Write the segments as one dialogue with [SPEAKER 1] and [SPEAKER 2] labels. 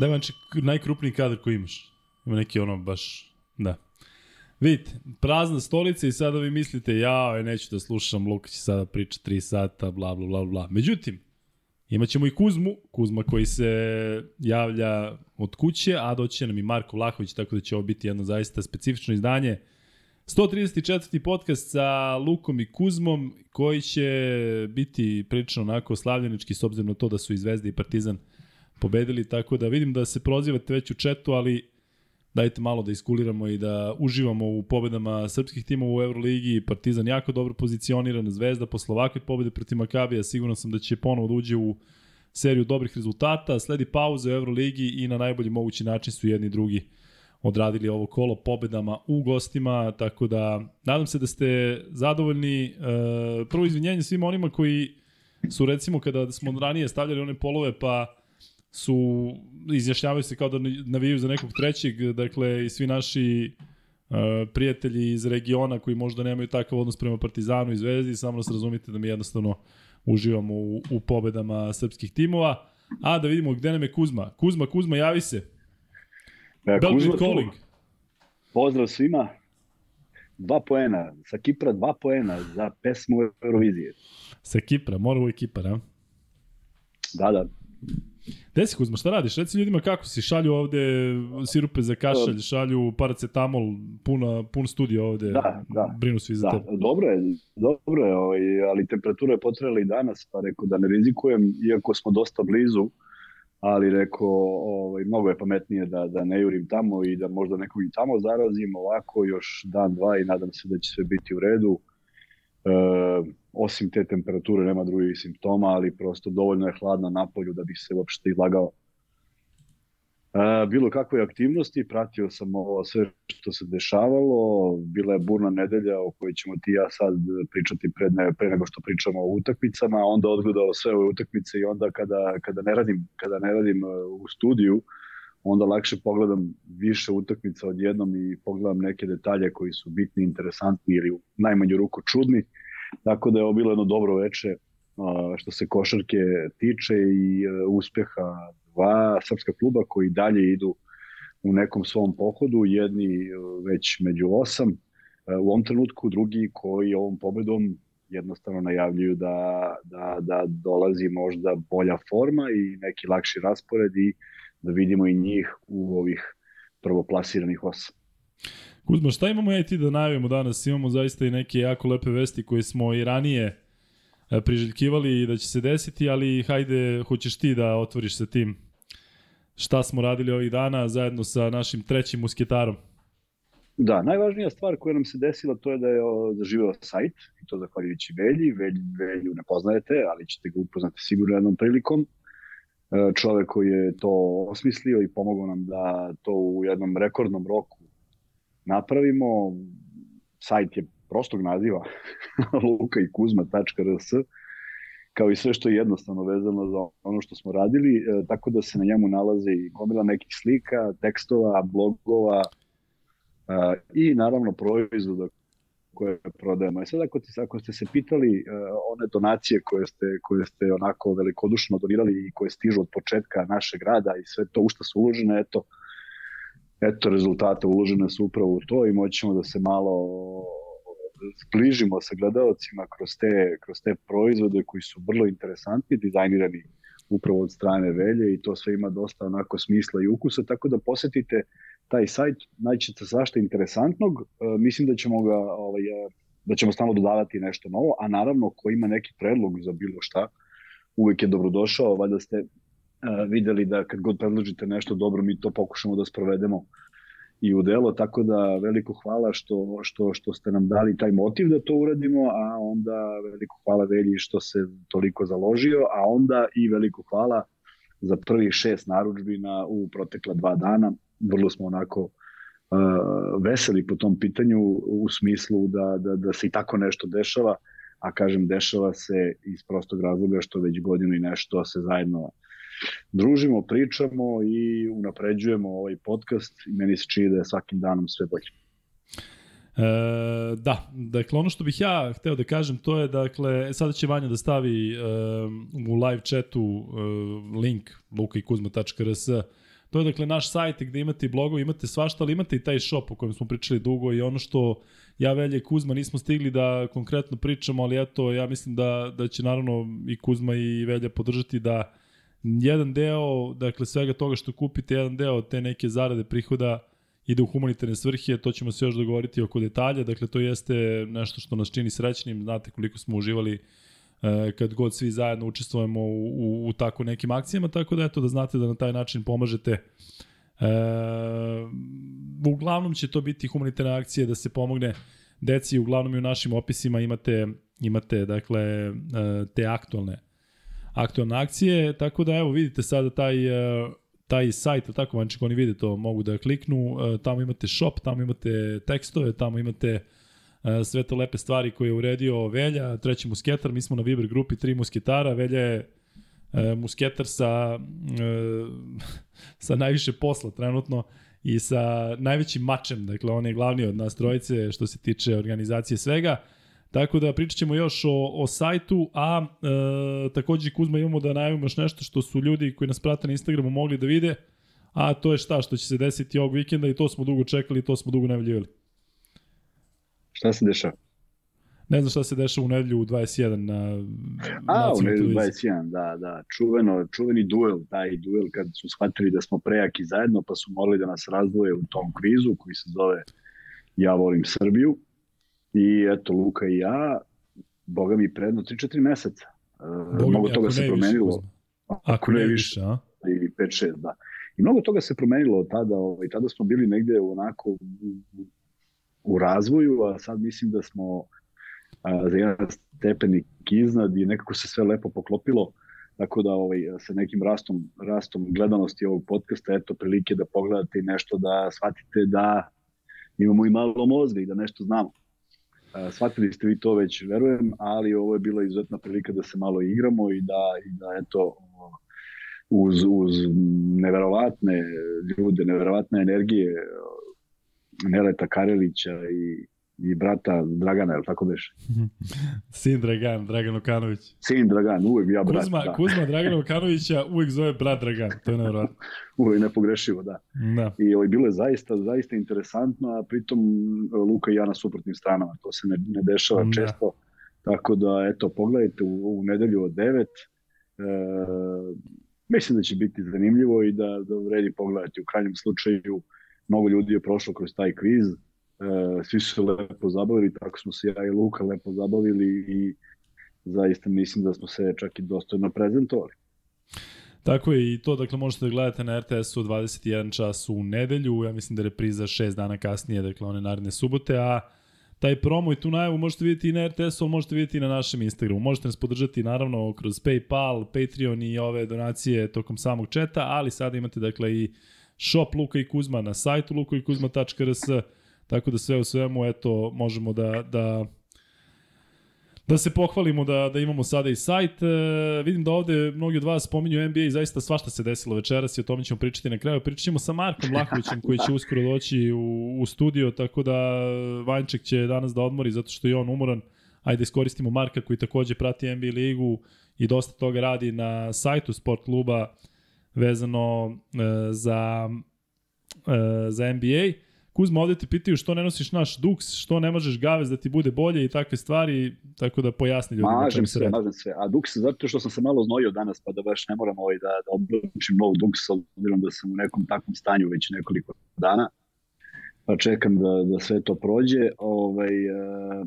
[SPEAKER 1] Da znači najkrupniji kadar koji imaš. Ima neki ono baš, da. Vidite, prazna stolica i sada vi mislite, ja, neću da slušam, Luka će sada priča 3 sata, bla, bla, bla, bla. Međutim, Imaćemo i Kuzmu, Kuzma koji se javlja od kuće, a doće nam i Marko Vlahović, tako da će ovo biti jedno zaista specifično izdanje. 134. podcast sa Lukom i Kuzmom, koji će biti prilično onako slavljenički s obzirom na to da su i Zvezda i Partizan pobedili, tako da vidim da se prozivate već u četu, ali dajte malo da iskuliramo i da uživamo u pobedama srpskih timova u Euroligi. Partizan jako dobro pozicioniran, Zvezda posle ovakve pobede protiv Makabija, siguran sam da će ponovo da uđe u seriju dobrih rezultata. Sledi pauza u Euroligi i na najbolji mogući način su jedni i drugi odradili ovo kolo pobedama u gostima, tako da nadam se da ste zadovoljni. E, prvo izvinjenje svima onima koji su recimo kada smo ranije stavljali one polove pa su, izjašnjavaju se kao da navijaju za nekog trećeg, dakle i svi naši uh, prijatelji iz regiona koji možda nemaju takav odnos prema Partizanu i Zvezdi, samo da se razumite da mi jednostavno uživamo u, u pobedama srpskih timova. A da vidimo gde nam je Kuzma. Kuzma, Kuzma, javi se.
[SPEAKER 2] E, Belgrade Calling. Pozdrav svima. Dva poena. Sa Kipra dva poena za pesmu Eurovizije.
[SPEAKER 1] Sa Kipra, mora uvijek Kipar, a?
[SPEAKER 2] Da, da.
[SPEAKER 1] Gde si Kuzma, šta radiš? Reci ljudima kako si, šalju ovde sirupe za kašalj, šalju paracetamol, puna, pun studio ovde, da, da. brinu svi za da, tebe.
[SPEAKER 2] Dobro je, dobro je, ovaj, ali temperatura je potrebala i danas, pa rekao da ne rizikujem, iako smo dosta blizu, ali rekao, ovaj, mnogo je pametnije da, da ne jurim tamo i da možda nekog i tamo zarazim ovako još dan, dva i nadam se da će sve biti u redu. E, osim te temperature nema drugih simptoma, ali prosto dovoljno je hladno na polju da bih se uopšte izlagao e, bilo kakve aktivnosti, pratio sam ovo sve što se dešavalo, bila je burna nedelja o kojoj ćemo ti ja sad pričati pre, ne, pre nego što pričamo o utakmicama, onda odgledao sve ove utakmice i onda kada, kada, ne radim, kada ne radim e, u studiju, onda lakše pogledam više utakmica odjednom i pogledam neke detalje koji su bitni, interesantni ili u najmanju ruku čudni. Tako da je ovo bilo jedno dobro veče što se košarke tiče i e, uspeha dva srpska kluba koji dalje idu u nekom svom pohodu, jedni e, već među osam e, u ovom trenutku, drugi koji ovom pobedom jednostavno najavljuju da, da, da dolazi možda bolja forma i neki lakši raspored i da vidimo i njih u ovih prvoplasiranih osam.
[SPEAKER 1] Kuzma, šta imamo ja i ti da najavimo danas? Imamo zaista i neke jako lepe vesti koje smo i ranije e, priželjkivali da će se desiti, ali hajde, hoćeš ti da otvoriš sa tim šta smo radili ovih dana zajedno sa našim trećim musketarom.
[SPEAKER 2] Da, najvažnija stvar koja nam se desila to je da je zaživeo sajt, i to zahvaljujući Velji. Velji, Velju ne poznajete, ali ćete ga upoznati sigurno jednom prilikom. E, čovek koji je to osmislio i pomogao nam da to u jednom rekordnom roku napravimo. Sajt je prostog naziva luka i kuzma.rs kao i sve što je jednostavno vezano za ono što smo radili, e, tako da se na njemu nalaze i gomila nekih slika, tekstova, blogova e, i naravno proizvoda koje prodajemo. I e sad ako, ti, ako ste se pitali uh, one donacije koje ste, koje ste onako velikodušno donirali i koje stižu od početka našeg rada i sve to u što su uložene, eto, eto rezultate uložene su upravo u to i moćemo da se malo zbližimo sa gledalcima kroz te, kroz te proizvode koji su vrlo interesantni, dizajnirani upravo od strane Velje i to sve ima dosta onako smisla i ukusa, tako da posetite taj sajt, naćete svašta interesantnog, e, mislim da ćemo ga ovaj, e, da ćemo stalno dodavati nešto novo, a naravno ko ima neki predlog za bilo šta, uvek je dobrodošao, valjda ste videli da kad god predložite nešto dobro, mi to pokušamo da sprovedemo i u delo, tako da veliko hvala što, što, što ste nam dali taj motiv da to uradimo, a onda veliko hvala Velji što se toliko založio, a onda i veliko hvala za prvih šest naručbina u protekla dva dana. Vrlo smo onako uh, veseli po tom pitanju u smislu da, da, da se i tako nešto dešava, a kažem dešava se iz prostog razloga što već godinu i nešto se zajedno družimo, pričamo i unapređujemo ovaj podcast i meni se čini da je svakim danom sve bolje.
[SPEAKER 1] E, da, dakle ono što bih ja hteo da kažem to je dakle sada će Vanja da stavi e, u live chatu e, link lukaikuzma.rs To je dakle naš sajt gde imate i blogove, imate svašta, ali imate i taj shop o kojem smo pričali dugo i ono što ja, Velje i Kuzma nismo stigli da konkretno pričamo, ali eto, ja mislim da, da će naravno i Kuzma i Velja podržati da jedan deo, dakle svega toga što kupite, jedan deo te neke zarade prihoda ide u humanitarne svrhe, to ćemo se još dogovoriti oko detalja, dakle to jeste nešto što nas čini srećnim, znate koliko smo uživali e, kad god svi zajedno učestvujemo u, u, u tako nekim akcijama, tako da eto da znate da na taj način pomažete E, uglavnom će to biti humanitarne akcije da se pomogne deci, uglavnom i u našim opisima imate, imate dakle, e, te aktualne aktualne akcije, tako da evo vidite sada taj e, taj sajt, tako vanček oni vide to, mogu da kliknu, e, tamo imate shop, tamo imate tekstove, tamo imate sve te lepe stvari koje je uredio Velja, treći musketar, mi smo na Viber grupi tri musketara, Velja je musketar sa, sa najviše posla trenutno i sa najvećim mačem, dakle on je glavni od nas trojice što se tiče organizacije svega. Tako da pričat ćemo još o, o sajtu, a e, takođe Kuzma imamo da najavimo još nešto što su ljudi koji nas prate na Instagramu mogli da vide, a to je šta što će se desiti ovog vikenda i to smo dugo čekali, to smo dugo najavljivali.
[SPEAKER 2] Šta se dešava?
[SPEAKER 1] Ne znam šta se dešava u nedelju u 21 na
[SPEAKER 2] A, u nedelju 21, da, da. Čuveno, čuveni duel, taj duel kad su shvatili da smo prejaki zajedno, pa su morali da nas razdvoje u tom kvizu koji se zove Ja volim Srbiju I eto, Luka i ja, boga mi predno 3-4 meseca.
[SPEAKER 1] Boga mnogo mi, toga se promenilo. Više,
[SPEAKER 2] ako, ako ne više, a? I 5-6, da. I mnogo toga se promenilo od tada. Ovaj, tada smo bili negde onako u, u razvoju, a sad mislim da smo a, za jedan stepenik iznad i nekako se sve lepo poklopilo. Tako da ovaj, sa nekim rastom, rastom gledanosti ovog podcasta, eto prilike da pogledate i nešto da shvatite da imamo i malo mozga i da nešto znamo. Shvatili ste vi to već, verujem, ali ovo je bila izuzetna prilika da se malo igramo i da, i da eto, uz, uz neverovatne ljude, neverovatne energije Neleta Karelića i i brata Dragana, je tako beš?
[SPEAKER 1] Sin Dragan, Dragan Okanović.
[SPEAKER 2] Sin Dragan, uvek ja brat.
[SPEAKER 1] Kuzma, da. Kuzma Dragana Okanovića uvek zove brat Dragan, to je nevjerojatno.
[SPEAKER 2] uvek nepogrešivo, da. da. I ovo je bilo je zaista, zaista interesantno, a pritom Luka i ja na suprotnim stranama, to se ne, ne dešava da. često. Tako da, eto, pogledajte u, u nedelju od 9. E, mislim da će biti zanimljivo i da, da vredi pogledati. U krajnjem slučaju, mnogo ljudi je prošlo kroz taj kviz, E, svi su se lepo zabavili, tako smo se ja i Luka lepo zabavili i zaista mislim da smo se čak i dostojno prezentovali.
[SPEAKER 1] Tako je i to, dakle možete da gledate na RTS-u 21 čas u nedelju, ja mislim da je repriza 6 dana kasnije, dakle one naredne subote, a taj promo i tu najavu možete vidjeti i na RTS-u, možete vidjeti i na našem Instagramu. Možete nas podržati naravno kroz PayPal, Patreon i ove donacije tokom samog četa, ali sada imate dakle i shop Luka i Kuzma na sajtu lukaikuzma.rs Tako da sve u svemu, eto, možemo da, da Da se pohvalimo da, da imamo sada i sajt. E, vidim da ovde mnogi od vas spominju NBA i zaista svašta se desilo večeras i o tome ćemo pričati na kraju. Pričat ćemo sa Markom Lakovićem koji će uskoro doći u, u studio, tako da Vanček će danas da odmori zato što je on umoran. Ajde iskoristimo Marka koji takođe prati NBA ligu i dosta toga radi na sajtu sport kluba vezano e, za, e, za NBA. Kuzma, ovde te pitaju što ne nosiš naš duks, što ne možeš gavez da ti bude bolje i takve stvari, tako da pojasni ljudi.
[SPEAKER 2] Mažem se, radi. mažem sve. A duks, zato što sam se malo znojio danas, pa da baš ne moram ovaj da, da oblačim nov duks, obzirom da sam u nekom takvom stanju već nekoliko dana, pa čekam da, da sve to prođe. Ovaj, uh,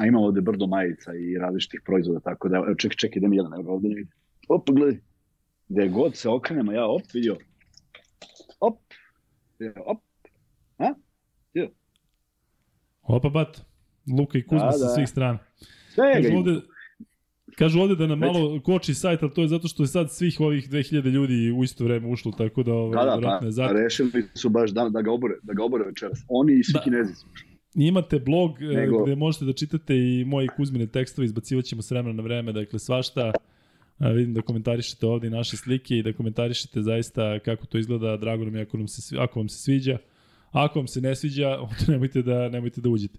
[SPEAKER 2] a imam ovde brdo majica i različitih proizvoda, tako da, čekaj, čekaj, idem jedan, evo ovde negdje. Op, gledaj, gde god se okrenem, a ja op, vidio, op, op.
[SPEAKER 1] Opa bat, Luka i Kuzma da, sa da. svih strana.
[SPEAKER 2] Sve kažu ovde,
[SPEAKER 1] kažu ovde da nam malo koči sajt, ali to je zato što je sad svih ovih 2000 ljudi u isto vreme ušlo, tako da...
[SPEAKER 2] Ovaj, da, da, pa, zato... rešili su baš da, da ga obore, da ga obore večeras. Oni i svi da. kinezi su
[SPEAKER 1] Imate blog e, Nego... gde možete da čitate i moji Kuzmine tekstove, izbacivat ćemo s vremena na vreme, dakle svašta. A, vidim da komentarišete ovde i naše slike i da komentarišete zaista kako to izgleda, drago nam je ako, nam se, ako vam se sviđa. Ako vam se ne sviđa, onda nemojte da, nemojte da uđete.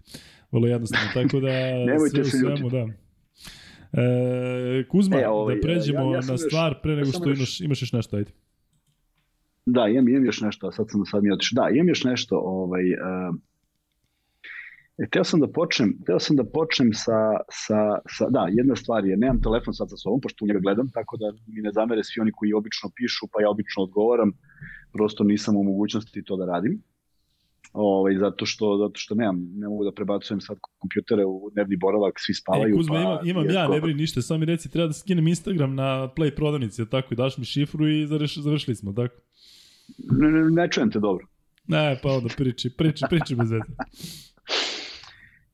[SPEAKER 1] Vrlo jednostavno, tako da
[SPEAKER 2] nemojte
[SPEAKER 1] sve u svemu, da. E, Kuzma, e, ovaj, da pređemo ja, ja na stvar pre nego što imaš, imaš još nešto, ajde.
[SPEAKER 2] Da, imam, imam još nešto, sad sam sad mi otišao. Da, imam još nešto, ovaj, uh, E, teo sam da počnem, teo sam da počnem sa, sa, sa, da, jedna stvar je, nemam telefon sad sa sobom, pošto u njega gledam, tako da mi ne zamere svi oni koji obično pišu, pa ja obično odgovaram, prosto nisam u mogućnosti to da radim. Ovaj, zato što zato što nemam, ne mogu da prebacujem sad kompjutere u dnevni boravak, svi spavaju.
[SPEAKER 1] E, Kuzma, pa, imam, imam ja, ne brini ništa, samo mi reci, treba da skinem Instagram na Play prodavnici, tako i daš mi šifru i završ, završili smo, tako?
[SPEAKER 2] Ne, ne, ne čujem te dobro.
[SPEAKER 1] Ne, pa onda priči, priči, priči bez veze.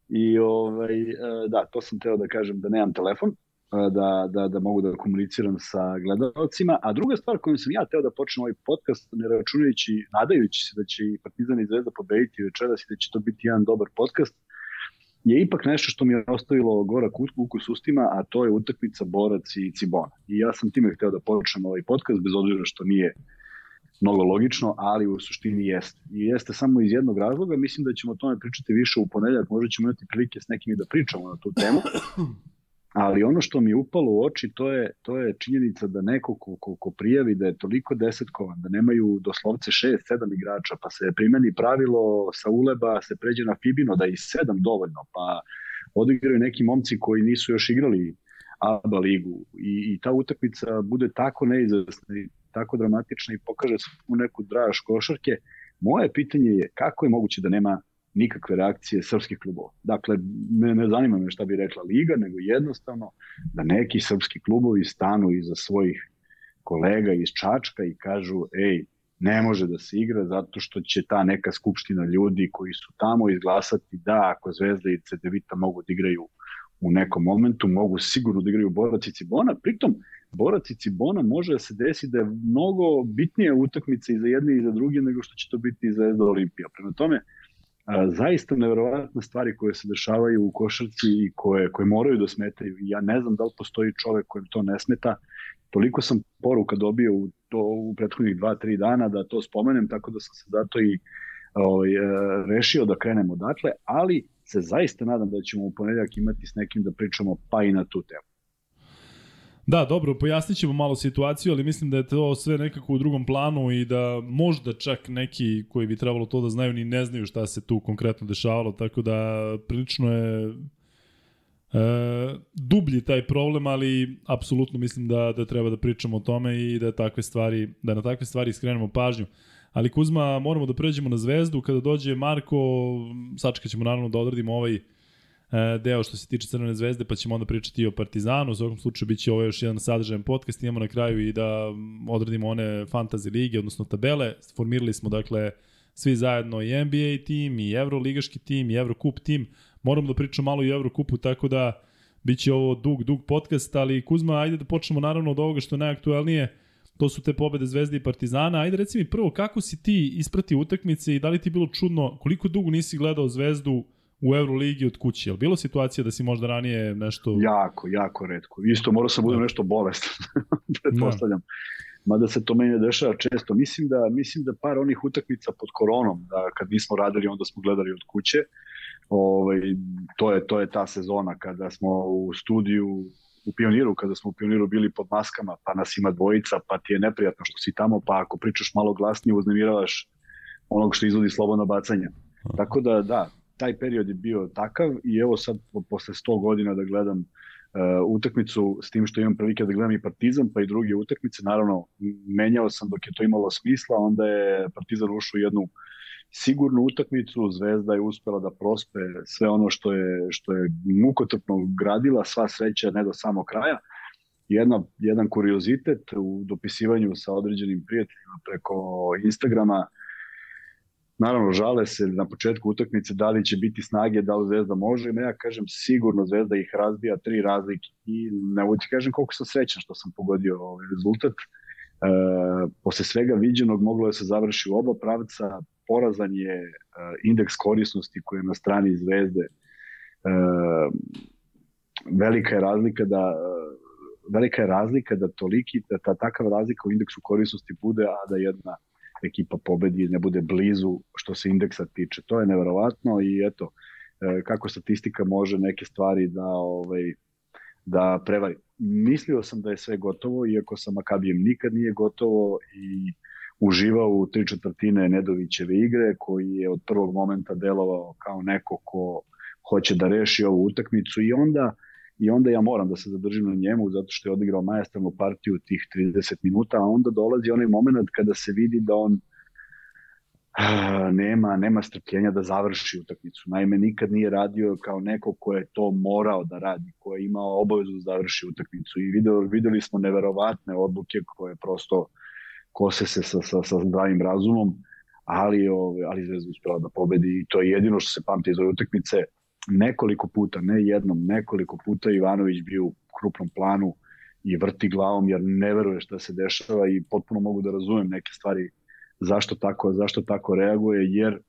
[SPEAKER 2] I ovaj, e, da, to sam teo da kažem da nemam telefon, da, da, da mogu da komuniciram sa gledalcima. A druga stvar kojom sam ja teo da počnem ovaj podcast, ne računajući, nadajući se da će i Partizan i Zvezda pobediti večeras i da će to biti jedan dobar podcast, je ipak nešto što mi je ostavilo gorak ukus ustima, a to je utakmica Borac i Cibona. I ja sam time hteo da počnem ovaj podcast, bez obzira što nije mnogo logično, ali u suštini jeste. I jeste samo iz jednog razloga, mislim da ćemo o tome pričati više u ponedeljak, možda ćemo imati prilike s nekim da pričamo na tu temu. Ali ono što mi je upalo u oči, to je, to je činjenica da neko ko, ko, ko prijavi da je toliko desetkovan, da nemaju doslovce 6-7 igrača, pa se primeni pravilo sa uleba, se pređe na Fibino, da je i 7 dovoljno, pa odigraju neki momci koji nisu još igrali ABA ligu. I, i ta utakmica bude tako neizvesna i tako dramatična i pokaže u neku draž košarke, moje pitanje je kako je moguće da nema nikakve reakcije srpskih klubova. Dakle, ne, ne zanima me šta bi rekla Liga, nego jednostavno da neki srpski klubovi stanu iza svojih kolega iz Čačka i kažu, ej, ne može da se igra zato što će ta neka skupština ljudi koji su tamo izglasati da ako Zvezda i CDVita mogu da igraju u nekom momentu, mogu sigurno da igraju Borac i Cibona, pritom Borac i Cibona može da se desi da je mnogo bitnija utakmica i za jedne i za druge nego što će to biti i za Zvezda Olimpija. Prema tome, a, zaista neverovatne stvari koje se dešavaju u košarci i koje, koje moraju da smetaju. Ja ne znam da li postoji čovek kojem to ne smeta. Toliko sam poruka dobio u, to, u prethodnih dva, tri dana da to spomenem, tako da sam se zato i ovaj, e, rešio da krenemo odatle, ali se zaista nadam da ćemo u ponedeljak imati s nekim da pričamo pa i na tu temu.
[SPEAKER 1] Da, dobro, pojasnit ćemo malo situaciju, ali mislim da je to sve nekako u drugom planu i da možda čak neki koji bi trebalo to da znaju ni ne znaju šta se tu konkretno dešavalo, tako da prilično je e, dublji taj problem, ali apsolutno mislim da, da treba da pričamo o tome i da takve stvari, da na takve stvari skrenemo pažnju. Ali Kuzma, moramo da pređemo na zvezdu, kada dođe Marko, sačekat ćemo naravno da odradimo ovaj deo što se tiče Crvene zvezde, pa ćemo onda pričati i o Partizanu. U svakom slučaju biće ovo još jedan sadržajan podcast. Imamo na kraju i da odradimo one fantasy lige, odnosno tabele. Formirali smo, dakle, svi zajedno i NBA tim, i Euroligaški tim, i Eurocup tim. Moramo da pričamo malo i o Eurocupu, tako da biće ovo dug, dug podcast, ali Kuzma, ajde da počnemo naravno od ovoga što je najaktuelnije. To su te pobede Zvezde i Partizana. Ajde reci mi prvo, kako si ti ispratio utakmice i da li ti bilo čudno, koliko dugo nisi gledao Zvezdu u Euroligi od kuće. Je bilo situacija da si možda ranije nešto...
[SPEAKER 2] Jako, jako redko. Isto mora se budem da. nešto bolestan, pretpostavljam. Da. Mada se to meni dešava često. Mislim da, mislim da par onih utakmica pod koronom, da kad nismo radili, onda smo gledali od kuće. Ovaj, to, je, to je ta sezona kada smo u studiju u Pioniru, kada smo u Pioniru bili pod maskama, pa nas ima dvojica, pa ti je neprijatno što si tamo, pa ako pričaš malo glasnije, uznemiravaš onog što izvodi slobodno bacanje. Tako da, da, taj period je bio takav i evo sad posle 100 godina da gledam uh, utakmicu s tim što imam prilike da gledam i Partizan pa i druge utakmice, naravno menjao sam dok je to imalo smisla, onda je Partizan ušao u jednu sigurnu utakmicu, Zvezda je uspela da prospe sve ono što je, što je mukotrpno gradila, sva sreća ne do samog kraja. Jedna, jedan kuriozitet u dopisivanju sa određenim prijateljima preko Instagrama, Naravno, žale se na početku utakmice da li će biti snage, da li Zvezda može. Ja kažem sigurno Zvezda ih razbija tri razlike i ne mogu ti kažem koliko sam srećan što sam pogodio ovaj rezultat. E, posle svega viđenog moglo je da se završi u oba pravca. Porazan je e, indeks korisnosti koji je na strani Zvezde. E, velika je razlika da velika je razlika da toliki da ta takav razlika u indeksu korisnosti bude a da jedna ekipa pobedi ne bude blizu što se indeksa tiče. To je neverovatno i eto, e, kako statistika može neke stvari da ovaj da prevari. Mislio sam da je sve gotovo, iako sa Makabijem nikad nije gotovo i uživao u tri četvrtine Nedovićeve igre, koji je od prvog momenta delovao kao neko ko hoće da reši ovu utakmicu i onda i onda ja moram da se zadržim na njemu zato što je odigrao majestralnu partiju tih 30 minuta, a onda dolazi onaj moment kada se vidi da on nema, nema strpljenja da završi utakmicu. Naime, nikad nije radio kao neko ko je to morao da radi, ko je imao obavezu da završi utakmicu. I videli, videli smo neverovatne odluke koje prosto kose se sa, sa, sa zdravim razumom, ali, ove, ali Zvezda uspela da pobedi i to je jedino što se pamti iz ove utakmice. Nekoliko puta, ne jednom, nekoliko puta Ivanović bio u krupnom planu i vrti glavom jer ne veruje šta se dešava i potpuno mogu da razumem neke stvari zašto tako, zašto tako reaguje, jer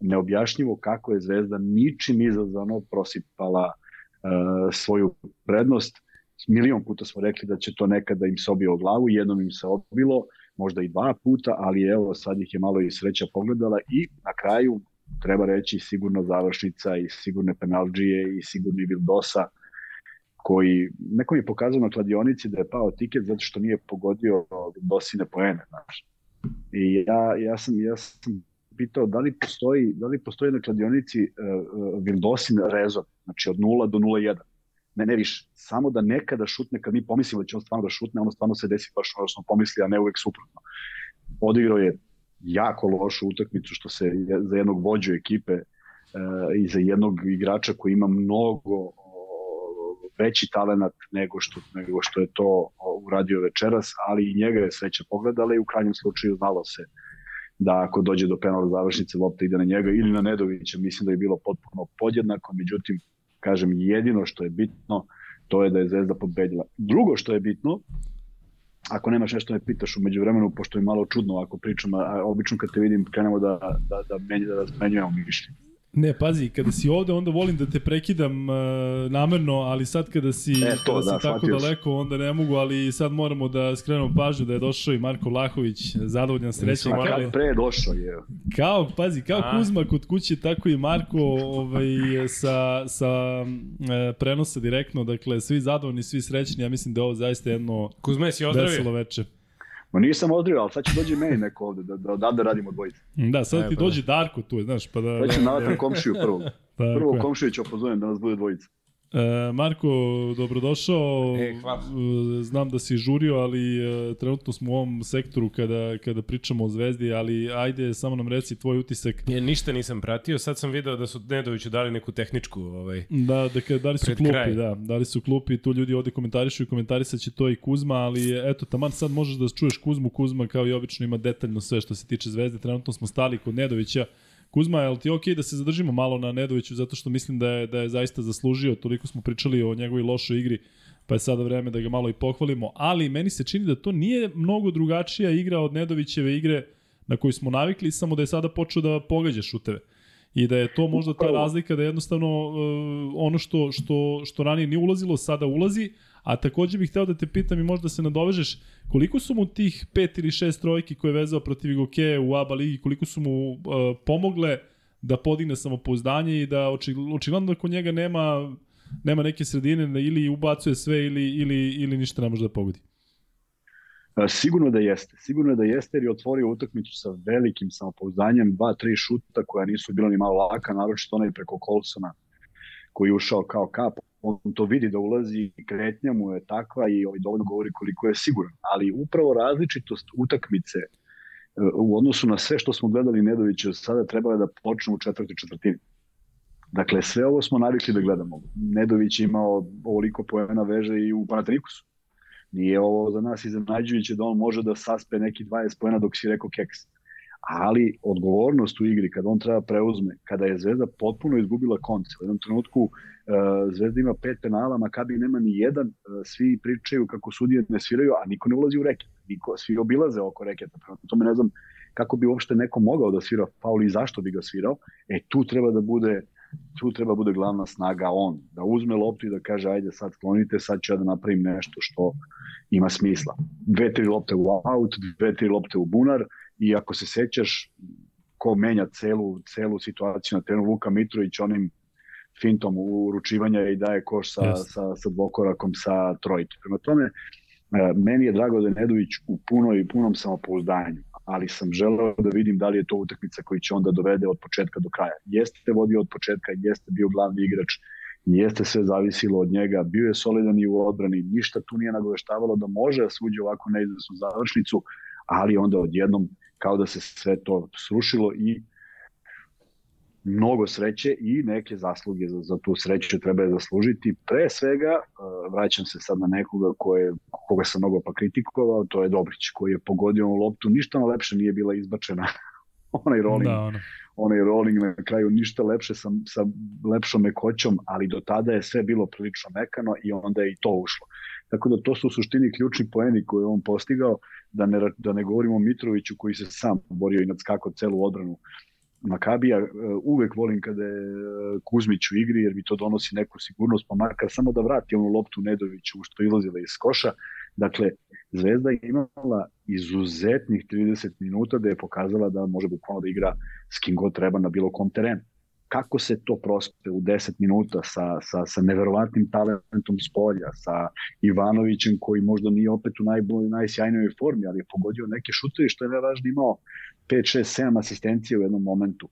[SPEAKER 2] neobjašnjivo kako je Zvezda ničim izazvano prosipala uh, svoju prednost. Milion puta smo rekli da će to nekada im se obio glavu, jednom im se obilo, možda i dva puta, ali evo sad ih je malo i sreća pogledala i na kraju treba reći sigurno završnica i sigurne penalđije i sigurni Vildosa koji nekom je pokazao na kladionici da je pao tiket zato što nije pogodio Vildosine poene, znaš. I ja, ja, sam, ja sam pitao da li postoji, da li postoji na kladionici uh, Vildosin rezon, znači od 0 do 0,1. Ne, ne više. Samo da nekada šutne, kad mi pomislimo da će on stvarno da šutne, ono stvarno se desi baš ono što smo pomislili, a ne uvek suprotno. Odigrao je jako lošu utakmicu što se za jednog vođu ekipe uh, i za jednog igrača koji ima mnogo veći talenat nego što, nego što je to uradio večeras, ali i njega je sreća pogledala i u krajnjem slučaju znalo se da ako dođe do penala završnice lopta ide na njega ili na Nedovića, mislim da je bilo potpuno podjednako, međutim, kažem, jedino što je bitno, to je da je Zvezda pobedila. Drugo što je bitno, ako nemaš nešto me pitaš umeđu vremenu, pošto je malo čudno ako pričam, a obično kad te vidim krenemo da, da, da, menj, da menjujemo mišljenje.
[SPEAKER 1] Ne, pazi, kada si ovde, onda volim da te prekidam uh, namerno, ali sad kada si, e, to, kada da, si tako daleko, onda ne mogu, ali sad moramo da skrenemo pažnju da je došao i Marko Vlahović, zadovoljan srećan.
[SPEAKER 2] Ma kad pre je došao, je.
[SPEAKER 1] Kao, pazi, kao A. Kuzma kod kuće, tako i Marko ovaj, sa, sa e, prenosa direktno, dakle, svi zadovoljni, svi srećni, ja mislim da je ovo zaista jedno
[SPEAKER 3] Kuzma, si ozdravio?
[SPEAKER 1] veselo veče.
[SPEAKER 2] Ma nisam odrio, ali sad će dođi meni neko ovde, da, da odavde radimo dvojice.
[SPEAKER 1] Da, sad e, ti pa dođe da. Darko tu, znaš, pa da...
[SPEAKER 2] Sad ću navatam komšiju prvo. Prvo komšiju ću opozovem da nas bude dvojica.
[SPEAKER 1] E, Marko, dobrodošao.
[SPEAKER 3] E, hvala.
[SPEAKER 1] E, znam da si žurio, ali e, trenutno smo u ovom sektoru kada, kada pričamo o Zvezdi, ali ajde, samo nam reci tvoj utisak.
[SPEAKER 3] Ja ništa nisam pratio, sad sam video da su Nedoviću dali neku tehničku ovaj,
[SPEAKER 1] Da, da, da li su klupi, kraj. da, da li su klupi, tu ljudi ovde komentarišu i komentarisat će to i Kuzma, ali eto, taman sad možeš da čuješ Kuzmu, Kuzma kao i obično ima detaljno sve što se tiče Zvezde, trenutno smo stali kod Nedovića, Kuzma, je li ti okej okay da se zadržimo malo na Nedoviću zato što mislim da je, da je zaista zaslužio, toliko smo pričali o njegovoj lošoj igri, pa je sada vreme da ga malo i pohvalimo, ali meni se čini da to nije mnogo drugačija igra od Nedovićeve igre na koju smo navikli, samo da je sada počeo da pogađa šuteve. I da je to možda ta razlika da jednostavno uh, ono što, što, što ranije nije ulazilo, sada ulazi, A takođe bih hteo da te pitam i možda se nadovežeš koliko su mu tih pet ili šest trojki koje je vezao protiv Igoke u ABA ligi, koliko su mu uh, pomogle da podigne samopouzdanje i da očigledno da kod njega nema nema neke sredine ili ubacuje sve ili, ili, ili ništa ne može da pogodi.
[SPEAKER 2] Sigurno da jeste. Sigurno da jeste jer je otvorio utakmicu sa velikim samopouzdanjem, dva, tri šuta koja nisu bila ni malo laka, naročito onaj preko Colsona koji je ušao kao kap on to vidi da ulazi, kretnja mu je takva i ovaj dovoljno govori koliko je siguran. Ali upravo različitost utakmice e, u odnosu na sve što smo gledali Nedovića sada trebalo da počne u četvrtoj četvrtini. Dakle, sve ovo smo navikli da gledamo. Nedović je imao ovoliko pojena veže i u Panatenikusu. Nije ovo za nas iznenađujuće da on može da saspe neki 20 pojena dok si rekao keks. Ali odgovornost u igri, kada on treba preuzme, kada je Zvezda potpuno izgubila konce, u jednom trenutku E, Zvezda ima pet penala, Makabi nema ni jedan, e, svi pričaju kako sudije ne sviraju, a niko ne ulazi u reket. Niko, svi obilaze oko reketa. Prema tome ne znam kako bi uopšte neko mogao da svira faul i zašto bi ga svirao. E tu treba da bude tu treba da bude glavna snaga on, da uzme loptu i da kaže ajde sad sklonite, sad ću ja da napravim nešto što ima smisla. Dve, tri lopte u out, dve, tri lopte u bunar i ako se sećaš ko menja celu, celu situaciju na terenu Luka Mitrović onim fintom uručivanja i daje koš sa, yes. sa, sa dvokorakom sa trojke. Prema tome, e, meni je drago da Nedović u punoj i punom samopouzdanju, ali sam želeo da vidim da li je to utakmica koji će onda dovede od početka do kraja. Jeste vodio od početka, jeste bio glavni igrač, jeste sve zavisilo od njega, bio je solidan i u odbrani, ništa tu nije nagoveštavalo da može da se uđe ovako neizvesnu završnicu, ali onda odjednom kao da se sve to srušilo i mnogo sreće i neke zasluge za, za tu sreću treba je zaslužiti. Pre svega, uh, vraćam se sad na nekoga koje, koga sam mnogo pa kritikovao, to je Dobrić, koji je pogodio u loptu, ništa na lepše nije bila izbačena onaj rolling, da, ono. onaj rolling na kraju ništa lepše sa, sa lepšom mekoćom, ali do tada je sve bilo prilično mekano i onda je i to ušlo. Tako da to su u suštini ključni poeni koje on postigao, da ne, da ne govorimo o Mitroviću koji se sam borio i nadskakao celu odbranu Makabija e, uvek volim kada je e, Kuzmić u igri jer mi to donosi neku sigurnost, pa makar samo da vrati onu loptu Nedoviću što ilazila iz koša. Dakle, Zvezda je imala izuzetnih 30 minuta da je pokazala da može bukvalno da igra s kim god treba na bilo kom terenu kako se to prospe u 10 minuta sa, sa, sa neverovatnim talentom s polja, sa Ivanovićem koji možda nije opet u najbolj, najsjajnijoj formi, ali je pogodio neke šutove što je najvažnije imao 5, 6, 7 asistencije u jednom momentu.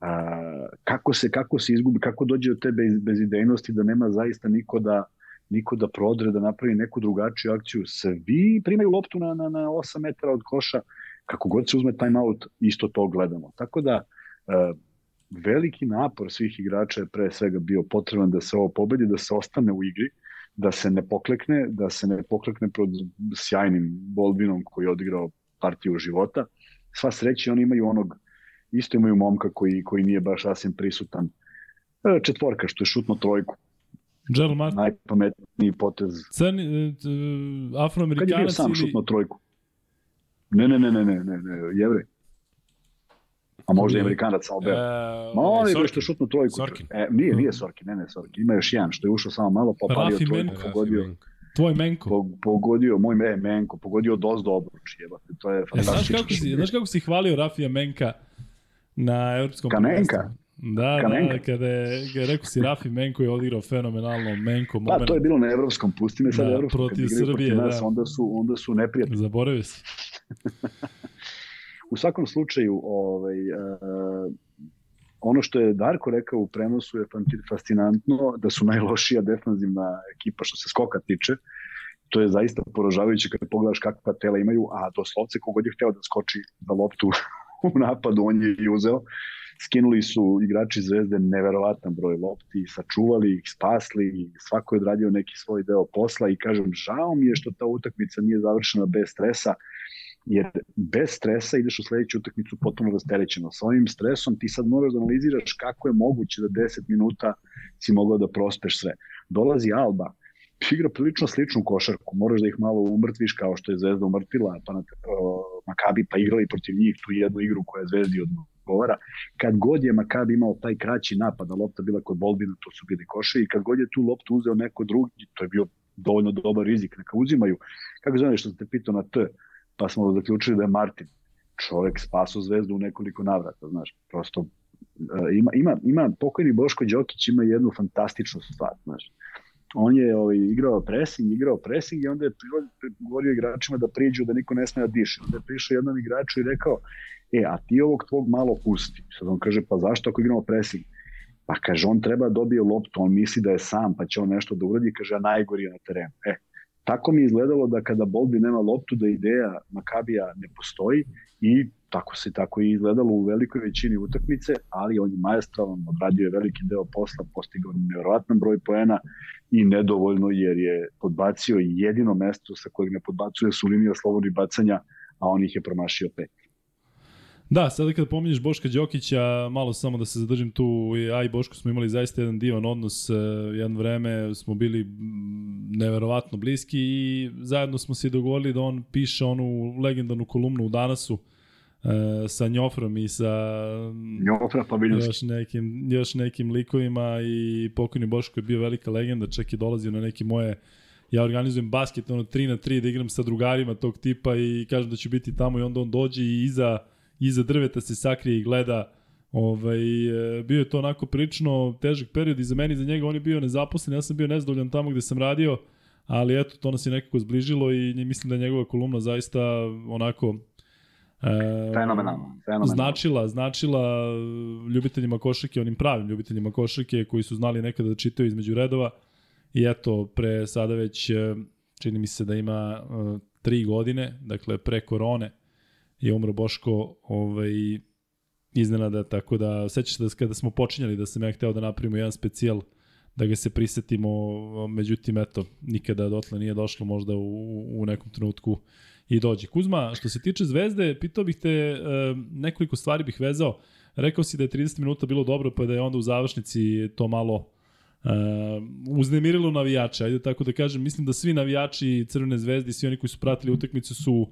[SPEAKER 2] A, kako, se, kako se izgubi, kako dođe do te bez, bezidejnosti da nema zaista niko da, niko da prodre, da napravi neku drugačiju akciju. Svi primaju loptu na, na, na 8 metara od koša, kako god se uzme timeout, isto to gledamo. Tako da, veliki napor svih igrača je pre svega bio potreban da se ovo pobedi, da se ostane u igri, da se ne poklekne, da se ne poklekne pod sjajnim Bolbinom koji je odigrao partiju života. Sva sreća oni imaju onog, isto imaju momka koji, koji nije baš sasvim prisutan. E, četvorka što je šutno trojku.
[SPEAKER 1] Gerald Martin.
[SPEAKER 2] Najpametniji potez.
[SPEAKER 1] Crni, e, afroamerikanac ili... Kad je bio
[SPEAKER 2] sam šutno trojku? Ne, ne, ne, ne, ne, ne, ne, jevrej. A možda i Amerikanac Albert. E, Ma on je što šutnu trojku. Sorkin. E, nije, nije Sorkin, ne, ne Sorkin. Ima još jedan što je ušao samo malo, pa palio trojku, Menko. pogodio.
[SPEAKER 1] Tvoj Menko.
[SPEAKER 2] Po, pogodio, moj e, Menko, pogodio doz do obruč, jebate, to je fantastično. E,
[SPEAKER 1] znaš, kako si, znaš kako si hvalio Rafija Menka na evropskom
[SPEAKER 2] Kamenka?
[SPEAKER 1] Da, Kamenka. da, kada je, kada je rekao si Rafi Menko je odigrao fenomenalno Menko.
[SPEAKER 2] Moment. Pa to je bilo na evropskom, pusti me sad da, evropskom. Protiv Srbije, protiv nas, da. Onda su, onda su neprijatni.
[SPEAKER 1] Zaboravio si.
[SPEAKER 2] U svakom slučaju, ovaj, uh, ono što je Darko rekao u prenosu je fascinantno da su najlošija defanzivna ekipa što se skoka tiče. To je zaista poražavajuće kada pogledaš kakva tela imaju, a doslovce kogod je hteo da skoči za loptu u napadu, on je i uzeo. Skinuli su igrači Zvezde neverovatan broj lopti, sačuvali ih, spasli, svako je odradio neki svoj deo posla i kažem, žao mi je što ta utakmica nije završena bez stresa, jer bez stresa ideš u sledeću utakmicu potpuno rasterećeno. Sa ovim stresom ti sad moraš da analiziraš kako je moguće da 10 minuta si mogao da prospeš sve. Dolazi Alba, igra prilično sličnu košarku, moraš da ih malo umrtviš kao što je Zvezda umrtila, pa na, Makabi pa igrali protiv njih tu jednu igru koja je Zvezdi odgovara. Kad god je Makabi imao taj kraći napad, a lopta bila kod Bolbina, to su bili koše, i kad god je tu loptu uzeo neko drugi, to je bio dovoljno dobar rizik, neka uzimaju. Kako zove što ste pitao na T, pa smo zaključili da je Martin čovek spaso zvezdu u nekoliko navrata, znaš, prosto e, ima, ima, ima pokojni Boško Đokić ima jednu fantastičnu stvar, znaš. On je ovaj, igrao pressing, igrao pressing i onda je govorio igračima da priđu da niko ne sme da diše. Onda je prišao jednom igraču i rekao, e, a ti ovog tvog malo pusti. Sad on kaže, pa zašto ako igramo pressing? Pa kaže, on treba da dobije loptu, on misli da je sam, pa će on nešto da uradi, kaže, a najgori je na terenu. E, Tako mi je izgledalo da kada Bolbi nema loptu, da ideja Makabija ne postoji i tako se tako i izgledalo u velikoj većini utakmice, ali on je majestralan, odradio je veliki deo posla, postigao nevjerovatan broj poena i nedovoljno jer je podbacio jedino mesto sa kojeg ne podbacuje su linija slobodnih bacanja, a on ih je promašio pet.
[SPEAKER 1] Da, sada kada pominješ Boška Đokića, malo samo da se zadržim tu, ja i Boško smo imali zaista jedan divan odnos, e, jedno vreme smo bili neverovatno bliski i zajedno smo se dogovorili da on piše onu legendarnu kolumnu u Danasu, e, sa Njofrom i sa
[SPEAKER 2] Njofra pa
[SPEAKER 1] još nekim, još nekim likovima i pokojni Boško je bio velika legenda, čak i dolazio na neke moje ja organizujem basket ono 3 na 3 da igram sa drugarima tog tipa i kažem da ću biti tamo i onda on dođe i iza iza drveta se sakrije i gleda Ovaj, e, bio je to onako prilično težak period i za meni i za njega on je bio nezaposlen, ja sam bio nezadovoljan tamo gde sam radio, ali eto, to nas je nekako zbližilo i mislim da je njegova kolumna zaista onako E,
[SPEAKER 2] Fenomenalno, fenomenalno.
[SPEAKER 1] Značila, značila ljubiteljima košarke, onim pravim ljubiteljima košarke koji su znali nekada da čitaju između redova i eto, pre sada već e, čini mi se da ima uh, tri godine, dakle pre korone je umro Boško ovaj, iznenada, tako da sećaš se da kada smo počinjali da sam ja hteo da napravimo jedan specijal da ga se prisetimo, međutim, eto, nikada dotle nije došlo možda u, u nekom trenutku i dođe. Kuzma, što se tiče Zvezde, pitao bih te, e, nekoliko stvari bih vezao. Rekao si da je 30 minuta bilo dobro, pa da je onda u završnici to malo e, uznemirilo navijača. Ajde tako da kažem, mislim da svi navijači Crvene zvezde i svi oni koji su pratili utakmicu su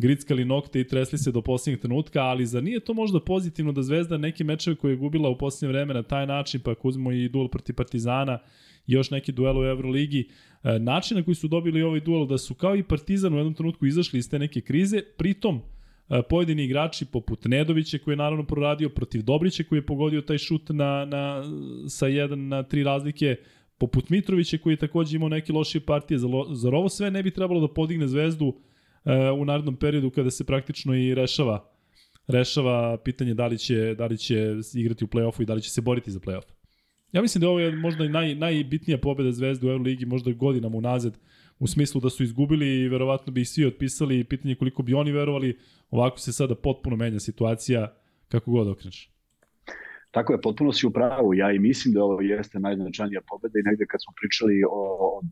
[SPEAKER 1] grickali nokte i tresli se do posljednjeg trenutka, ali za nije to možda pozitivno da Zvezda neke mečeve koje je gubila u posljednje vreme na taj način, pa ako i duel proti Partizana još neki duel u Euroligi, E, način na koji su dobili ovaj duel da su kao i Partizan u jednom trenutku izašli iz te neke krize, pritom e, pojedini igrači poput Nedovića koji je naravno proradio protiv Dobrića koji je pogodio taj šut na, na, sa 1 na 3 razlike, poput Mitrovića koji je takođe imao neke lošije partije, zar ovo sve ne bi trebalo da podigne zvezdu u narednom periodu kada se praktično i rešava rešava pitanje da li će, da li će igrati u play-offu i da li će se boriti za play-off? Ja mislim da ovo je možda i naj, najbitnija pobeda Zvezde u Euroligi, možda godinama unazad, u smislu da su izgubili i verovatno bi ih svi otpisali i pitanje koliko bi oni verovali, ovako se sada potpuno menja situacija kako god okreneš.
[SPEAKER 2] Tako je, potpuno si u pravu. Ja i mislim da ovo jeste najznačajnija pobeda i negde kad smo pričali o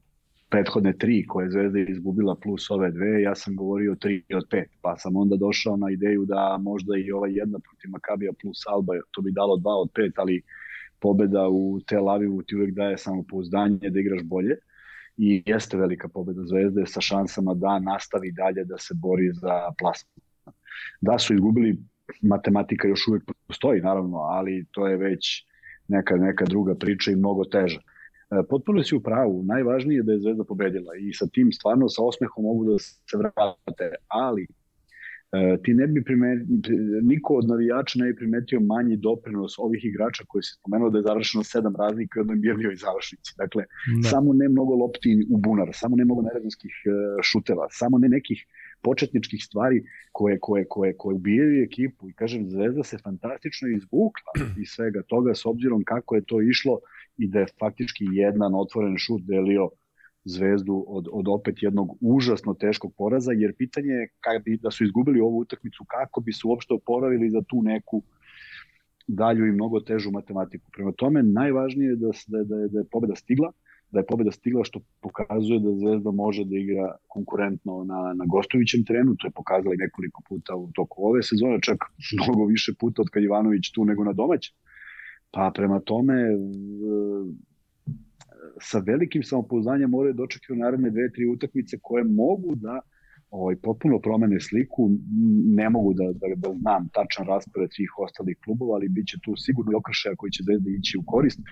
[SPEAKER 2] prethodne tri koje je Zvezda izgubila plus ove dve, ja sam govorio tri od pet, pa sam onda došao na ideju da možda i ova jedna protiv Makabija plus Alba, to bi dalo dva od pet, ali pobeda u Tel Avivu ti uvek daje samopouzdanje da igraš bolje i jeste velika pobeda Zvezde sa šansama da nastavi dalje da se bori za plasman. Da su izgubili, matematika još uvek postoji naravno, ali to je već neka, neka druga priča i mnogo teža. E, potpuno si u pravu, najvažnije je da je Zvezda pobedila i sa tim stvarno sa osmehom mogu da se vrate, ali E, ti ne bi primetio, niko od navijača ne bi primetio manji doprinos ovih igrača koji se spomenuo da je završeno sedam razlika i odmah je bio i završnici. Dakle, da. samo ne mnogo lopti u bunar, samo ne mnogo neredanskih e, šuteva, samo ne nekih početničkih stvari koje, koje, koje, koje ubijaju ekipu i kažem, Zvezda se fantastično izvukla iz svega toga s obzirom kako je to išlo i da je faktički jedan otvoren šut delio Zvezdu od, od opet jednog užasno teškog poraza, jer pitanje je kada bi, da su izgubili ovu utakmicu, kako bi se uopšte oporavili za tu neku dalju i mnogo težu matematiku. Prema tome, najvažnije je da, da, da, je, da je pobeda stigla, da je pobeda stigla što pokazuje da Zvezda može da igra konkurentno na, na gostujućem terenu, to je pokazala i nekoliko puta u toku ove sezone, čak mnogo više puta od kad Ivanović tu nego na domaćem. Pa prema tome, sa velikim samopouzdanjem moraju da očekaju naredne dve, tri utakmice koje mogu da ovaj, potpuno promene sliku. Ne mogu da, da, da znam tačan raspored svih ostalih klubova, ali bit će tu sigurno i okršaja koji će Zvezda ići u korist. E,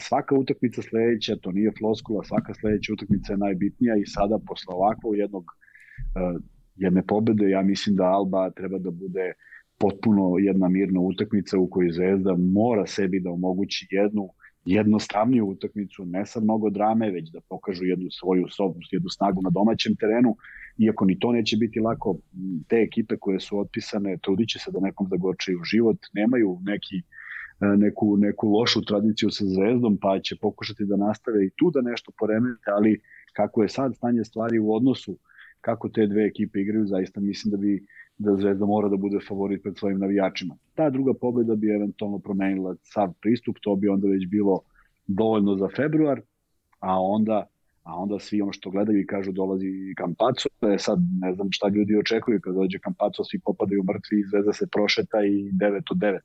[SPEAKER 2] svaka utakmica sledeća, to nije floskula, svaka sledeća utakmica je najbitnija i sada posle ovakvog jednog e, jedne pobede, ja mislim da Alba treba da bude uh, potpuno jedna mirna utakmica u kojoj Zvezda mora sebi da omogući jednu jednostavniju utakmicu, ne sa mnogo drame, već da pokažu jednu svoju sobu, jednu snagu na domaćem terenu, iako ni to neće biti lako, te ekipe koje su otpisane trudit će se da nekom zagorčaju život, nemaju neki e, neku, neku lošu tradiciju sa zvezdom, pa će pokušati da nastave i tu da nešto poremete, ali kako je sad stanje stvari u odnosu kako te dve ekipe igraju, zaista mislim da bi da Zvezda mora da bude favorit pred svojim navijačima. Ta druga pobeda bi eventualno promenila sav pristup, to bi onda već bilo dovoljno za februar, a onda a onda svi ono što gledaju i kažu dolazi Kampaco, e sad ne znam šta ljudi očekuju kad dođe Kampaco, svi popadaju mrtvi i Zvezda se prošeta i 9 od 9.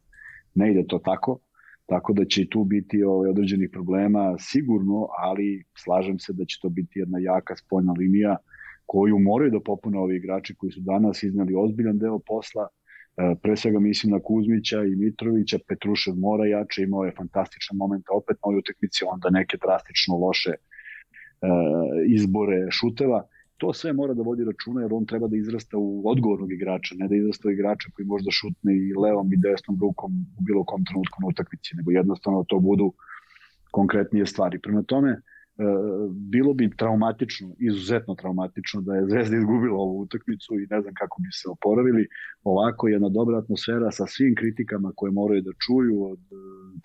[SPEAKER 2] Ne ide to tako, tako da će i tu biti ovaj, određenih problema sigurno, ali slažem se da će to biti jedna jaka spoljna linija koju moraju da popune ovi igrači koji su danas iznali ozbiljan deo posla, e, pre svega mislim na Kuzmića i Mitrovića, Petrušev mora jače, imao je fantastičan moment opet na ovoj utakmici, onda neke drastično loše e, izbore šuteva, to sve mora da vodi računa jer on treba da izrasta u odgovornog igrača, ne da izrasta u igrača koji možda šutne i levom i desnom rukom u bilo kom trenutku na utakmici, nego jednostavno to budu konkretnije stvari. Prema tome, bilo bi traumatično, izuzetno traumatično da je Zvezda izgubila ovu utakmicu i ne znam kako bi se oporavili. Ovako je jedna dobra atmosfera sa svim kritikama koje moraju da čuju od e,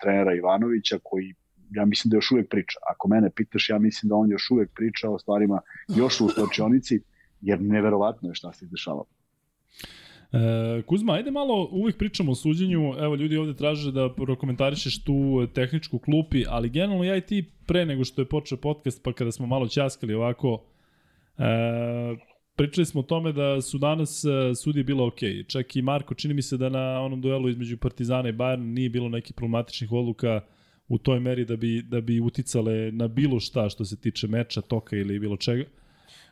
[SPEAKER 2] trenera Ivanovića koji ja mislim da još uvek priča. Ako mene pitaš, ja mislim da on još uvek priča o stvarima još u slačionici, jer neverovatno je šta se dešavalo.
[SPEAKER 1] E, Kuzma, ajde malo, uvijek pričamo o suđenju, evo ljudi ovde traže da prokomentarišeš tu tehničku klupi, ali generalno ja i ti pre nego što je počeo podcast, pa kada smo malo ćaskali ovako, e, pričali smo o tome da su danas e, sudije bilo ok. Čak i Marko, čini mi se da na onom duelu između Partizana i Bayern nije bilo nekih problematičnih odluka u toj meri da bi, da bi uticale na bilo šta što se tiče meča, toka ili bilo čega.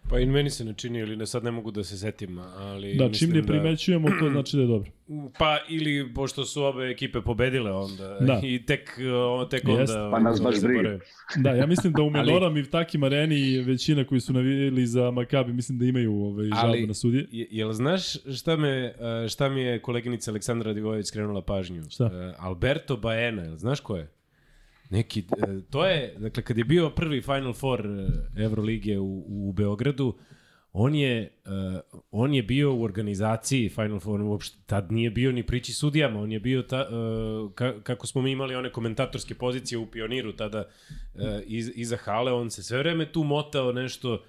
[SPEAKER 3] Pa i meni se ne čini, ili ne, sad ne mogu da se setim, ali...
[SPEAKER 1] Da, čim ne da- primećujemo, to znači da je dobro.
[SPEAKER 3] Pa, ili pošto su obe ekipe pobedile onda, da. i tek, tek onda... Jest.
[SPEAKER 2] Pa nas baš briga.
[SPEAKER 1] Da, ja mislim da u Menoram i takim areni većina koji su navijeli za Makabi, mislim da imaju ovaj, žalbu na sudije.
[SPEAKER 3] Je, jel znaš šta, me, šta mi je koleginica Aleksandra Divojević skrenula pažnju?
[SPEAKER 1] Šta?
[SPEAKER 3] Alberto Baena, jel znaš ko je? Neki, e, to je, dakle, kad je bio prvi Final Four e, Evrolige u, u Beogradu, on je, uh, on je bio u organizaciji Final Four, uopšte tad nije bio ni priči sudijama, on je bio, ta, uh, ka, kako smo mi imali one komentatorske pozicije u Pioniru tada uh, iz, iza hale, on se sve vreme tu motao nešto,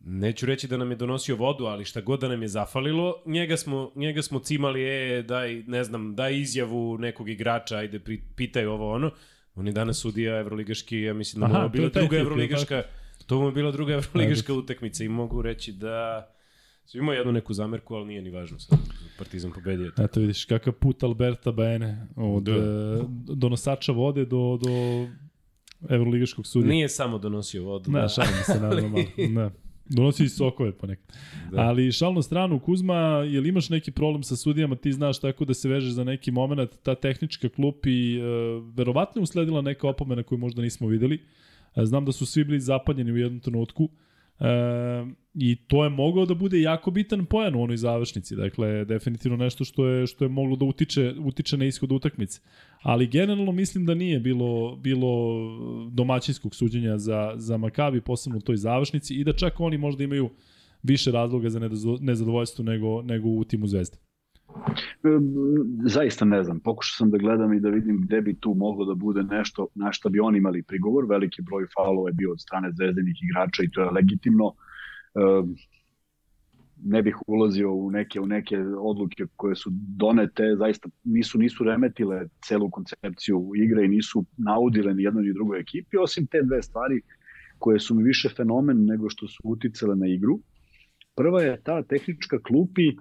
[SPEAKER 3] neću reći da nam je donosio vodu, ali šta god da nam je zafalilo, njega smo, njega smo cimali, e, daj, ne znam, daj izjavu nekog igrača, ajde, pitaj ovo ono, On je danas sudija evroligaški, ja mislim da mu je bila druga evroligaška, to mu je bila druga evroligaška utakmica i mogu reći da su imao jednu neku zamerku, ali nije ni važno sad. Partizan pobedio.
[SPEAKER 1] Eto vidiš kakav put Alberta Baene od da. E, donosača vode do, do evroligaškog sudija.
[SPEAKER 3] Nije samo donosio vodu.
[SPEAKER 1] Ne, da. šalim se naravno malo. Ne. Donosi i sokove ponekad. Da. Ali šalno stranu, Kuzma, je li imaš neki problem sa sudijama, ti znaš tako da se vežeš za neki moment, ta tehnička klup i e, verovatno je usledila neka opomena koju možda nismo videli. E, znam da su svi bili zapanjeni u jednom trenutku. E, I to je moglo da bude jako bitan pojan u onoj završnici. Dakle, definitivno nešto što je što je moglo da utiče, utiče na ishod utakmice. Ali generalno mislim da nije bilo bilo domaćinskog suđenja za, za Makabi, posebno u toj završnici, i da čak oni možda imaju više razloga za nezadovoljstvo nego, nego u timu Zvezde.
[SPEAKER 2] Zaista ne znam. Pokušao sam da gledam i da vidim gde bi tu moglo da bude nešto na što bi oni imali prigovor. Veliki broj faulova je bio od strane zvezdenih igrača i to je legitimno. Ne bih ulazio u neke u neke odluke koje su donete, zaista nisu nisu remetile celu koncepciju igre i nisu naudile ni jednoj ni drugoj ekipi, osim te dve stvari koje su mi više fenomen nego što su uticale na igru. Prva je ta tehnička klupi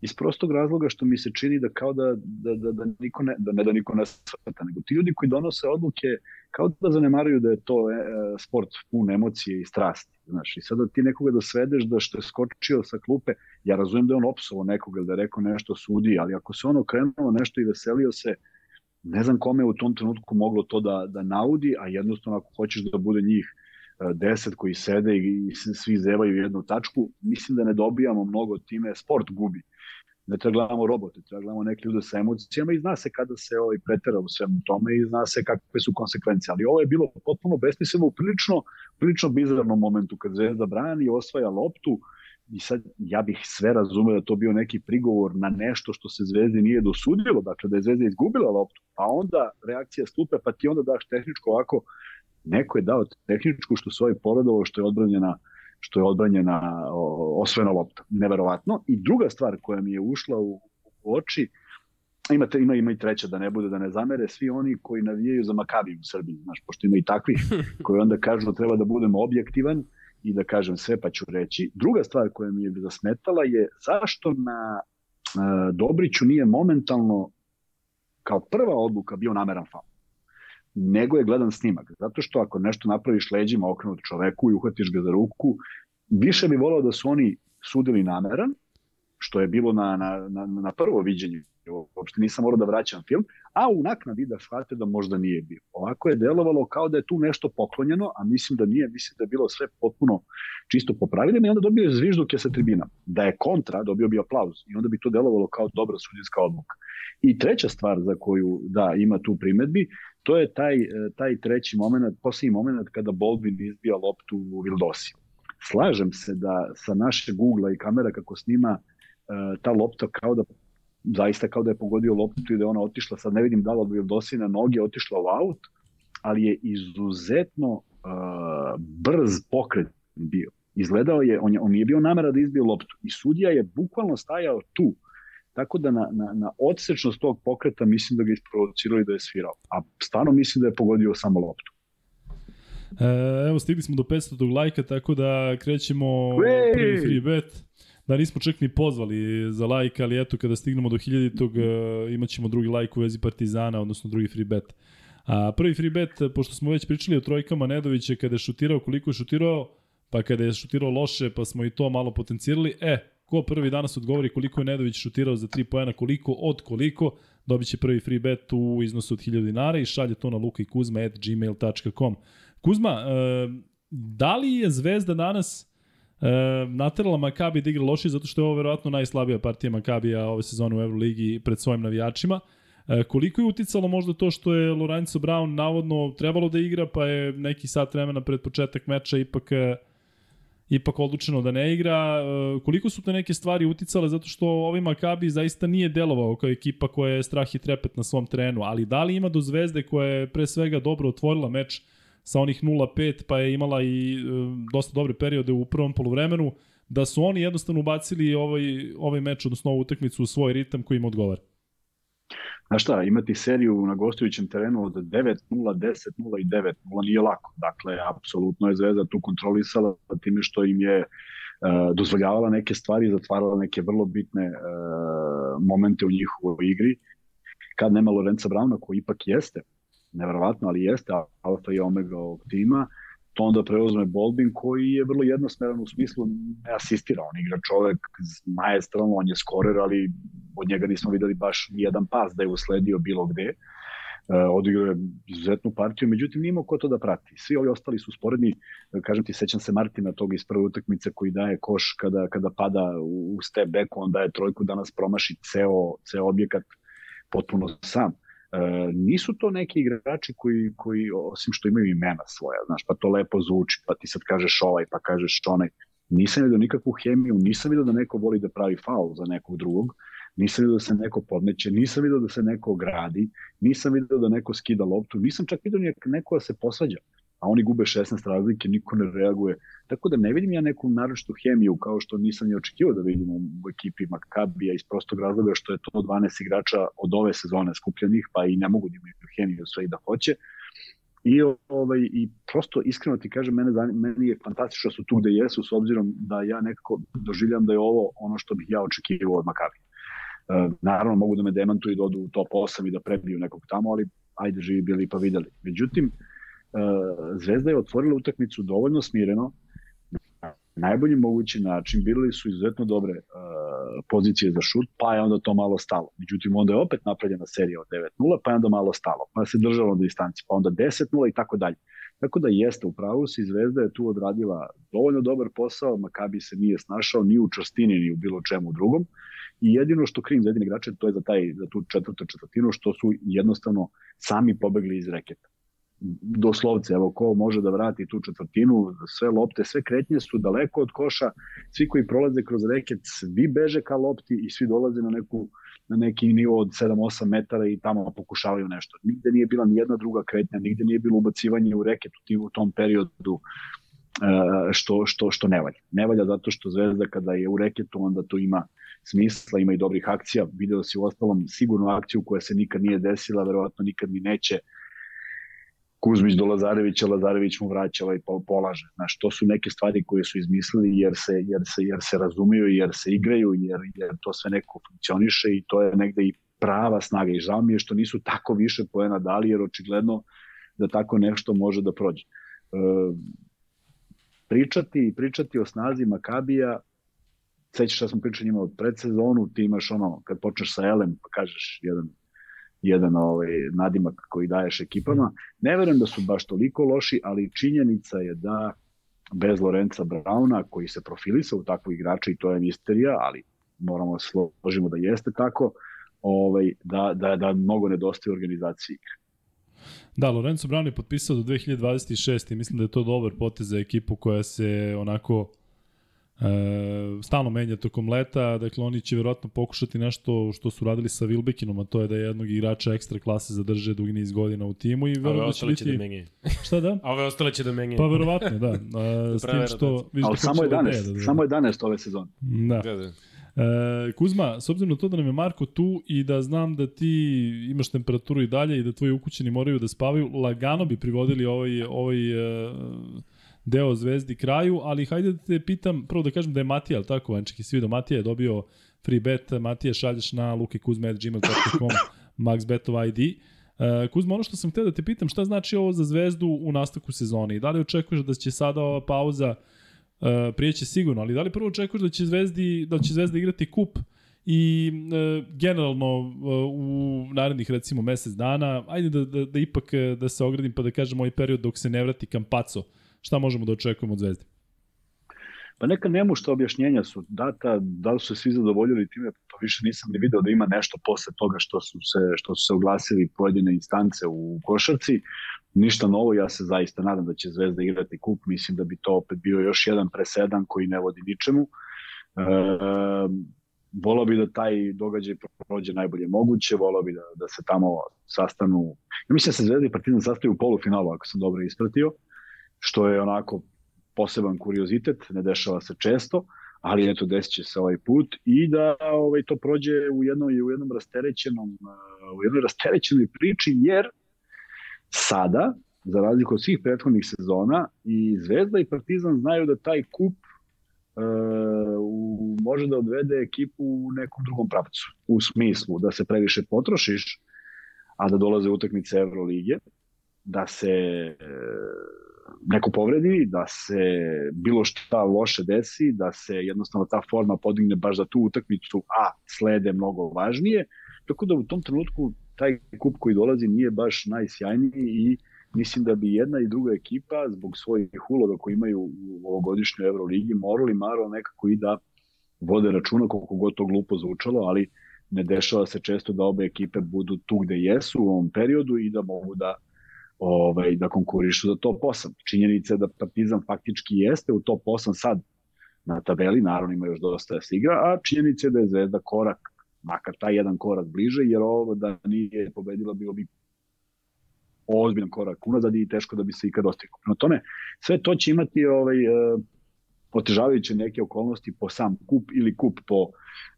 [SPEAKER 2] iz prostog razloga što mi se čini da kao da, da, da, da niko ne, da ne da niko ne svata, nego ti ljudi koji donose odluke kao da zanemaruju da je to e, sport pun emocije i strasti. Znaš, i sada ti nekoga da svedeš da što je skočio sa klupe, ja razumem da je on opsovo nekoga, da je rekao nešto sudi, ali ako se on okrenuo nešto i veselio se, ne znam kome u tom trenutku moglo to da, da naudi, a jednostavno ako hoćeš da bude njih e, deset koji sede i, svi zevaju jednu tačku, mislim da ne dobijamo mnogo time, sport gubi ne treba gledamo robote, treba gledamo neke ljude sa emocijama i zna se kada se ovaj pretera u svemu tome i zna se kakve su konsekvencije. Ali ovo je bilo potpuno besmisleno u prilično, prilično bizarnom momentu kad Zvezda brani i osvaja loptu i sad ja bih sve razumeo da to bio neki prigovor na nešto što se Zvezdi nije dosudilo, dakle da je Zvezda izgubila loptu, pa onda reakcija stupe, pa ti onda daš tehničko ovako, neko je dao tehničku što se ovaj što je odbranjena što je odbranjena osvojena lopta. Neverovatno. I druga stvar koja mi je ušla u, u oči, imate, ima, ima i treća, da ne bude, da ne zamere, svi oni koji navijaju za Makabi u Srbiji, znaš, pošto ima i takvih, koji onda kažu da treba da budemo objektivan i da kažem sve, pa ću reći. Druga stvar koja mi je zasmetala je zašto na uh, Dobriću nije momentalno kao prva odluka bio nameran faul nego je gledan snimak. Zato što ako nešto napraviš leđima okrenut čoveku i uhvatiš ga za ruku, više bi volao da su oni sudili nameran, što je bilo na, na, na, na prvo viđenje. Uopšte nisam morao da vraćam film, a u naknadi da shvate da možda nije bio. Ovako je delovalo kao da je tu nešto poklonjeno, a mislim da nije, mislim da je bilo sve potpuno čisto po pravilima i onda dobio je zvižduke sa tribina. Da je kontra, dobio bi aplauz i onda bi to delovalo kao dobra sudijska odluka. I treća stvar za koju da ima tu primetbi, to je taj, taj treći moment, posljednji moment kada Baldwin izbija loptu u Vildosi. Slažem se da sa naše Google i kamera kako snima ta lopta kao da zaista kao da je pogodio loptu i da je ona otišla, sad ne vidim da li od Vildosi na noge otišla u aut, ali je izuzetno uh, brz pokret bio. Izgledao je, on, je, on nije bio namera da izbije loptu i sudija je bukvalno stajao tu. Tako da na, na, na odsečnost tog pokreta mislim da ga isprovocirali da je svirao. A stvarno mislim da je pogodio samo loptu.
[SPEAKER 1] E, evo, stigli smo do 500. lajka, tako da krećemo prvi free bet da nismo čak ni pozvali za like, ali eto kada stignemo do 1000 uh, imaćemo drugi like u vezi Partizana, odnosno drugi free bet. A prvi free bet, pošto smo već pričali o trojkama Nedovića kada je šutirao, koliko je šutirao, pa kada je šutirao loše, pa smo i to malo potencirali. E, ko prvi danas odgovori koliko je Nedović šutirao za 3 poena, koliko od koliko, dobit će prvi free bet u iznosu od 1000 dinara i šalje to na lukajkuzma.gmail.com. Kuzma, uh, da li je Zvezda danas e, naterala Makabi da igra loši zato što je ovo verovatno najslabija partija Makabija ove sezone u Euroligi pred svojim navijačima. E, koliko je uticalo možda to što je Lorenzo Brown navodno trebalo da igra, pa je neki sat vremena pred početak meča ipak e, ipak odlučeno da ne igra. E, koliko su te neke stvari uticale zato što ovaj Makabi zaista nije delovao kao ekipa koja je strah i trepet na svom terenu, ali da li ima do Zvezde koja je pre svega dobro otvorila meč sa onih 0-5, pa je imala i e, dosta dobre periode u prvom poluvremenu, da su oni jednostavno ubacili ovaj, ovaj meč, odnosno ovu utakmicu u svoj ritam koji im odgovara.
[SPEAKER 2] Znaš šta, imati seriju na gostujućem terenu od 9-0, 10-0 i 9-0 nije lako. Dakle, apsolutno je Zvezda tu kontrolisala time što im je uh, dozvoljavala neke stvari, zatvarala neke vrlo bitne uh, momente u njihovoj igri. Kad nema Lorenza Brauna, koji ipak jeste neverovatno, ali jeste alfa i omega ovog tima, to onda preuzme Bolbin koji je vrlo jednosmeran u smislu ne asistira, on igra čovek majestralno, on je skorer, ali od njega nismo videli baš jedan pas da je usledio bilo gde. Uh, odigrao je izuzetnu partiju, međutim nima ko to da prati. Svi ovi ostali su sporedni, kažem ti, sećam se Martina tog iz prve utakmice koji daje koš kada, kada pada u step back, on daje trojku, danas promaši ceo, ceo objekat potpuno sam. Uh, E, nisu to neki igrači koji, koji, osim što imaju imena svoja, znaš, pa to lepo zvuči, pa ti sad kažeš ovaj, pa kažeš onaj. Nisam vidio nikakvu hemiju, nisam vidio da neko voli da pravi faul za nekog drugog, nisam vidio da se neko podmeće, nisam vidio da se neko gradi, nisam vidio da neko skida loptu, nisam čak vidio neko da se posvađa a oni gube 16 razlike, niko ne reaguje. Tako da ne vidim ja neku naročtu hemiju kao što nisam ni očekivao da vidim u ekipi Makabija iz prostog razloga što je to 12 igrača od ove sezone skupljenih, pa i ne mogu da imaju hemiju sve i da hoće. I, ovaj, I prosto iskreno ti kažem, mene, meni je fantastično da su tu gde jesu, s obzirom da ja nekako doživljam da je ovo ono što bih ja očekivao od Makabija. E, naravno mogu da me demantuju i da odu u top 8 i da prebiju nekog tamo, ali ajde živi bili pa videli. Međutim, Zvezda je otvorila utakmicu dovoljno smireno, na najbolji mogući način, bili su izuzetno dobre pozicije za šut, pa je onda to malo stalo. Međutim, onda je opet napravljena serija od 9-0, pa je onda malo stalo, pa se držalo na distanci, pa onda 10-0 i tako dalje. Tako da jeste, u pravu si, Zvezda je tu odradila dovoljno dobar posao, Makabi se nije snašao ni u častini, ni u bilo čemu drugom. I jedino što krim za jedine igrače, to je za, taj, za tu četvrtu četvrtinu, što su jednostavno sami pobegli iz reketa doslovce, evo ko može da vrati tu četvrtinu, sve lopte, sve kretnje su daleko od koša, svi koji prolaze kroz reket, svi beže ka lopti i svi dolaze na neku na neki nivo od 7-8 metara i tamo pokušavaju nešto. Nigde nije bila ni jedna druga kretnja, nigde nije bilo ubacivanje u reket u, tom periodu e, što, što, što ne valja. Ne valja zato što Zvezda kada je u reketu onda to ima smisla, ima i dobrih akcija. Video si u ostalom sigurnu akciju koja se nikad nije desila, verovatno nikad ni neće, Kuzmić do Lazarevića, Lazarević mu vraća ovaj polaže. Znaš, to su neke stvari koje su izmislili jer se, jer se, jer se razumiju, jer se igraju, jer, jer to sve neko funkcioniše i to je negde i prava snaga. I žao mi je što nisu tako više poena dali, jer očigledno da tako nešto može da prođe. E, pričati, pričati o snazi Makabija sećaš šta smo pričali njima od predsezonu, ti imaš ono, kad počneš sa Elem, pa kažeš jedan jedan ovaj, nadimak koji daješ ekipama. Ne verujem da su baš toliko loši, ali činjenica je da bez Lorenca Brauna, koji se profilisa u takvu igrača i to je misterija, ali moramo da složimo da jeste tako, ovaj, da, da, da mnogo nedostaje organizaciji igre.
[SPEAKER 1] Da, Lorenzo Brown je potpisao do 2026 i mislim da je to dobar potez za ekipu koja se onako e, stalno menja tokom leta, dakle oni će verovatno pokušati nešto što su radili sa Wilbekinom, a to je da jednog igrača ekstra klase zadrže dugi niz godina u timu i
[SPEAKER 3] verovatno da će biti... da menjaju.
[SPEAKER 1] Šta da?
[SPEAKER 3] A ove ostale će da menjaju.
[SPEAKER 1] Pa verovatno, da. A, s tim što...
[SPEAKER 2] Ali samo 11, da, samo 11 ove sezone.
[SPEAKER 1] Da. da, da. E, Kuzma, s obzirom na to da nam je Marko tu i da znam da ti imaš temperaturu i dalje i da tvoji ukućeni moraju da spavaju, lagano bi privodili ovaj, ovaj uh, deo Zvezdi kraju, ali hajde da te pitam, prvo da kažem da je Matija, ali tako, Vanček, i svi do Matija je dobio free bet, Matija šalješ na lukekuzme.gmail.com maxbetov ID. Uh, Kuzma, ono što sam hteo da te pitam, šta znači ovo za Zvezdu u nastavku sezone? Da li očekuješ da će sada ova pauza uh, prijeće sigurno, ali da li prvo očekuješ da će Zvezdi, da će Zvezda igrati kup i uh, generalno uh, u narednih recimo mesec dana, ajde da, da, da ipak da se ogradim pa da kažem ovaj period dok se ne vrati Kampaco, šta možemo da očekujemo od Zvezde?
[SPEAKER 2] Pa neka nemušta objašnjenja su data, da li su svi zadovoljili time, to više nisam ni video da ima nešto posle toga što su se, što su se oglasili pojedine instance u košarci. Ništa novo, ja se zaista nadam da će Zvezda igrati kup, mislim da bi to opet bio još jedan presedan koji ne vodi ničemu. E, volao bi da taj događaj prođe najbolje moguće, volao bi da, da se tamo sastanu, ja mislim da se Zvezda i Partizan sastaju u polufinalu, ako sam dobro ispratio, što je onako poseban kuriozitet, ne dešava se često, ali eto desit će se ovaj put i da ovaj to prođe u jednom u jednom rasterećenom u jednoj rasterećenoj priči jer sada za razliku od svih prethodnih sezona i Zvezda i Partizan znaju da taj kup uh, u, može da odvede ekipu u nekom drugom pravcu u smislu da se previše potrošiš a da dolaze utakmice Evrolige da se uh, neko povredi, da se bilo šta loše desi, da se jednostavno ta forma podigne baš za tu utakmicu, a slede mnogo važnije. Tako da u tom trenutku taj kup koji dolazi nije baš najsjajniji i mislim da bi jedna i druga ekipa zbog svojih uloga koji imaju u ovogodišnjoj Euroligi morali maro nekako i da vode računa koliko god to glupo zvučalo, ali ne dešava se često da obe ekipe budu tu gde jesu u ovom periodu i da mogu da ovaj, da konkurišu za top 8. Činjenica je da Partizan faktički jeste u top 8 sad na tabeli, naravno ima još dosta da se igra, a činjenica je da je Zvezda korak, makar taj jedan korak bliže, jer ovo da nije pobedila bilo bi ozbiljan korak unazad i teško da bi se ikad dostigao. Prema tome, sve to će imati ovaj, e, otežavajuće neke okolnosti po sam kup ili kup po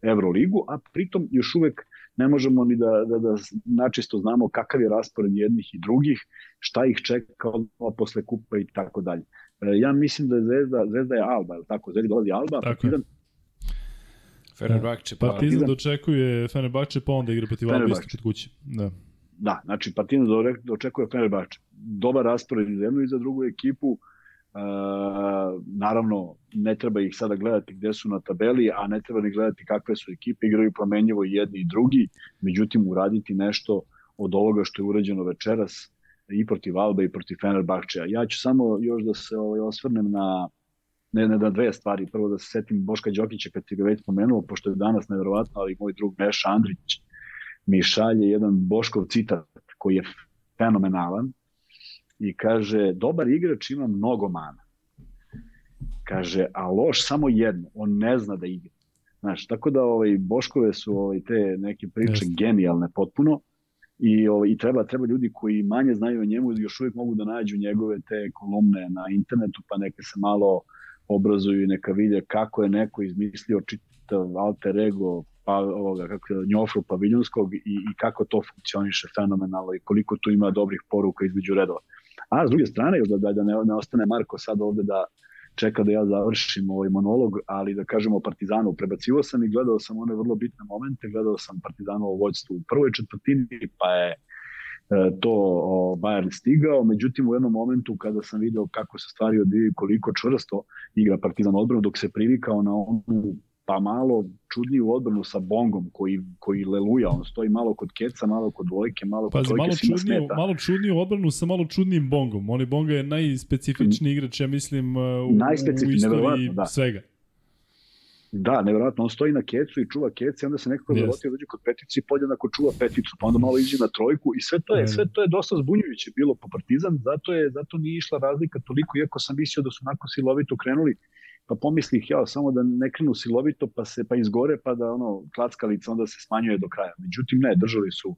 [SPEAKER 2] Euroligu, a pritom još uvek ne možemo ni da, da, da načisto znamo kakav je raspored jednih i drugih, šta ih čeka odmah posle kupa i tako dalje. E, ja mislim da je Zvezda, Zvezda je Alba, je tako? Zvezda dolazi Alba, tako Partizan,
[SPEAKER 3] Fenerbahče,
[SPEAKER 1] pa Partizan dočekuje Fenerbahče, pa onda igra protiv Alba isto kod kuće. Da.
[SPEAKER 2] Da, znači Partizan dočekuje Fenerbahče. Dobar raspored za jednu i za drugu ekipu. Uh, naravno, ne treba ih sada gledati gde su na tabeli, a ne treba ni gledati kakve su ekipe, igraju promenjivo i jedni i drugi, međutim uraditi nešto od ovoga što je urađeno večeras i protiv Alba i protiv Fenerbahčeja. Ja ću samo još da se ovaj, osvrnem na ne, ne dve stvari. Prvo da se setim Boška Đokića kad ti ga već spomenuo, pošto je danas nevjerovatno, ali moj drug Meša Andrić mi šalje jedan Boškov citat koji je fenomenalan i kaže, dobar igrač ima mnogo mana. Kaže, a loš samo jedno, on ne zna da igra. Znaš, tako da ovaj, Boškove su ovaj, te neke priče yes. genijalne potpuno i, ovaj, i treba, treba ljudi koji manje znaju o njemu još uvijek mogu da nađu njegove te kolumne na internetu pa neka se malo obrazuju i neka vide kako je neko izmislio čitav alter ego pa, ovoga, kako je, Njofru paviljonskog i, i kako to funkcioniše fenomenalno i koliko tu ima dobrih poruka između redova. A s druge strane, da, da, da ne, ne ostane Marko sad ovde da čeka da ja završim ovaj monolog, ali da kažemo Partizanu, prebacivo sam i gledao sam one vrlo bitne momente, gledao sam Partizanovo vođstvo u prvoj četvrtini, pa je e, to Bayern stigao, međutim u jednom momentu kada sam video kako se stvari odvijaju koliko čvrsto igra Partizan odbranu dok se privikao na onu pa malo čudniju odbranu sa Bongom koji, koji leluja, on stoji malo kod Keca, malo kod dvojke, malo kod trojke,
[SPEAKER 1] malo čudniju,
[SPEAKER 2] smeta.
[SPEAKER 1] malo čudniju odbranu sa malo čudnijim Bongom. Oni Bonga je najspecifičniji igrač, ja mislim, uh, u, u istoriji
[SPEAKER 2] da.
[SPEAKER 1] svega.
[SPEAKER 2] Da, nevjerojatno, on stoji na kecu i čuva kec i onda se nekako
[SPEAKER 1] Yes.
[SPEAKER 2] yes. dođe kod petici i podjednako čuva peticu, pa onda malo iđe na trojku i sve to je, sve to je dosta zbunjujuće bilo po Partizan, zato je zato nije išla razlika toliko, iako sam mislio da su onako silovito krenuli, pa pomislih ja samo da ne krenu silovito pa se pa izgore pa da ono klackalica onda se smanjuje do kraja. Međutim ne, držali su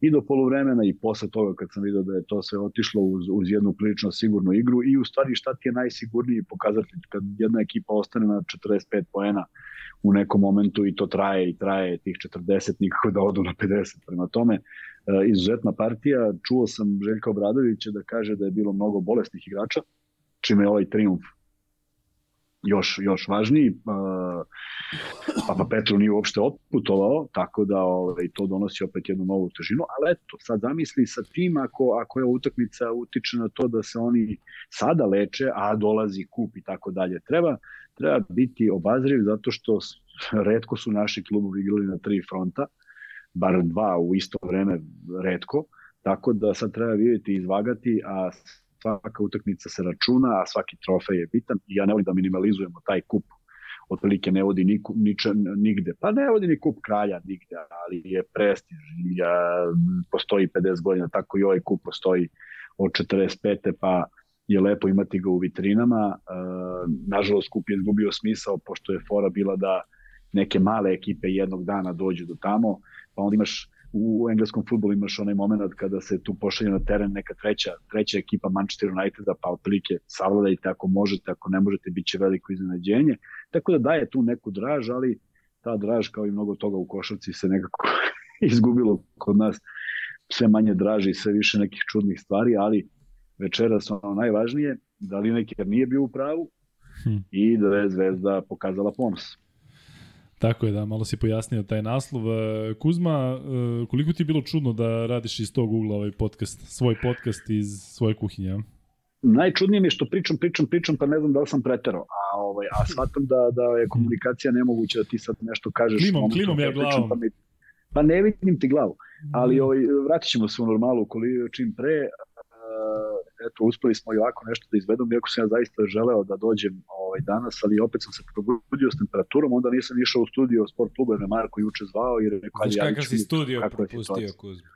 [SPEAKER 2] i do poluvremena i posle toga kad sam video da je to sve otišlo uz, uz jednu prilično sigurnu igru i u stvari šta ti je najsigurniji pokazatelj kad jedna ekipa ostane na 45 poena u nekom momentu i to traje i traje tih 40 nikako da odu na 50. Prema tome, e, izuzetna partija. Čuo sam Željka Obradovića da kaže da je bilo mnogo bolesnih igrača, čime je ovaj triumf još, još važniji. Papa Petru nije uopšte otputovao, tako da ovaj, to donosi opet jednu novu težinu, ali eto, sad zamisli sa tim ako, ako je utakmica utiče na to da se oni sada leče, a dolazi kup i tako dalje. Treba, treba biti obazriv zato što redko su naši klubovi igrali na tri fronta, bar dva u isto vreme redko, tako da sad treba vidjeti i izvagati, a svaka utakmica se računa, a svaki trofej je bitan i ja ne volim da minimalizujemo taj kup otprilike ne vodi niku, niče, nigde. Pa ne vodi ni kup kralja nigde, ali je prestiž. Ja, postoji 50 godina, tako i ovaj kup postoji od 45. pa je lepo imati ga u vitrinama. E, nažalost, kup je izgubio smisao, pošto je fora bila da neke male ekipe jednog dana dođu do tamo, pa onda imaš u engleskom futbolu imaš onaj moment kada se tu pošalje na teren neka treća, treća ekipa Manchester Uniteda, pa otprilike savladajte ako možete, ako ne možete, bit će veliko iznenađenje. Tako da daje tu neku draž, ali ta draž kao i mnogo toga u košarci se nekako izgubilo kod nas sve manje draži i sve više nekih čudnih stvari, ali večeras ono najvažnije, da li Lineker nije bio u pravu
[SPEAKER 1] Hm.
[SPEAKER 2] i da je Zvezda pokazala ponos.
[SPEAKER 1] Tako je, da, malo si pojasnio taj naslov. E, Kuzma, e, koliko ti je bilo čudno da radiš iz tog ugla ovaj podcast, svoj podcast iz svoje kuhinje?
[SPEAKER 2] Najčudnije mi je što pričam, pričam, pričam, pa ne znam da li sam preterao. A, ovaj, a shvatam da, da je komunikacija nemoguća da ti sad nešto kažeš.
[SPEAKER 1] Klimom, klimom ja
[SPEAKER 2] pričam,
[SPEAKER 1] glavom.
[SPEAKER 2] Pa, mi, pa ne vidim ti glavu. Ali ovaj, vratit ćemo se u normalu koliko čim pre. Uh, eto, uspeli smo i ovako nešto da izvedemo, iako sam ja zaista želeo da dođem ovaj, danas, ali opet sam se probudio s temperaturom, onda nisam išao u studio sport kluba, jer me Marko juče zvao i rekao,
[SPEAKER 3] Znaš
[SPEAKER 2] ajde, javit
[SPEAKER 3] kakav si studio propustio. Kuzma?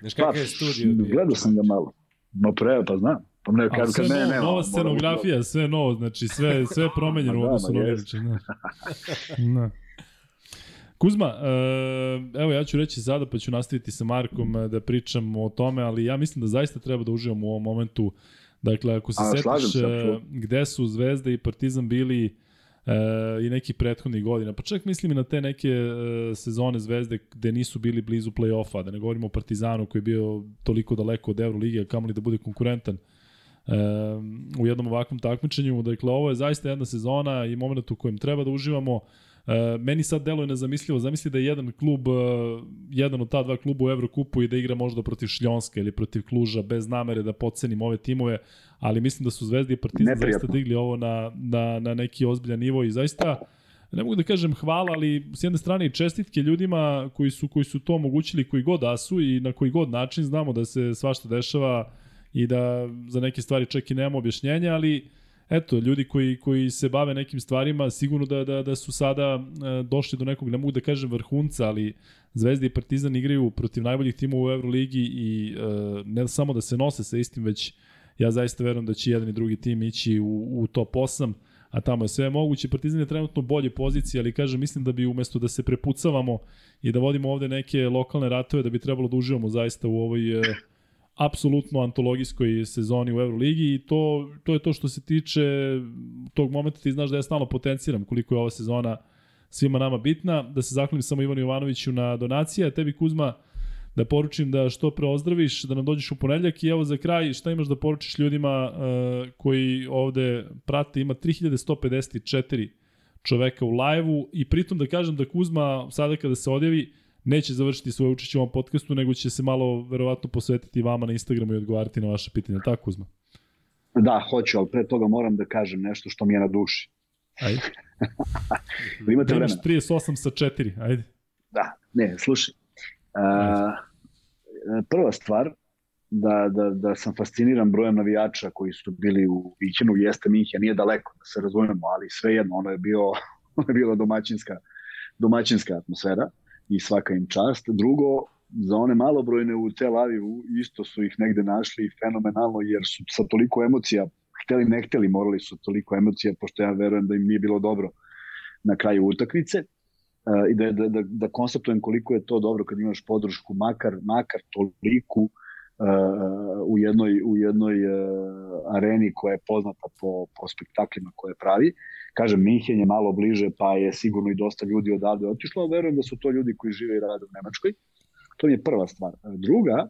[SPEAKER 3] Znaš
[SPEAKER 2] Pa,
[SPEAKER 3] kakav je studio bio?
[SPEAKER 2] Gledao sam ga malo. No pre, pa znam. Pa ne, kad,
[SPEAKER 1] sve
[SPEAKER 2] kad ne, nema.
[SPEAKER 1] nova scenografija, sve novo, znači sve, sve je promenjeno u
[SPEAKER 2] da,
[SPEAKER 1] odnosu na. Lilića. Da. Kuzma, e, evo ja ću reći sada pa ću nastaviti sa Markom e, da pričam o tome, ali ja mislim da zaista treba da uživamo u ovom momentu. Dakle, ako se
[SPEAKER 2] A,
[SPEAKER 1] setiš
[SPEAKER 2] se,
[SPEAKER 1] e, gde su Zvezda i Partizan bili e, i neki prethodnih godina, pa čak mislim i na te neke e, sezone Zvezde gde nisu bili blizu play-offa, da ne govorimo o Partizanu koji je bio toliko daleko od Euroligi, a kamoli da bude konkurentan u jednom ovakvom takmičenju. Dakle, ovo je zaista jedna sezona i moment u kojem treba da uživamo. Meni sad deluje nezamislivo, zamisli da je jedan klub, uh, jedan od ta dva kluba u Evrokupu i da igra možda protiv Šljonska ili protiv Kluža, bez namere da pocenim ove timove, ali mislim da su Zvezda i Partizan zaista digli ovo na, na, na neki ozbiljan nivo i zaista ne mogu da kažem hvala, ali s jedne strane i čestitke ljudima koji su, koji su to omogućili koji god da su i na koji god način znamo da se svašta dešava i da za neke stvari čak i nemamo objašnjenja, ali eto, ljudi koji, koji se bave nekim stvarima, sigurno da, da, da su sada e, došli do nekog, ne mogu da kažem vrhunca, ali Zvezda i Partizan igraju protiv najboljih timova u Euroligi i e, ne samo da se nose sa istim, već ja zaista verujem da će jedan i drugi tim ići u, u top 8, a tamo je sve moguće. Partizan je trenutno bolje pozicije, ali kažem, mislim da bi umesto da se prepucavamo i da vodimo ovde neke lokalne ratove, da bi trebalo da uživamo zaista u ovoj e, apsolutno antologijskoj sezoni u Euroligi i to, to je to što se tiče tog momenta, ti znaš da ja stalno potenciram koliko je ova sezona svima nama bitna. Da se zahvalim samo Ivanu Jovanoviću na donacije, a tebi Kuzma da poručim da što pre ozdraviš, da nam dođeš u ponedljak i evo za kraj šta imaš da poručiš ljudima uh, koji ovde prate, ima 3154 čoveka u live-u i pritom da kažem da Kuzma sada kada se odjavi neće završiti svoje učešće u ovom podcastu, nego će se malo verovatno posvetiti vama na Instagramu i odgovarati na vaše pitanja. Tako Kuzma?
[SPEAKER 2] Da, hoću, ali pre toga moram da kažem nešto što mi je na duši.
[SPEAKER 1] Ajde.
[SPEAKER 2] Da imate
[SPEAKER 1] Imaš
[SPEAKER 2] vremena.
[SPEAKER 1] 38 sa 4, ajde.
[SPEAKER 2] Da, ne, slušaj. A, prva stvar, da, da, da sam fasciniran brojem navijača koji su bili u Vićenu, jeste Minhen, nije daleko, da se razumemo, ali svejedno, ono je bio, ono je bila domaćinska, domaćinska atmosfera i svaka im čast. Drugo, za one malobrojne u Tel Avivu isto su ih negde našli fenomenalno jer su sa toliko emocija, hteli ne hteli, morali su toliko emocija, pošto ja verujem da im nije bilo dobro na kraju utakmice uh, i da, da, da, da koliko je to dobro kad imaš podršku makar, makar toliku uh, u jednoj, u jednoj uh, areni koja je poznata po, po spektaklima koje pravi. Kažem, Minhen je malo bliže, pa je sigurno i dosta ljudi odavde otišlo, ali verujem da su to ljudi koji žive i rade u Nemačkoj. To mi je prva stvar. Druga,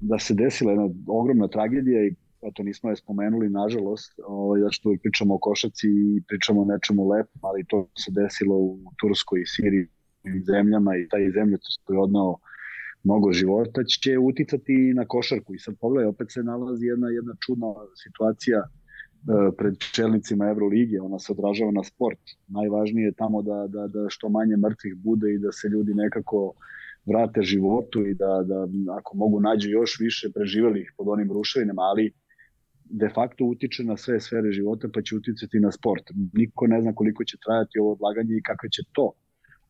[SPEAKER 2] da se desila jedna ogromna tragedija i eto nismo je spomenuli nažalost, ovaj, zato što pričamo o košaci i pričamo o nečemu lepom, ali to se desilo u Turskoj i Siriji i zemljama i taj zemljotres koji je odnao mnogo života će uticati na košarku i sad pogledaj, opet se nalazi jedna, jedna čudna situacija e, pred čelnicima Evrolige, ona se odražava na sport. Najvažnije je tamo da, da, da što manje mrtvih bude i da se ljudi nekako vrate životu i da, da ako mogu nađu još više preživelih pod onim ruševinama, ali de facto utiče na sve sfere života pa će uticati na sport. Niko ne zna koliko će trajati ovo odlaganje i kakve će to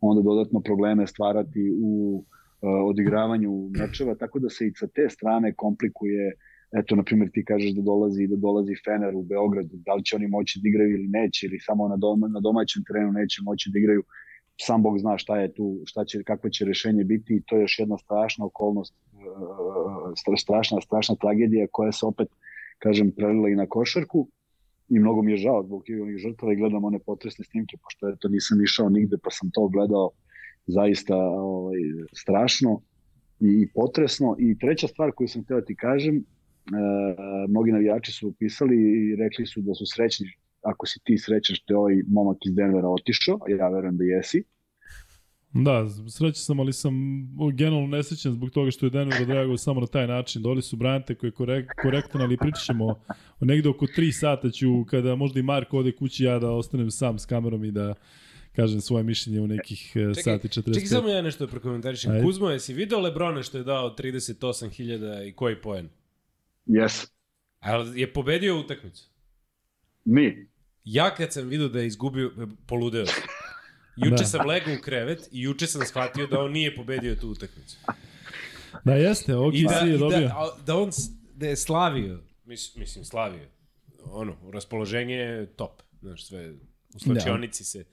[SPEAKER 2] onda dodatno probleme stvarati u uh, odigravanju mečeva, tako da se i sa te strane komplikuje eto, na primjer, ti kažeš da dolazi da dolazi Fener u Beogradu, da li će oni moći da igraju ili neće, ili samo na, doma, na domaćem terenu neće moći da igraju, sam Bog zna šta je tu, šta će, kakvo će rešenje biti i to je još jedna strašna okolnost, strašna, strašna tragedija koja se opet kažem, prelila i na košarku i mnogo mi je žao zbog onih žrtava i gledam one potresne snimke, pošto eto nisam išao nigde pa sam to gledao zaista ovaj, strašno i potresno. I treća stvar koju sam htio da ti kažem, e, mnogi navijači su pisali i rekli su da su srećni ako si ti srećan što je ovaj momak iz Denvera otišao, ja verujem da jesi,
[SPEAKER 1] Da, srećan sam, ali sam generalno nesrećan zbog toga što je Denver odreagovao samo na taj način. Doli su Brante koji je korek, korektan, ali pričat ćemo negde oko 3 sata ću, kada možda i Marko ode kući, ja da ostanem sam s kamerom i da kažem svoje mišljenje u nekih čekaj, sati 40.
[SPEAKER 3] Čekaj samo ja nešto da prokomentarišem. Ajde. Kuzmo, jesi video Lebrone što je dao 38.000 i koji poen?
[SPEAKER 2] Yes.
[SPEAKER 3] Ali je pobedio utakmicu?
[SPEAKER 2] Mi.
[SPEAKER 3] Ja kad sam vidio da je izgubio, poludeo sam. Juče da. sam legao u krevet i juče sam shvatio da on nije pobedio tu utakmicu.
[SPEAKER 1] Da jeste, ok, da, si je dobio.
[SPEAKER 3] Da, da on da je slavio, mis, mislim slavio, ono, raspoloženje je top, znaš, sve u slačionici da. se...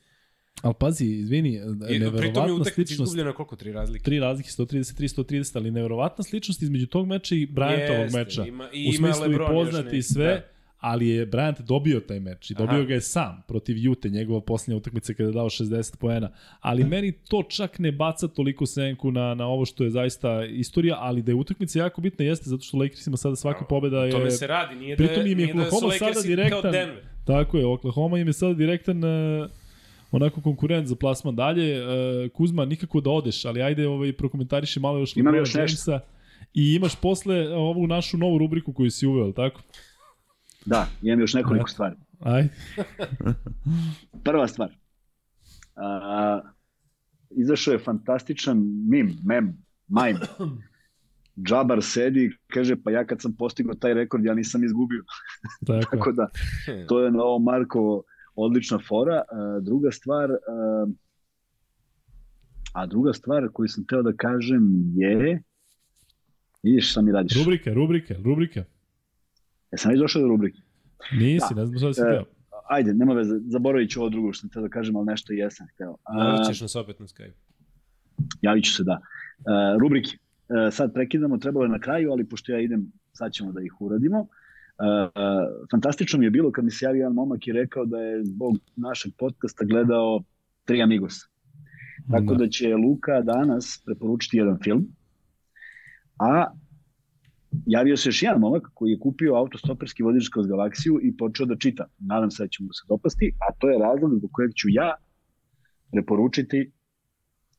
[SPEAKER 1] Ali pazi, izvini, neverovatna sličnost...
[SPEAKER 3] izgubljeno koliko, tri razlike?
[SPEAKER 1] Tri razlike, 133, 130, ali neverovatna sličnost između tog meča i Bryantovog meča. Ima, i u smislu ima i poznati i sve. Da ali je Bryant dobio taj meč i dobio Aha. ga je sam protiv Jute, njegova posljednja utakmica kada je dao 60 poena. Ali meni to čak ne baca toliko senku na, na ovo što je zaista istorija, ali da je utakmica jako bitna jeste zato što Lakersima sada svaka pobeda je...
[SPEAKER 3] Tome se radi, nije da,
[SPEAKER 1] pritom im je nije Oklahoma da sada direktan, Tako je, Oklahoma im je sada direktan uh, onako konkurent za plasman dalje. Uh, Kuzma, nikako da odeš, ali ajde ovaj, prokomentariši malo još
[SPEAKER 2] Imam još Jamesa.
[SPEAKER 1] I imaš posle ovu našu novu rubriku koju si uveo, tako?
[SPEAKER 2] Da, imam još nekoliko Ajde. stvari.
[SPEAKER 1] Ajde.
[SPEAKER 2] Prva stvar. A, izašao je fantastičan mim, mem, majm. Džabar sedi kaže, pa ja kad sam postigao taj rekord, ja nisam izgubio. Tako, Tako da, to je na ovo Markovo odlična fora. A, druga stvar, a, a druga stvar koju sam teo da kažem je, vidiš šta mi radiš.
[SPEAKER 1] Rubrike, rubrike, rubrike.
[SPEAKER 2] Jesam već došao do rubrike?
[SPEAKER 1] Nisi, da. ne znam šta si hteo.
[SPEAKER 2] Ajde, nema veze, zaboravit ću ovo drugo što sam hteo da kažem, ali nešto jesam hteo.
[SPEAKER 3] Javit ćeš nas opet na Skype.
[SPEAKER 2] Javit ću se, da. Rubrike. Sad prekidamo, trebalo je na kraju, ali pošto ja idem, sad ćemo da ih uradimo. Uh, fantastično mi je bilo kad mi se javio jedan momak i rekao da je zbog našeg podcasta gledao Tri Amigos. Tako da. da će Luka danas preporučiti jedan film, a javio se još jedan momak koji je kupio autostoperski vodič kroz galaksiju i počeo da čita. Nadam se da će mu se dopasti, a to je razlog zbog kojeg ću ja preporučiti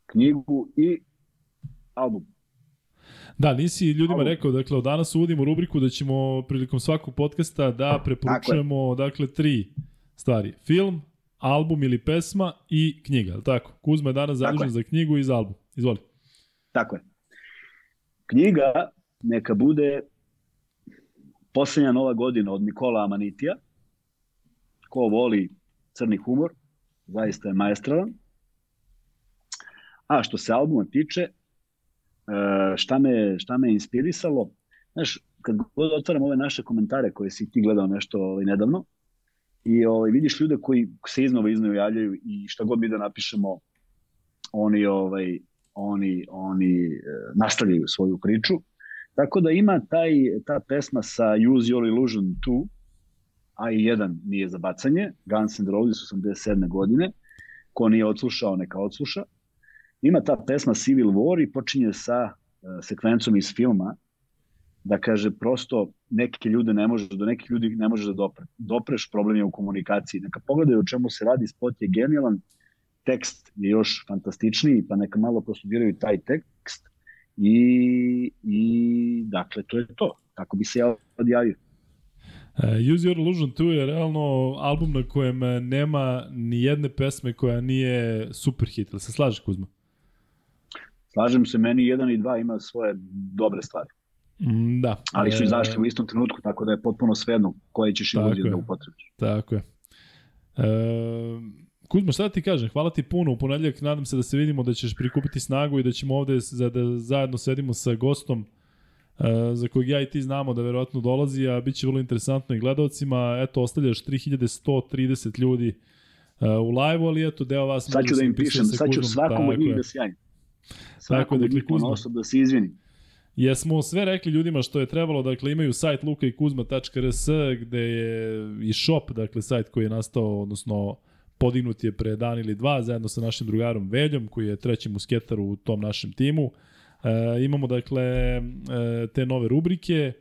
[SPEAKER 2] knjigu i album.
[SPEAKER 1] Da, nisi ljudima rekao, dakle, od danas uvodimo rubriku da ćemo prilikom svakog podcasta da preporučujemo, dakle, tri stvari. Film, album ili pesma i knjiga, tako? Kuzma je danas zadužen za knjigu i za album. Izvoli.
[SPEAKER 2] Tako je. Knjiga neka bude Poslednja nova godina od Nikola Amanitija. Ko voli crni humor, zaista je maestralan. A što se albuma tiče, šta me, šta me inspirisalo, znaš, kad god otvaram ove naše komentare koje si ti gledao nešto ovaj, nedavno, i ovaj, vidiš ljude koji se iznova iznova javljaju i šta god mi da napišemo, oni, ovaj, oni, oni e, nastavljaju svoju priču. Tako da ima taj, ta pesma sa Use Your Illusion 2, a i jedan nije za bacanje, Guns N' Roses 87. godine, ko nije odslušao, neka odsluša. Ima ta pesma Civil War i počinje sa uh, sekvencom iz filma, da kaže prosto neke ljude ne može, do nekih ljudi ne možeš da dopre. Dopreš, problem je u komunikaciji. Neka pogledaju o čemu se radi, spot je genijalan, tekst je još fantastičniji, pa neka malo prostudiraju taj tekst i, i dakle to je to. Tako bi se ja odjavio.
[SPEAKER 1] Uh, Use Your Illusion 2 je realno album na kojem nema ni jedne pesme koja nije super hit. Ali se slaže Kuzma?
[SPEAKER 2] Slažem se, meni jedan i dva ima svoje dobre stvari.
[SPEAKER 1] Mm, da.
[SPEAKER 2] Ali su izašli e... u istom trenutku, tako da je potpuno svejedno koje ćeš iluzije da upotrebiš.
[SPEAKER 1] Tako je. E, Kuzma, šta da ti kažem? Hvala ti puno. U ponedljak nadam se da se vidimo, da ćeš prikupiti snagu i da ćemo ovde za, da zajedno sedimo sa gostom uh, za kojeg ja i ti znamo da verovatno dolazi, a bit će vrlo interesantno i gledalcima. Eto, ostavljaš 3130 ljudi uh, u live-u, ali eto, deo vas...
[SPEAKER 2] Sad ću da im pišem, sad ću svakom od njih da sjajim. Svakom od njih osob da se izvinim.
[SPEAKER 1] Jesmo sve rekli ljudima što je trebalo, dakle imaju sajt lukaikuzma.rs gde je i shop, dakle sajt koji je nastao, odnosno podignut je pre dan ili dva zajedno sa našim drugarom Veljom koji je treći musketar u tom našem timu. E, imamo dakle e, te nove rubrike,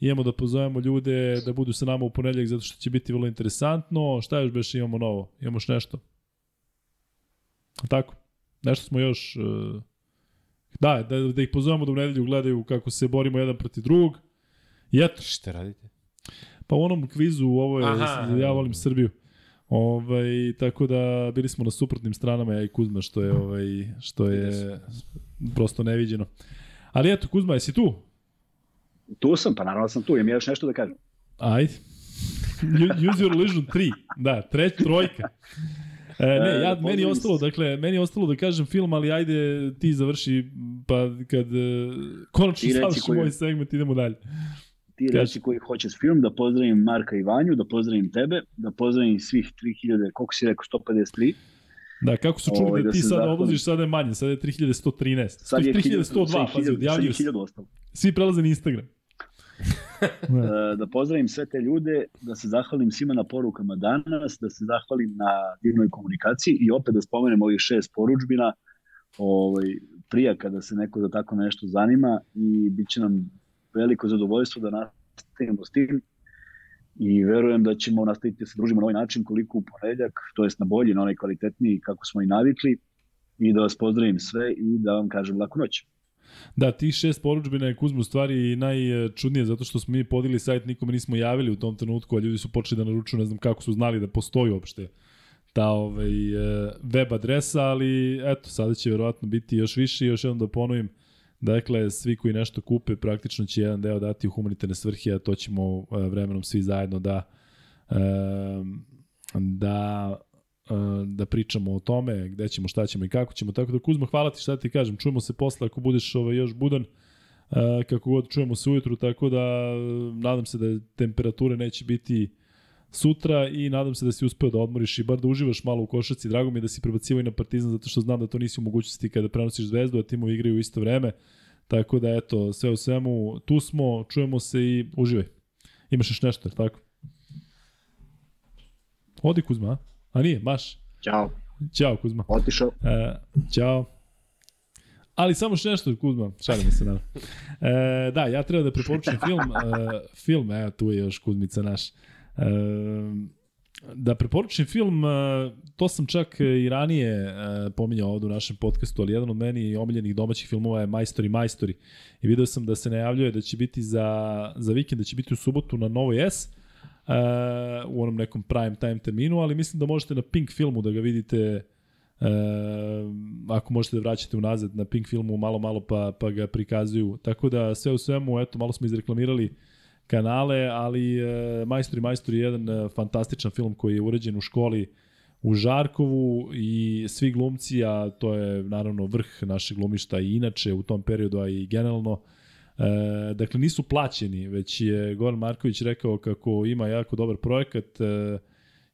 [SPEAKER 1] imamo da pozovemo ljude da budu sa nama u ponedljak zato što će biti vrlo interesantno. Šta još beš imamo novo? Imamo još nešto? Tako? Nešto smo još... E, da, da, da ih pozovemo da u nedelju gledaju kako se borimo jedan protiv drugog. I eto.
[SPEAKER 3] Šta radite?
[SPEAKER 1] Pa u onom kvizu, ovo je, Aha, ja volim Srbiju. Ovaj, tako da bili smo na suprotnim stranama ja i Kuzma što je ovaj što je prosto neviđeno. Ali eto Kuzma, jesi tu?
[SPEAKER 2] Tu sam, pa naravno sam tu, imam još nešto da kažem.
[SPEAKER 1] Ajde. Use your illusion 3. Da, treć, trojka. E, ne, ja, e, meni je ostalo, dakle, meni je ostalo da kažem film, ali ajde ti završi, pa kad uh, konačno završi koji... moj segment, idemo dalje
[SPEAKER 2] ti Kaži. reći koji hoćeš film, da pozdravim Marka i Vanju, da pozdravim tebe, da pozdravim svih 3000, koliko si rekao, 153.
[SPEAKER 1] Da, kako su čuli Ovo, ovaj, da, da ti sada zahvalim. odlaziš, sada je manje, sada je 3113. Sad je 3102, pazi, odjavljuju se. Svi prelaze na Instagram.
[SPEAKER 2] da. da pozdravim sve te ljude, da se zahvalim svima na porukama danas, da se zahvalim na divnoj komunikaciji i opet da spomenem ovih šest poručbina, ovaj, prija kada se neko za tako nešto zanima i bit će nam veliko zadovoljstvo da nastavimo s tim i verujem da ćemo nastaviti da se družimo na ovaj način koliko u ponedeljak, to jest na bolji, na onaj kvalitetniji kako smo i navikli i da vas pozdravim sve i da vam kažem laku noć.
[SPEAKER 1] Da, tih šest poručbina je Kuzmu stvari najčudnije zato što smo mi podili sajt, nikome nismo javili u tom trenutku, a ljudi su počeli da naručuju, ne znam kako su znali da postoji uopšte ta ovaj, web adresa, ali eto, sada će verovatno biti još više. I još jednom da ponovim, Dakle, svi koji nešto kupe praktično će jedan deo dati u humanitarne svrhe, a to ćemo e, vremenom svi zajedno da e, da e, da pričamo o tome, gde ćemo, šta ćemo i kako ćemo. Tako da Kuzma, hvala ti šta ti kažem. Čujemo se posle ako budeš ovaj, još budan kako god čujemo se ujutru, tako da nadam se da temperature neće biti sutra i nadam se da si uspeo da odmoriš i bar da uživaš malo u košarci. Drago mi je da si prebacivao i na Partizan zato što znam da to nisi u mogućnosti kada prenosiš Zvezdu, a timovi igraju u isto vreme. Tako da eto, sve u svemu, tu smo, čujemo se i uživaj. Imaš još nešto, tako? Odi Kuzma, a? A nije, maš.
[SPEAKER 2] Ćao.
[SPEAKER 1] Ćao Kuzma.
[SPEAKER 2] Otišao.
[SPEAKER 1] E, ćao. Ali samo što nešto, Kuzma, šalimo se, naravno. E, da, ja treba da preporučim film, e, film, evo tu je još Kuzmica naš. E, da preporučim film, uh, to sam čak i ranije uh, pominjao ovde u našem podcastu, ali jedan od meni omiljenih domaćih filmova je Majstori, Majstori. I video sam da se najavljuje da će biti za, za vikend, da će biti u subotu na Novoj S, uh, u onom nekom prime time terminu, ali mislim da možete na Pink filmu da ga vidite uh, ako možete da vraćate unazad na Pink filmu malo malo pa, pa ga prikazuju. Tako da sve u svemu, eto, malo smo izreklamirali uh, kanale, ali e, Majstori Majstori je jedan e, fantastičan film koji je uređen u školi u Žarkovu i svi glumci, a to je naravno vrh našeg glumišta i inače u tom periodu, a i generalno, e, dakle nisu plaćeni, već je Goran Marković rekao kako ima jako dobar projekat e,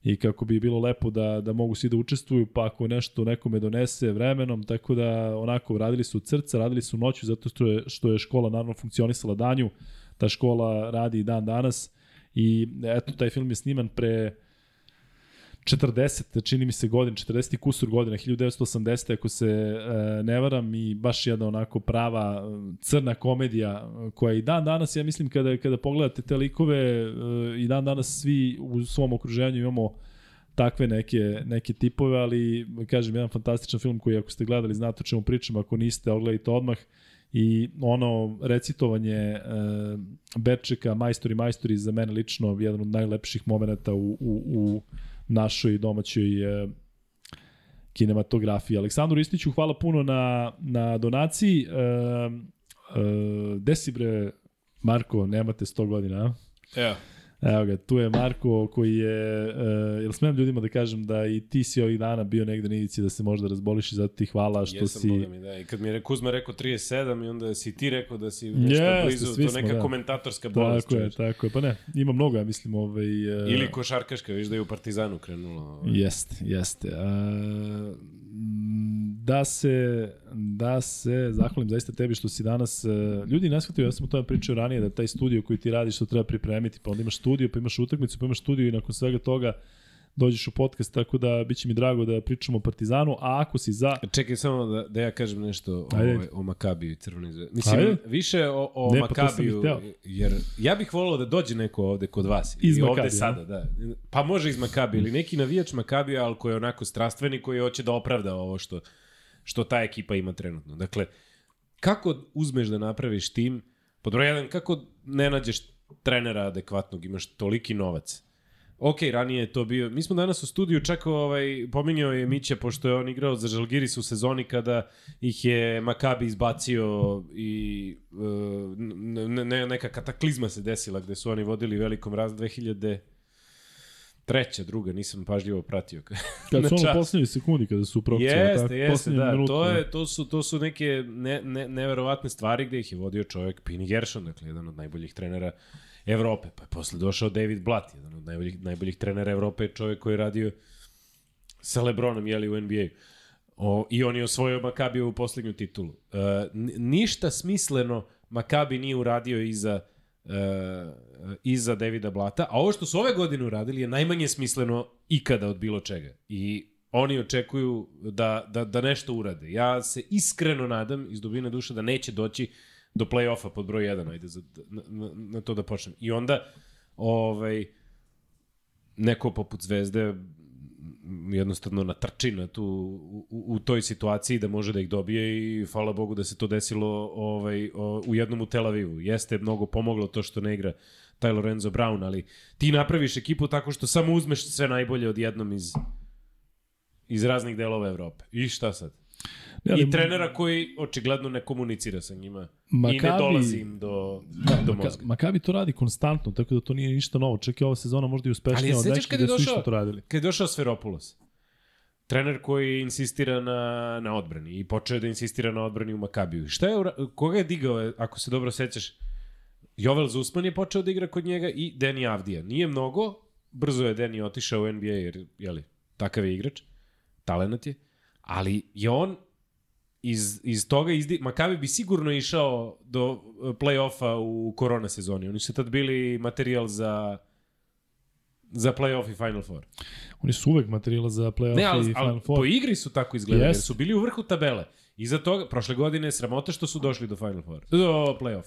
[SPEAKER 1] i kako bi bilo lepo da, da mogu svi da učestvuju, pa ako nešto nekome donese vremenom, tako da onako radili su crca, radili su noću zato što je, što je škola naravno funkcionisala danju, ta škola radi i dan danas i eto taj film je sniman pre 40, čini mi se godin, 40 kusur godina, 1980, ako se e, ne varam i baš jedna onako prava e, crna komedija koja i dan danas, ja mislim kada, kada pogledate te likove e, i dan danas svi u svom okruženju imamo takve neke, neke tipove, ali kažem, jedan fantastičan film koji ako ste gledali znate o čemu pričam, ako niste, odgledajte odmah. I ono recitovanje e, Berčeka majstori majstori za mene lično jedan od najlepših momenata u, u, u našoj domaćoj e, kinematografiji. Aleksandru Istiću, hvala puno na, na donaciji. E, e, desi bre, Marko, nemate 100 godina,
[SPEAKER 3] a? Evo.
[SPEAKER 1] Evo ga, tu je Marko koji je, uh, jel smem ljudima da kažem da i ti si ovih dana bio negde na ivici da se možda razboliš i zato ti hvala što
[SPEAKER 3] Jesam,
[SPEAKER 1] si...
[SPEAKER 3] Boga mi, da. I kad mi je Kuzma rekao 37 i onda si ti rekao da si nešto
[SPEAKER 1] Jeste,
[SPEAKER 3] blizu, to
[SPEAKER 1] smo,
[SPEAKER 3] neka
[SPEAKER 1] da.
[SPEAKER 3] komentatorska bolest.
[SPEAKER 1] Tako je,
[SPEAKER 3] čovječe.
[SPEAKER 1] tako je. Pa ne, ima mnogo, ja mislim, ovaj... Uh,
[SPEAKER 3] Ili košarkaška, viš da je u Partizanu krenula. Ovaj.
[SPEAKER 1] Jeste, jeste. Uh, da se, da se zahvalim zaista tebi što si danas, uh, ljudi ne shvataju, ja sam o tome pričao ranije, da taj studio koji ti radiš, što treba pripremiti, pa onda imaš studio, pa imaš utakmicu, pa imaš studio i nakon svega toga dođeš u podcast, tako da bit će mi drago da pričamo o Partizanu, a ako si za...
[SPEAKER 3] Čekaj samo da, da ja kažem nešto
[SPEAKER 1] Ajde.
[SPEAKER 3] ovaj, o Makabiju i Crvenoj zvezdi. Mislim,
[SPEAKER 1] Ajde.
[SPEAKER 3] više o, o
[SPEAKER 1] Ne, pa
[SPEAKER 3] Makabiju,
[SPEAKER 1] hteo.
[SPEAKER 3] jer ja bih volao da dođe neko ovde kod vas.
[SPEAKER 1] Iz
[SPEAKER 3] I ovde
[SPEAKER 1] Makabija,
[SPEAKER 3] sada, da. Pa može iz Makabija ili neki navijač Makabija, ali koji je onako strastveni, koji hoće da opravda ovo što, što ta ekipa ima trenutno. Dakle, kako uzmeš da napraviš tim? Pod broj jedan, kako ne nađeš trenera adekvatnog, imaš toliki novac? Ok, ranije je to bio... Mi smo danas u studiju čak ovaj, pominjao je Mića, pošto je on igrao za Žalgiris u sezoni kada ih je Makabi izbacio i uh, ne, ne, neka kataklizma se desila gde su oni vodili velikom raz 2000 treća, druga, nisam pažljivo pratio.
[SPEAKER 1] Kad
[SPEAKER 3] Na
[SPEAKER 1] su ono
[SPEAKER 3] čas.
[SPEAKER 1] poslednji sekundi kada su prokucali,
[SPEAKER 3] Jeste,
[SPEAKER 1] tako,
[SPEAKER 3] jeste, da.
[SPEAKER 1] minut,
[SPEAKER 3] to, je, to, su, to su neke ne, ne, neverovatne stvari gde ih je vodio čovjek Pini Gershon, dakle, jedan od najboljih trenera Evrope. Pa je posle došao David Blatt, jedan od najboljih, najboljih trenera Evrope, čovjek koji je radio sa Lebronom, jeli, u NBA. O, I on je osvojio Makabiju u poslednju titulu. E, ništa smisleno Makabi nije uradio iza uh, iza Davida Blata, a ovo što su ove godine uradili je najmanje smisleno ikada od bilo čega. I oni očekuju da, da, da nešto urade. Ja se iskreno nadam iz dubine duše da neće doći do play-offa pod broj 1, ajde za, na, na, na to da počnem. I onda ovaj, neko poput Zvezde jednostavno natrči na tu, u, u, toj situaciji da može da ih dobije i hvala Bogu da se to desilo ovaj, u jednom u Tel Avivu. Jeste mnogo pomoglo to što ne igra taj Lorenzo Brown, ali ti napraviš ekipu tako što samo uzmeš sve najbolje odjednom iz, iz raznih delova Evrope. I šta sad?
[SPEAKER 1] Ne, ali-
[SPEAKER 3] I trenera koji očigledno ne komunicira sa njima i ne
[SPEAKER 1] Makabi-
[SPEAKER 3] dolazi im do,
[SPEAKER 1] Da,
[SPEAKER 3] do
[SPEAKER 1] Maka,
[SPEAKER 3] mozga.
[SPEAKER 1] Makabi to radi konstantno, tako da to nije ništa novo. Čak i ova sezona možda i uspešnija od nekih gde su
[SPEAKER 3] došao,
[SPEAKER 1] isto to radili.
[SPEAKER 3] kad je došao Sferopulos? Trener koji insistira na, na odbrani i počeo da insistira na odbrani u Makabiju. Šta je, koga je digao, ako se dobro sećaš? Jovel Zusman je počeo da igra kod njega i Deni Avdija. Nije mnogo, brzo je Deni otišao u NBA jer, jeli, takav je igrač, talenat je, ali je on iz, iz toga izdi... Makabi bi sigurno išao do uh, play-offa u korona sezoni. Oni su tad bili materijal za za play-off i Final Four.
[SPEAKER 1] Oni su uvek materijala za play-off
[SPEAKER 3] Ne, ali,
[SPEAKER 1] i Final
[SPEAKER 3] ali
[SPEAKER 1] Four.
[SPEAKER 3] po igri su tako izgledali, yes. jer su bili u vrhu tabele. Iza toga, prošle godine, sramota što su došli do Final Four, do playoff.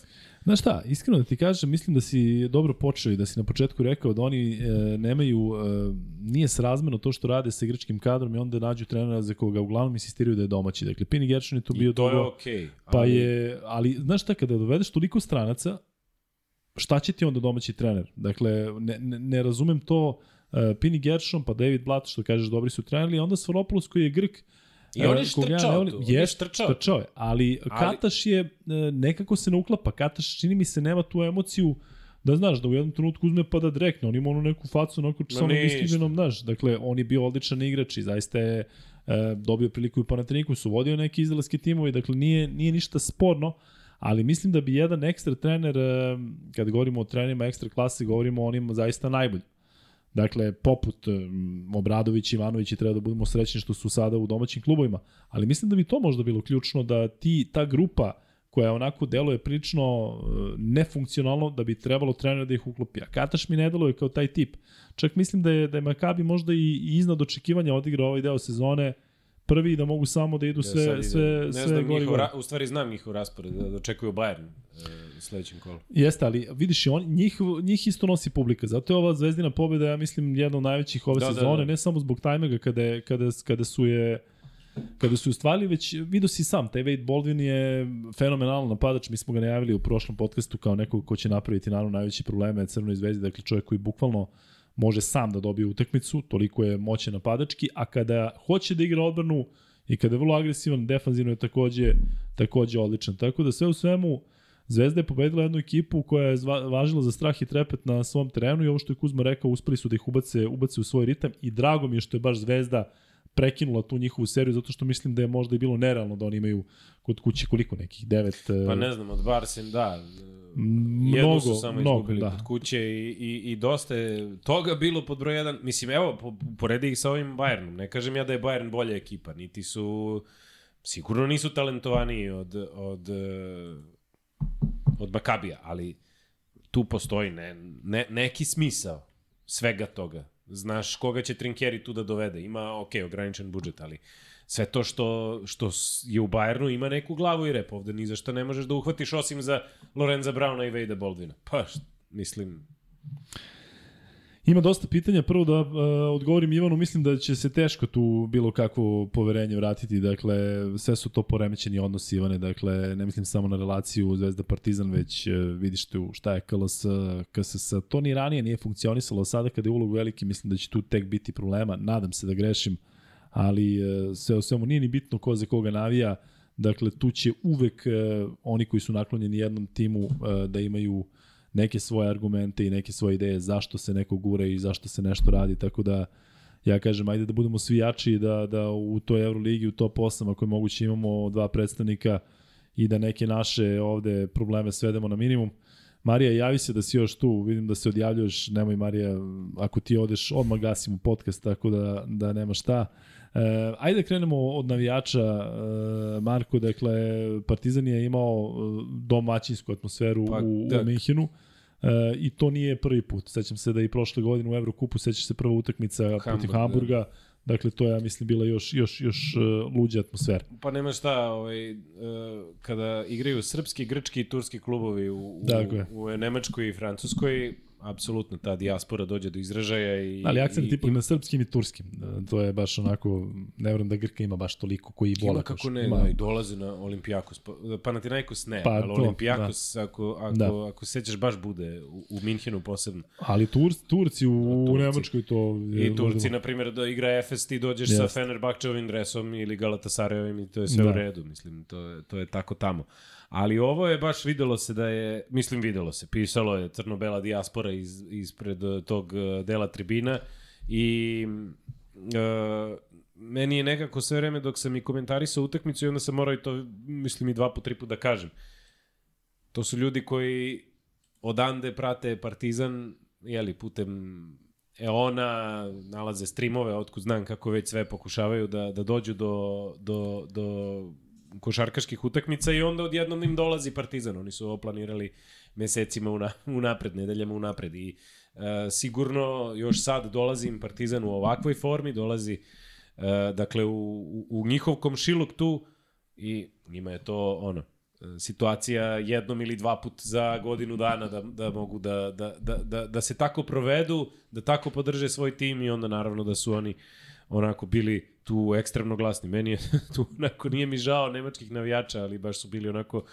[SPEAKER 1] Znaš šta, iskreno da ti kažem, mislim da si dobro počeo i da si na početku rekao da oni e, nemaju, e, nije srazmeno to što rade sa igračkim kadrom i onda nađu trenera za koga uglavnom insistiraju da je domaći. Dakle, Pini Gershon je tu bio
[SPEAKER 3] I to je
[SPEAKER 1] dobro.
[SPEAKER 3] okej. Okay,
[SPEAKER 1] Pa je, ali znaš šta, kada dovedeš toliko stranaca, šta će ti onda domaći trener? Dakle, ne, ne, ne razumem to, uh, Pini Gershon, pa David Blatt, što kažeš, dobri su treneri, onda Svaropoulos koji je Grk,
[SPEAKER 3] I on je štrčao tu, je
[SPEAKER 1] Jest,
[SPEAKER 3] štrčao.
[SPEAKER 1] Trčao je, ali, ali Kataš je, e, nekako se ne uklapa, Kataš čini mi se nema tu emociju da znaš, da u jednom trenutku uzme pa da drekne, on ima onu neku facu, onako
[SPEAKER 3] Ma
[SPEAKER 1] samo
[SPEAKER 3] ništa.
[SPEAKER 1] iskrivenom, znaš, dakle, on je bio odličan igrač i zaista je e, dobio priliku i u Panathinaikosu, vodio neke izraelske timove, dakle, nije, nije ništa sporno, ali mislim da bi jedan ekstra trener, e, kad govorimo o trenerima ekstra klase, govorimo o onima zaista najbolji. Dakle, poput um, Obradović Ivanović i treba da budemo srećni što su sada u domaćim klubovima. Ali mislim da bi to možda bilo ključno da ti, ta grupa koja onako deluje prilično uh, nefunkcionalno, da bi trebalo trener da ih uklopi. A Kataš mi ne deluje kao taj tip. Čak mislim da je, da je Makabi možda i, i iznad očekivanja odigrao ovaj deo sezone prvi da mogu samo da idu
[SPEAKER 3] Ja
[SPEAKER 1] sve,
[SPEAKER 3] idem.
[SPEAKER 1] sve,
[SPEAKER 3] ne
[SPEAKER 1] sve
[SPEAKER 3] znam
[SPEAKER 1] gori
[SPEAKER 3] ra, u stvari znam njihov raspored, da, da očekuju Bayern e, u sledećem kolu.
[SPEAKER 1] Jeste, ali vidiš, i on, njih, njih isto nosi publika. Zato je ova zvezdina pobjeda, ja mislim, jedna od najvećih ove
[SPEAKER 3] Da,
[SPEAKER 1] da,
[SPEAKER 3] da,
[SPEAKER 1] sezone,
[SPEAKER 3] da.
[SPEAKER 1] ne samo zbog tajmega kada, je, kada, kada su je kada su je stvarili, već vidio si sam, taj Wade Baldwin je fenomenalan napadač, mi smo ga najavili u prošlom podcastu kao nekog ko će napraviti naravno najveće probleme Crvenoj zvezdi, dakle čovjek koji bukvalno može sam da dobije utakmicu, toliko je moćan napadački, a kada hoće da igra odbranu i kada je vrlo agresivan, defanzivno je takođe, takođe odličan. Tako da sve u svemu, Zvezda je pobedila jednu ekipu koja je važila za strah i trepet na svom terenu i ovo što je Kuzma rekao, uspeli su da ih ubace, ubace u svoj ritam i drago mi je što je baš Zvezda prekinula tu njihovu seriju, zato što mislim da je možda i bilo nerealno da oni imaju kod kuće koliko nekih, devet...
[SPEAKER 3] Pa
[SPEAKER 1] e,
[SPEAKER 3] ne znam, od Barsen, da.
[SPEAKER 1] Mnogo,
[SPEAKER 3] Jednu su samo
[SPEAKER 1] mnogo,
[SPEAKER 3] izgubili
[SPEAKER 1] da.
[SPEAKER 3] kod kuće i, i, i dosta je toga bilo pod broj 1. Mislim, evo, po, poredi ih sa ovim Bayernom. Ne kažem ja da je Bayern bolja ekipa, niti su... Sigurno nisu talentovaniji od, od, eh, od Makabija, ali tu postoji ne, ne, neki smisao svega toga. Znaš koga će Trinkeri tu da dovede. Ima, ok, ograničen budžet, ali sve to što, što je u Bayernu ima neku glavu i rep. Ovde ni za šta ne možeš da uhvatiš osim za Lorenza Brauna i Vejda Baldwina. Pa, mislim,
[SPEAKER 1] Ima dosta pitanja. Prvo da uh, odgovorim Ivanu, mislim da će se teško tu bilo kakvo poverenje vratiti. Dakle, sve su to poremećeni odnosi Ivane. Dakle, ne mislim samo na relaciju Zvezda Partizan, već uh, vidiš tu šta je KLS, KSS. To ni ranije nije funkcionisalo. Sada kada je ulog veliki, mislim da će tu tek biti problema. Nadam se da grešim, ali uh, sve o svemu nije ni bitno ko za koga navija. Dakle, tu će uvek uh, oni koji su naklonjeni jednom timu uh, da imaju neke svoje argumente i neke svoje ideje zašto se neko gura i zašto se nešto radi, tako da ja kažem, ajde da budemo svi jači da, da u toj Euroligi, u top 8, ako je moguće imamo dva predstavnika i da neke naše ovde probleme svedemo na minimum. Marija, javi se da si još tu, vidim da se odjavljuješ, nemoj Marija, ako ti odeš, odmah gasimo podcast, tako da, da nema šta. E, ajde da krenemo od navijača, e, Marko, dakle, Partizan je imao e, domaćinsku atmosferu
[SPEAKER 3] Pa,
[SPEAKER 1] u,
[SPEAKER 3] da.
[SPEAKER 1] u Minhinu. E, I to nije prvi put. Sećam se da i prošle godine u Evrokupu, sećaš se prva utakmica Hamburg, protiv
[SPEAKER 3] da.
[SPEAKER 1] Dakle, to je, ja mislim, bila još, još, još uh, luđa atmosfera.
[SPEAKER 3] pa nema šta, ovaj, uh, kada igraju srpski, grčki i turski klubovi u, u,
[SPEAKER 1] Tako je.
[SPEAKER 3] u Nemačkoj i Francuskoj, apsolutno ta dijaspora dođe do izražaja i
[SPEAKER 1] Ali akcent
[SPEAKER 3] i,
[SPEAKER 1] ipak na srpskim i turskim. E, To je baš onako, ne vjerujem da Grka ima baš toliko koji vole.
[SPEAKER 3] Ima kako ne,
[SPEAKER 1] Ima-
[SPEAKER 3] da, i dolaze na Olimpijakos. Pa, Panathinaikos ne,
[SPEAKER 1] Pa
[SPEAKER 3] ali
[SPEAKER 1] to,
[SPEAKER 3] Olimpijakos, da. ako, ako,
[SPEAKER 1] Da.
[SPEAKER 3] da. ako sećaš, baš bude u, u Minhenu posebno.
[SPEAKER 1] Ali Tur, Turci u,
[SPEAKER 3] Turci.
[SPEAKER 1] u Nemačkoj to... je
[SPEAKER 3] I Turci, na primjer, da igra Efes, ti dođeš yes. sa. Fenerbahčevim dresom ili Galatasarayovim i to je sve
[SPEAKER 1] Da.
[SPEAKER 3] u redu, mislim, to je, to je tako tamo. Ali ovo je baš videlo se da je, mislim videlo se, pisalo je crno-bela dijaspora iz, ispred eh, tog eh, dela tribina i uh, meni je nekako sve vreme dok sam i komentarisao utakmicu i onda sam morao i to, mislim i dva po tri put da kažem. To su ljudi koji odande prate Partizan, jeli, putem Eona, nalaze streamove, otkud znam kako već sve pokušavaju da, da dođu do, do, do košarkaških utakmica i onda odjednom im dolazi Partizan. Oni su ovo planirali mesecima una, unapred, nedeljama unapred i e, sigurno još sad dolazi Partizan u ovakvoj formi, dolazi e, dakle u, u, u njihov komšiluk tu i njima je to ono, situacija jednom ili dva put za godinu dana da, da mogu da, da, da, da, da se tako provedu, da tako podrže svoj tim i onda naravno da su oni onako bili tu ekstremno glasni. Meni je tu onako nije mi žao nemačkih navijača, ali baš su bili onako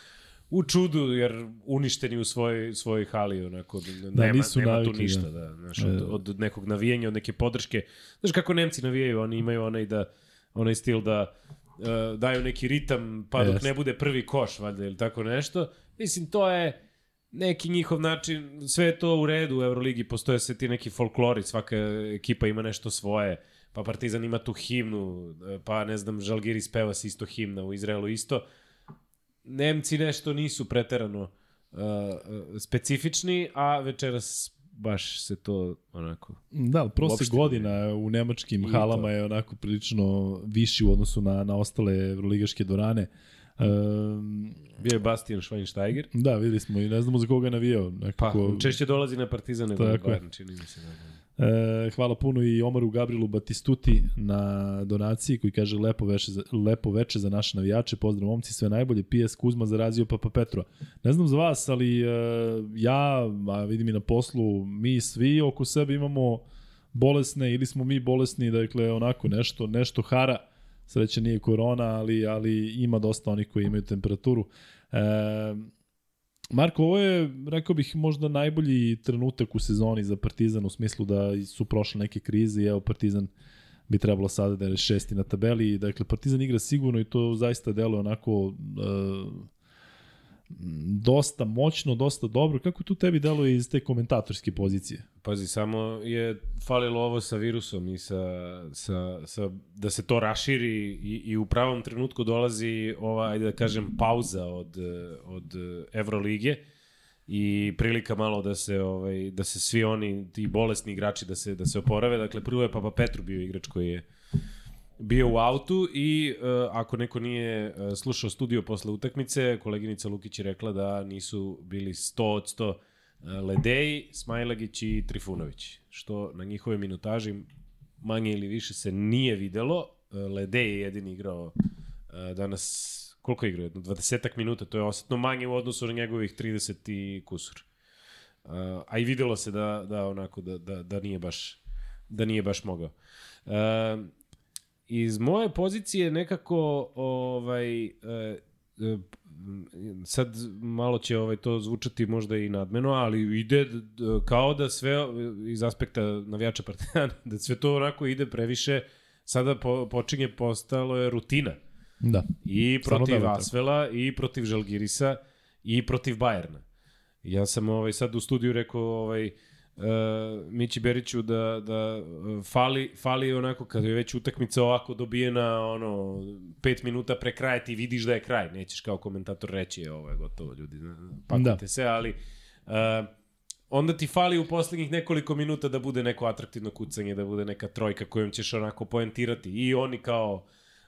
[SPEAKER 3] u čudu jer uništeni u svojoj svojoj hali onako
[SPEAKER 1] Da,
[SPEAKER 3] nema,
[SPEAKER 1] nisu
[SPEAKER 3] nema tu
[SPEAKER 1] navikli,
[SPEAKER 3] ništa
[SPEAKER 1] da.
[SPEAKER 3] da, znaš, od, od nekog navijanja, od neke podrške. Znaš kako Nemci navijaju, oni imaju onaj da onaj stil da uh, daju neki ritam pa dok
[SPEAKER 1] Jeste.
[SPEAKER 3] ne bude prvi koš valjda ili tako nešto. Mislim to je neki njihov način, sve je to u redu u Euroligi, postoje sve ti neki folklori, svaka ekipa ima nešto svoje, pa Partizan ima tu himnu, pa ne znam, Žalgiris peva se isto himna u Izraelu isto. Nemci nešto nisu preterano uh, uh, specifični, a večeras baš se to onako...
[SPEAKER 1] Da, prosek godina u nemačkim
[SPEAKER 3] I
[SPEAKER 1] halama
[SPEAKER 3] to.
[SPEAKER 1] je onako prilično viši u odnosu na, na ostale evroligaške dvorane. Um,
[SPEAKER 3] Bio je Bastian Schweinsteiger.
[SPEAKER 1] da, videli smo i ne znamo za koga je navijao.
[SPEAKER 3] Pa,
[SPEAKER 1] Nekako,
[SPEAKER 3] češće dolazi na Partizan nego na
[SPEAKER 1] Tako je.
[SPEAKER 3] Bayern, čini mi se. Da.
[SPEAKER 1] E, hvala puno i Omaru Gabrielu Batistuti na donaciji koji kaže lepo veče za, lepo veče za naše navijače, pozdrav momci, sve najbolje, PS Kuzma zarazio Papa Petrova. Ne znam za vas, ali e, ja, a vidim i na poslu, mi svi oko sebe imamo bolesne ili smo mi bolesni, dakle onako nešto, nešto hara, sreće nije korona, ali, ali ima dosta onih koji imaju temperaturu. E, Marko, ovo je, rekao bih, možda najbolji trenutak u sezoni za Partizan u smislu da su prošle neke krize i evo Partizan bi trebalo sada da je šesti na tabeli. Dakle, Partizan igra sigurno i to zaista deluje onako e, dosta moćno, dosta dobro. Kako tu tebi deluje iz te komentatorske pozicije?
[SPEAKER 3] Pazi, samo je falilo ovo sa virusom i sa, sa, sa, da se to raširi i, i u pravom trenutku dolazi ova, ajde da kažem, pauza od, od Evrolige i prilika malo da se ovaj da se svi oni ti bolesni igrači da se da se oporave. Dakle prvo je Papa Petru bio igrač koji je bio u autu i uh, ako neko nije uh, slušao studio posle utakmice, koleginica Lukić je rekla da nisu bili 100 od 100 uh, Ledeji, Smajlagić i Trifunović, što na njihove minutaži manje ili više se nije videlo. Uh, Ledej je jedini igrao uh, danas, koliko igrao? Jedno 20 minuta, to je osetno manje u odnosu na njegovih 30 i kusur. Uh, a i videlo se da, da onako da, da, da nije baš da nije baš mogao. Uh, iz moje pozicije nekako ovaj e, e, sad malo će ovaj to zvučati možda i nadmeno, ali ide kao da sve iz aspekta navijača Partizana, da sve to onako ide previše sada po, počinje postalo je rutina.
[SPEAKER 1] Da.
[SPEAKER 3] I
[SPEAKER 1] Stvarno
[SPEAKER 3] protiv
[SPEAKER 1] tako.
[SPEAKER 3] Asvela, i protiv Žalgirisa, i protiv Bajerna. Ja sam ovaj, sad u studiju rekao ovaj, uh, Mići Beriću da, da uh, fali, fali onako kad je već utakmica ovako dobijena ono, 5 minuta pre kraja ti vidiš da je kraj. Nećeš kao komentator reći je ovo je gotovo ljudi. Pakujte
[SPEAKER 1] Da.
[SPEAKER 3] se, ali uh, onda ti fali u poslednjih nekoliko minuta da bude neko atraktivno kucanje, da bude neka trojka kojom ćeš onako poentirati. I oni kao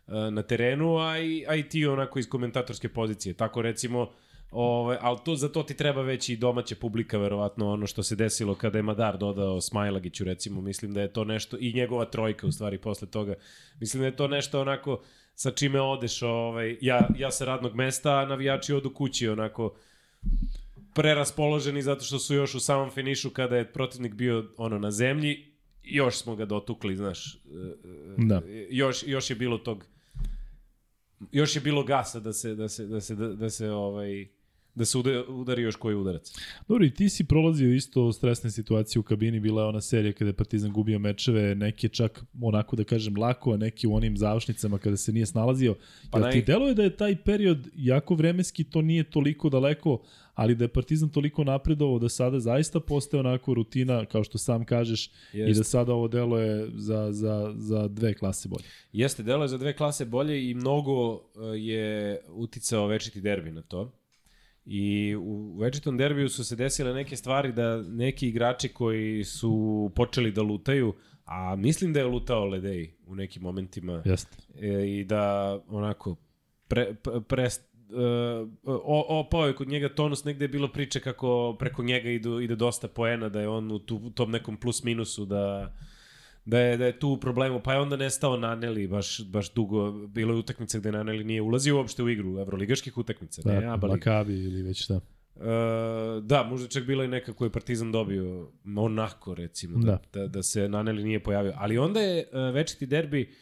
[SPEAKER 3] uh, na terenu, a i, a i ti onako iz komentatorske pozicije. Tako recimo, Ove, ali to, za to ti treba već i domaća publika, verovatno ono što se desilo kada je Madar dodao Smajlagiću, recimo, mislim da je to nešto, i njegova trojka u stvari posle toga, mislim da je to nešto onako sa čime odeš, ovaj, ja, ja sa radnog mesta, a navijači odu kući, onako, preraspoloženi zato što su još u samom finišu kada je protivnik bio ono na zemlji, još smo ga dotukli, znaš. e, e,
[SPEAKER 1] Da.
[SPEAKER 3] Još, još je bilo tog još je bilo gasa da se da se da se da, da se ovaj da se uda- udari još koji udarac.
[SPEAKER 1] Dobro, i ti si prolazio isto stresne situacije u kabini, bila je ona serija kada je Partizan gubio mečeve, neke čak onako da kažem lako, a neki u onim završnicama kada se nije snalazio. Pa Jel ti
[SPEAKER 3] naj-
[SPEAKER 1] deluje da je taj period, jako vremenski, to nije toliko daleko, ali da je Partizan toliko napredovao da sada zaista postaje onako rutina, kao što sam kažeš, i
[SPEAKER 3] Jeste.
[SPEAKER 1] da sada ovo deluje za, za, za dve klase bolje.
[SPEAKER 3] Jeste, delo je za dve klase bolje i mnogo uh, je uticao večiti derbi na to. I u večitom derbiju su se desile neke stvari da neki igrači koji su počeli da lutaju, a mislim da je lutao Ledej u nekim momentima,
[SPEAKER 1] Jeste.
[SPEAKER 3] e, i da onako pre, pre, pre uh, o, opao je kod njega tonus, negde je bilo priče kako preko njega idu, ide dosta poena, da je on u, tu, u tom nekom plus minusu, da da je, da je tu u problemu, pa je onda nestao Naneli baš, baš dugo, bilo je utakmice gde Naneli nije ulazio uopšte u igru evroligaških utakmica,
[SPEAKER 1] Da,
[SPEAKER 3] ne Aba Liga.
[SPEAKER 1] Makabi ili već šta.
[SPEAKER 3] E, da, možda čak bila i neka koju je Partizan dobio, onako recimo, da, da. da, da se Naneli nije pojavio. Ali onda je e, večiti derbi e,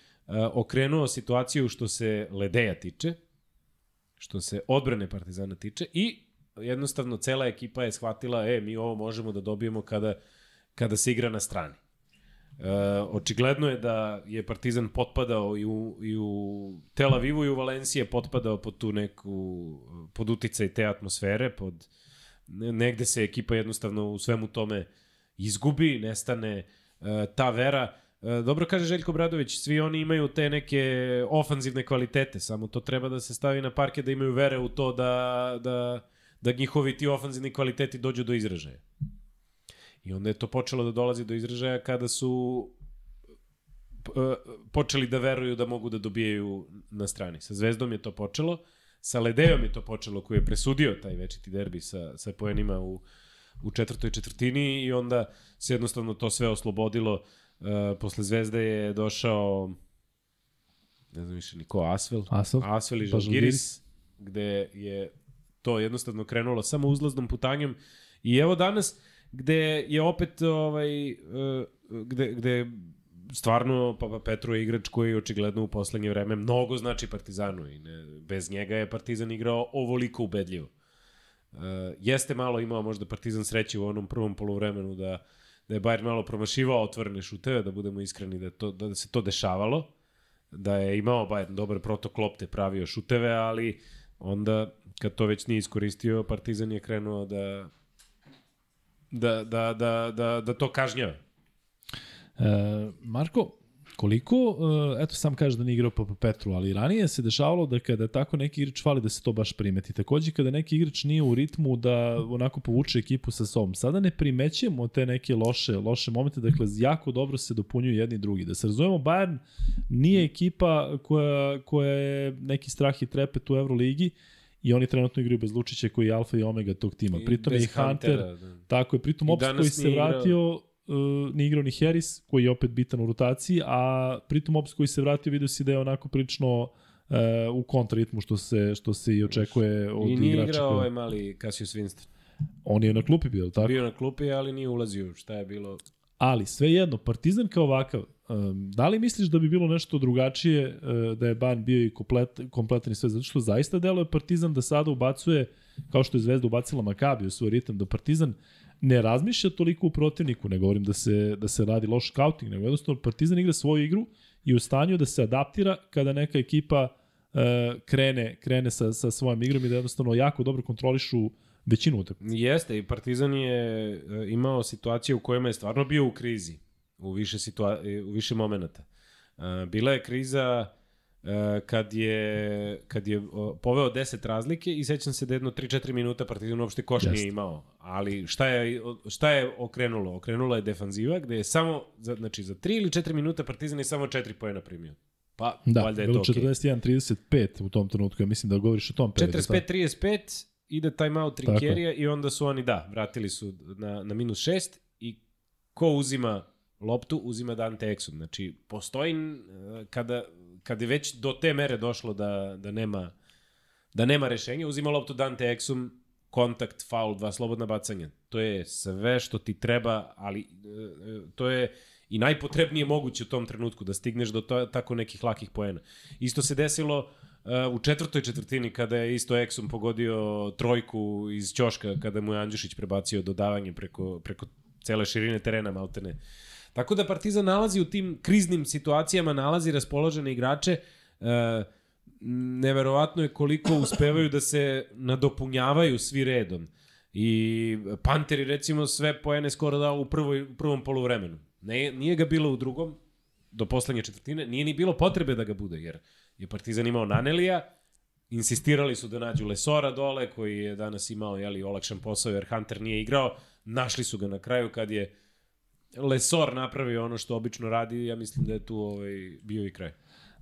[SPEAKER 3] okrenuo situaciju što se Ledeja tiče, što se odbrane Partizana tiče i jednostavno cela ekipa je shvatila, e, mi ovo možemo da dobijemo kada, kada se igra na strani. E, očigledno je da je Partizan potpadao i u, i u Tel Avivu i u Valenciji je potpadao pod tu neku, pod uticaj te atmosfere, pod negde se ekipa jednostavno u svemu tome izgubi, nestane e, ta vera. E, dobro kaže Željko Bradović, svi oni imaju te neke ofanzivne kvalitete, samo to treba da se stavi na parke da imaju vere u to da, da, da njihovi ti ofanzivni kvaliteti dođu do izražaja. I onda je to počelo da dolazi do izražaja kada su e, počeli da veruju da mogu da dobijaju na strani. Sa Zvezdom je to počelo, sa Ledejom je to počelo koji je presudio taj večiti derbi sa, sa poenima u, u četvrtoj četvrtini i onda se jednostavno to sve oslobodilo. Uh, posle Zvezde je došao ne znam više ni ko, Asvel.
[SPEAKER 1] Asvel.
[SPEAKER 3] Asvel i Žalgiris, gde je to jednostavno krenulo samo uzlaznom putanjom. I evo danas, gde je opet ovaj, uh, gde, gde stvarno Papa Petru je igrač koji očigledno u poslednje vreme mnogo znači Partizanu i ne, bez njega je Partizan igrao ovoliko ubedljivo. Uh, jeste malo imao možda Partizan sreće u onom prvom poluvremenu da, da je Bayern malo promašivao otvorene šuteve, da budemo iskreni da, to, da se to dešavalo, da je imao Bayern dobar protok lopte, pravio šuteve, ali onda kad to već nije iskoristio, Partizan je krenuo da da, da, da, da, da to kažnjava.
[SPEAKER 1] E, Marko, koliko, e, eto sam kaže da nije igrao Papa Petru, ali ranije se dešavalo da kada tako neki igrač fali da se to baš primeti. Takođe kada neki igrač nije u ritmu da onako povuče ekipu sa sobom. Sada ne primećujemo te neke loše, loše momente, dakle jako dobro se dopunjuju jedni drugi. Da se razumemo, Bayern nije ekipa koja, koja je neki strah i trepet u Euroligi, i oni trenutno igraju bez Lučića koji je alfa i omega tog tima. Pritom je i Hunter,
[SPEAKER 3] Huntera, da.
[SPEAKER 1] tako je, pritom Ops koji se
[SPEAKER 3] igrao-
[SPEAKER 1] vratio, uh, nije igrao ni Harris, koji je opet bitan u rotaciji, a pritom Ops koji se vratio, vidio si da je onako prilično uh, u kontraritmu što se, što se i očekuje od
[SPEAKER 3] I nije
[SPEAKER 1] igrača.
[SPEAKER 3] igrao
[SPEAKER 1] koji-
[SPEAKER 3] ovaj mali Cassius Winston.
[SPEAKER 1] On je na klupi bio, tako?
[SPEAKER 3] Bio na klupi, ali nije ulazio. Šta je bilo?
[SPEAKER 1] Ali svejedno, Partizan kao ovakav, da li misliš da bi bilo nešto drugačije uh, da je Ban bio i komplet, kompletan i sve? Zato što zaista deluje Partizan da sada ubacuje, kao što je Zvezda ubacila Makabi u svoj ritam, da Partizan ne razmišlja toliko u protivniku, ne govorim da se, da se radi loš scouting, nego jednostavno Partizan igra svoju igru i u stanju da se adaptira kada neka ekipa uh, krene, krene sa, sa svojom igrom i da jednostavno jako dobro kontrolišu većinu utakmica.
[SPEAKER 3] Jeste, i Partizan je e, imao situacije u kojima je stvarno bio u krizi u više, situa e, u više momenata. E, Bila je kriza kad je, kad je poveo 10 razlike i sećam se da jedno 3-4 minuta Partizan uopšte koš nije imao. Ali šta je, šta je okrenulo? Okrenula je defanziva gde je samo, za, znači za 3 ili 4 minuta Partizan je samo 4 pojena primio. Pa,
[SPEAKER 1] Da,
[SPEAKER 3] valjda je to okej.
[SPEAKER 1] 41-35 u tom trenutku, ja mislim da govoriš o tom periodu.
[SPEAKER 3] 45-35, ide timeout Trinkerija i onda su oni, da, vratili su na, na minus 6 i ko uzima loptu, uzima Dante Exum. Znači, postoji eh, kada, kada je već do te mere došlo da, da nema da nema rešenja, uzima loptu Dante Exum, kontakt, faul, dva slobodna bacanja. To je sve što ti treba, ali e, e, to je i najpotrebnije moguće u tom trenutku da stigneš do to, tako nekih lakih poena. Isto se desilo e, u četvrtoj četvrtini kada je isto Exum pogodio trojku iz ćoška kada mu je Andjušić prebacio dodavanje preko, preko cele širine terena maltene. Tako da Partizan nalazi u tim kriznim situacijama, nalazi raspoložene igrače, e, neverovatno je koliko uspevaju da se nadopunjavaju svi redom. I Panteri recimo sve poene skoro dao u, prvoj, u prvom poluvremenu. Ne, nije ga bilo u drugom, do poslednje četvrtine, nije ni bilo potrebe da ga bude, jer je Partizan imao Nanelija, insistirali su da nađu Lesora dole, koji je danas imao jeli, olakšan posao, jer Hunter nije igrao, našli su ga na kraju kad je Lesor napravio ono što obično radi, ja mislim da je tu ovaj, bio i kraj.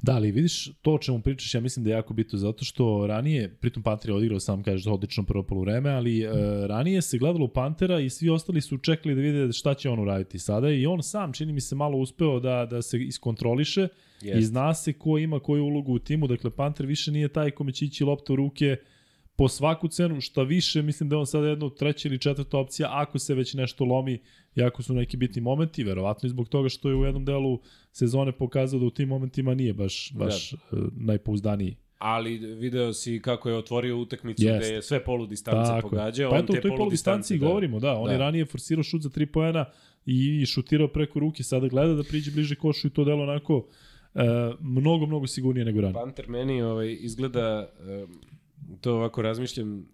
[SPEAKER 1] Da, ali vidiš, to o čemu pričaš, ja mislim da je jako bitno, zato što ranije, pritom Panter je odigrao, sam kažeš, odlično prvo polovreme, ali uh, ranije se gledalo Pantera i svi ostali su čekali da vide šta će on uraditi sada i on sam, čini mi se, malo uspeo da, da se iskontroliše
[SPEAKER 3] Jest.
[SPEAKER 1] i zna se ko ima koju ulogu u timu, dakle Panter više nije taj kome će ići lopta u ruke po svaku cenu, šta više, mislim da je on sada jedna od treća ili četvrta opcija, ako se već nešto lomi, jako su neki bitni momenti, verovatno i zbog toga što je u jednom delu sezone pokazao da u tim momentima nije baš, baš da. najpouzdaniji.
[SPEAKER 3] Ali video si kako je otvorio utakmicu yes. gde je sve polu distance
[SPEAKER 1] Tako.
[SPEAKER 3] pogađao.
[SPEAKER 1] Pa eto, u
[SPEAKER 3] te
[SPEAKER 1] toj distanci
[SPEAKER 3] distance,
[SPEAKER 1] govorimo, da. On
[SPEAKER 3] Da.
[SPEAKER 1] je ranije forsirao šut za 3 poena i šutirao preko ruke, sada gleda da priđe bliže košu i to delo onako e, mnogo, mnogo sigurnije nego ranije.
[SPEAKER 3] Panter meni ovaj, izgleda, to ovako razmišljam, uh,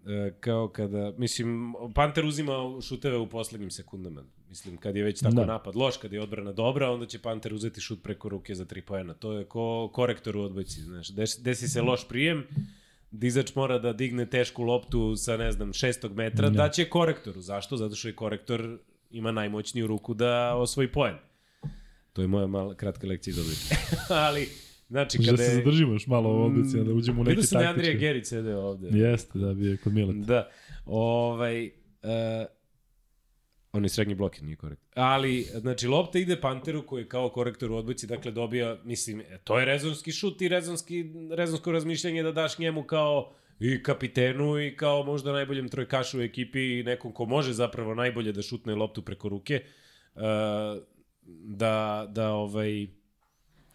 [SPEAKER 3] kao kada, mislim, Panter uzima šuteve u poslednjim sekundama. Mislim, kad je već tako
[SPEAKER 1] Da.
[SPEAKER 3] napad loš, kad je odbrana dobra, onda će Panter uzeti šut preko ruke za tri poena. To je ko korektor u odbojci, znaš. Desi, desi se loš prijem, dizač mora da digne tešku loptu sa, ne znam, šestog metra,
[SPEAKER 1] Da.
[SPEAKER 3] da će korektoru. Zašto? Zato što je korektor ima najmoćniju ruku da osvoji poen. To je moja mala kratka lekcija iz odbojke. Ali, znači,
[SPEAKER 1] Da
[SPEAKER 3] kada
[SPEAKER 1] se
[SPEAKER 3] je...
[SPEAKER 1] zadržimo još malo u odlici, da uđemo u neke
[SPEAKER 3] Vidio sam da je Andrija
[SPEAKER 1] taktičke.
[SPEAKER 3] Gerić sede ovde.
[SPEAKER 1] Jeste, da bi je kod Mileta.
[SPEAKER 3] Da. Ovaj, uh, on je srednji blok, nije korekt. Ali, znači, lopta ide Panteru koji je kao korektor u odbojci, dakle dobija, mislim, e, to je rezonski šut i rezonski, rezonsko razmišljanje da daš njemu kao i kapitenu i kao možda najboljem trojkašu u ekipi i nekom ko može zapravo najbolje da šutne loptu preko ruke, uh, da, da ovaj,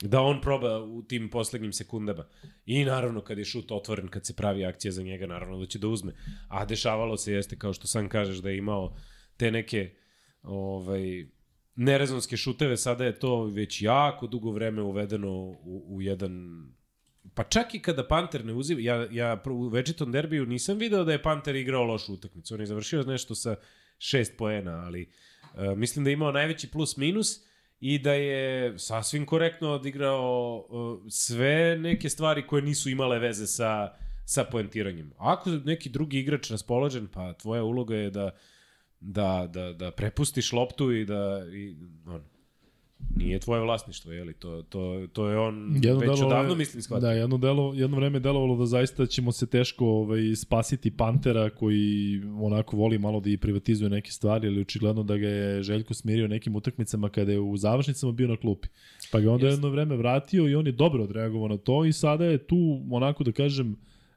[SPEAKER 3] da on proba u tim poslednjim sekundama. I naravno kad je šut otvoren, kad se pravi akcija za njega, naravno da će da uzme. A dešavalo se jeste, kao što sam kažeš, da je imao te neke ovaj, nerezonske šuteve, sada je to već jako dugo vreme uvedeno u, u jedan Pa čak i kada Panter ne uzima, ja, ja u večitom derbiju nisam video da je Panter igrao lošu utakmicu. On je završio nešto sa šest poena, ali uh, mislim da je imao najveći plus minus i da je sasvim korektno odigrao uh, sve neke stvari koje nisu imale veze sa, sa poentiranjem. Ako neki drugi igrač raspoložen, pa tvoja uloga je da da, da, da prepustiš loptu i da i, on, nije tvoje vlasništvo, je li? To, to, to je on
[SPEAKER 1] Jedno
[SPEAKER 3] već
[SPEAKER 1] delo-
[SPEAKER 3] odavno mislim shvatio.
[SPEAKER 1] Da, jedno, delo, jedno vreme je delovalo da zaista ćemo se teško ovaj, spasiti Pantera koji onako voli malo da i privatizuje neke stvari, ali očigledno da ga je Željko smirio nekim utakmicama kada je u završnicama bio na klupi. Pa ga je onda
[SPEAKER 3] Jeste.
[SPEAKER 1] jedno vreme vratio i on je dobro odreagovao na to i sada je tu onako da kažem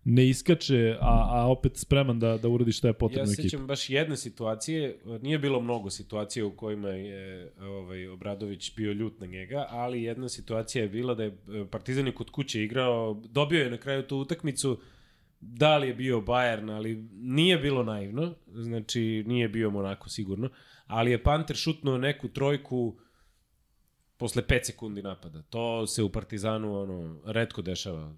[SPEAKER 1] ne iskače, a, a opet spreman da, da uradi šta je
[SPEAKER 3] Ja
[SPEAKER 1] potrebno ekipi.
[SPEAKER 3] sećam baš jedne situacije, nije bilo mnogo situacija u kojima je ovaj, Obradović bio ljut na njega, ali jedna situacija je bila da je e, Partizan je kod kuće igrao, dobio je na kraju tu utakmicu, da li je bio Bayern, ali nije bilo naivno, znači nije bio Monako sigurno, ali je Panter šutnuo neku trojku posle 5 sekundi napada. To se u Partizanu ono redko dešava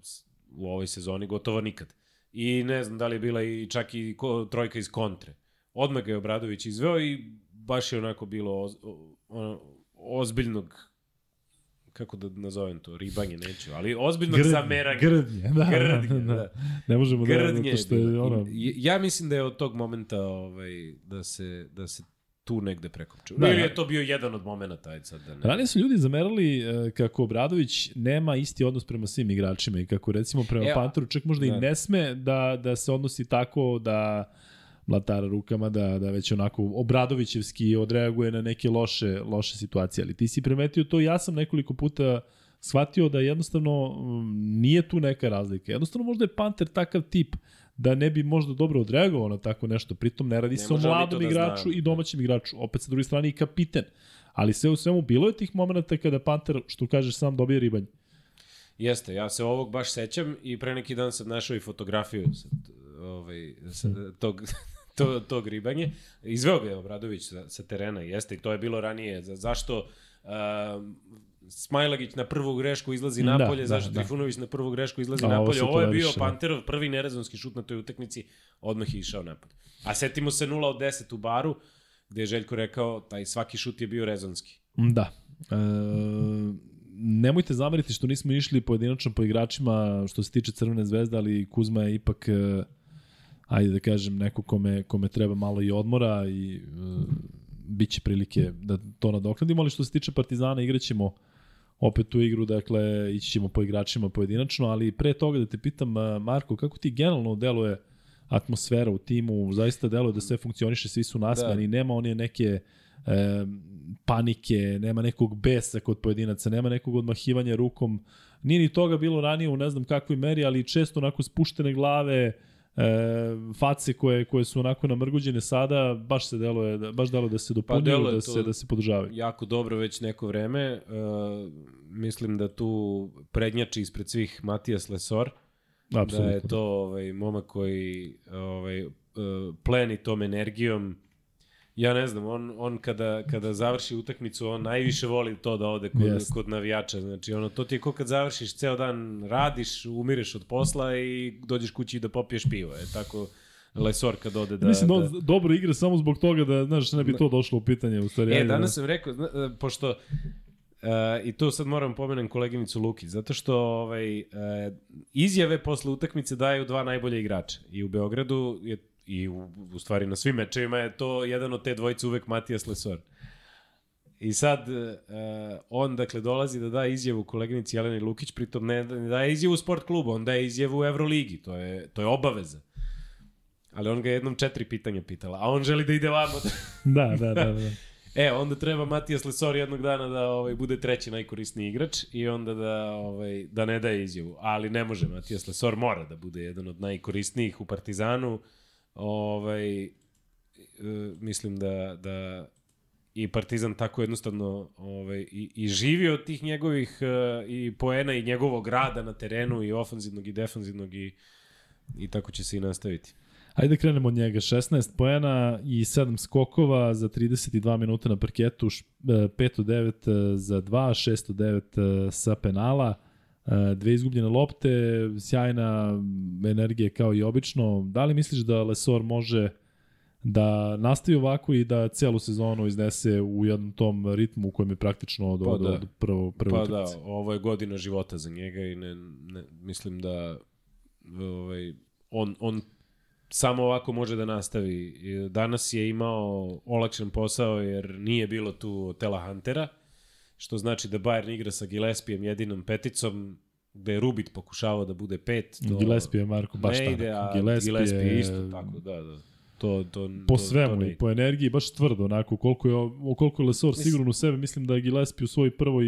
[SPEAKER 3] u ovoj sezoni, gotovo nikad. I ne znam da li je bila i čak i ko, trojka iz kontre. Odmah ga je Obradović izveo i baš je onako bilo oz, o, ono, ozbiljnog kako da nazovem to, ribanje neću, ali ozbiljnog zameranja.
[SPEAKER 1] Grdnje, da,
[SPEAKER 3] Grdnje,
[SPEAKER 1] da, da.
[SPEAKER 3] da.
[SPEAKER 1] Ne možemo da,
[SPEAKER 3] Grdnje
[SPEAKER 1] zato
[SPEAKER 3] je
[SPEAKER 1] što je ono...
[SPEAKER 3] Ja mislim da je od tog momenta ovaj, da, se, da se tu negde prekopču.
[SPEAKER 1] Da,
[SPEAKER 3] Ili je to bio jedan od momenta, ajde sad da ne.
[SPEAKER 1] Ranije su ljudi zamerali e, kako Obradović nema isti odnos prema svim igračima i kako recimo prema
[SPEAKER 3] Evo.
[SPEAKER 1] Panteru čak možda i
[SPEAKER 3] Da.
[SPEAKER 1] ne sme da, da se odnosi tako da mlatara rukama, da, da već onako Obradovićevski odreaguje na neke loše, loše situacije. Ali ti si primetio to, ja sam nekoliko puta shvatio da jednostavno mm, nije tu neka razlika. Jednostavno možda je Panter takav tip da ne bi možda dobro odreagovao na tako nešto. Pritom ne radi
[SPEAKER 3] Ne
[SPEAKER 1] se o mladom
[SPEAKER 3] da
[SPEAKER 1] igraču
[SPEAKER 3] znamo.
[SPEAKER 1] i domaćem igraču. Opet sa druge strane i kapiten. Ali sve u svemu bilo je tih momenta kada Panter, što kažeš, sam dobije ribanje.
[SPEAKER 3] Jeste, ja se ovog baš sećam i pre neki dan sam našao i fotografiju sa, ovaj, sa, tog, to, tog ribanje. Izveo ga je Obradović sa, sa terena, jeste, i to je bilo ranije. Za, zašto uh, Smajlagić na prvu grešku izlazi
[SPEAKER 1] Da,
[SPEAKER 3] napolje,
[SPEAKER 1] da,
[SPEAKER 3] zašto
[SPEAKER 1] da.
[SPEAKER 3] Trifunović na prvu grešku izlazi
[SPEAKER 1] A, ovo
[SPEAKER 3] napolje.
[SPEAKER 1] se
[SPEAKER 3] Ovo je bio
[SPEAKER 1] toleriše, da.
[SPEAKER 3] Panterov prvi nerezonski šut na toj utakmici, odmah je išao napad. A setimo se 0 od 10 u baru, gde je Željko rekao, taj svaki šut je bio rezonski.
[SPEAKER 1] Da. E, nemojte zameriti što nismo išli pojedinačno po igračima što se tiče Crvene zvezde, ali Kuzma je ipak e, ajde da kažem neko kome, kome treba malo i odmora i e, bit će prilike da to nadoknadimo, ali što se tiče Partizana igraćemo opet u igru, dakle, ići ćemo po igračima pojedinačno, ali pre toga da te pitam, Marko, kako ti generalno deluje atmosfera u timu, zaista deluje da sve funkcioniše, svi su nasmeni, da. nema one neke e, panike, nema nekog besa kod pojedinaca, nema nekog odmahivanja rukom, nije ni toga bilo ranije u ne znam kakvoj meri, ali često onako spuštene glave, e, face koje koje su onako namrguđene sada baš se deluje da baš deluje da se dopunjuju pa da se da se podržavaju.
[SPEAKER 3] Jako dobro već neko vreme. E, mislim da tu prednjači ispred svih Matijas Lesor. Absolutno. Da je to ovaj momak koji ovaj e, pleni tom energijom Ja ne znam, on, on kada, kada završi utakmicu, on najviše voli to da ode kod, yes. kod navijača. Znači, ono, to ti je ko kad završiš, ceo dan radiš, umireš od posla i dođeš kući da popiješ pivo. Je tako Lesor kad ode da...
[SPEAKER 1] Mislim, da, da... dobro igra samo zbog toga da, znaš, ne bi to došlo u pitanje. U stvari,
[SPEAKER 3] e, danas da... sam rekao, zna, e, pošto Uh, I tu sad moram pomenem koleginicu Luki, zato što ovaj, uh, izjave posle utakmice daju dva najbolje igrača. I u Beogradu je i u, u stvari na svim mečevima je to jedan od te dvojice uvek Matijas Lesor. I sad, uh, on dakle dolazi da da izjavu koleginici Jeleni Lukić, pritom ne, ne daje izjavu u sport klubu, on daje izjavu u Euroligi, to je, to je obaveza. Ali on ga jednom četiri pitanja pitala, a on želi da ide vamo.
[SPEAKER 1] da, da, da. da.
[SPEAKER 3] E, onda treba Matijas Lesor jednog dana da ovaj, bude treći najkorisniji igrač i onda da, ovaj, da ne daje izjavu. Ali ne može, Matijas Lesor mora da bude jedan od najkorisnijih u Partizanu ovaj, e, mislim da, da i Partizan tako jednostavno ovaj, i, i živi od tih njegovih uh, i poena i njegovog rada na terenu i ofanzivnog i defanzivnog i, i tako će se i nastaviti.
[SPEAKER 1] Ajde da krenemo od njega. 16 poena i 7 skokova za 32 minuta na parketu, 509 e, za 2, 609 sa penala. E, dve izgubljene lopte, sjajna energija kao i obično. Da li misliš da Lesor može da nastavi ovako i da celu sezonu iznese u jednom tom ritmu u kojem je praktično od, pa od, da. od prvo, prvo
[SPEAKER 3] Pa da, ovo je godina života za njega i ne, ne, mislim da ovaj, on, on samo ovako može da nastavi. Danas je imao olakšan posao jer nije bilo tu Tela Huntera, što znači da Bayern igra sa Gillespijem jedinom peticom, gde je Rubit pokušavao da bude pet.
[SPEAKER 1] To Gillespie je Marko baš
[SPEAKER 3] ne ide, a Gillespie, Gillespie je isto tako, da, da. To, to,
[SPEAKER 1] po
[SPEAKER 3] to,
[SPEAKER 1] svemu
[SPEAKER 3] to
[SPEAKER 1] i po energiji baš tvrdo onako koliko je koliko je Lesor mislim, sigurno u sebe mislim da Gillespie u svojoj prvoj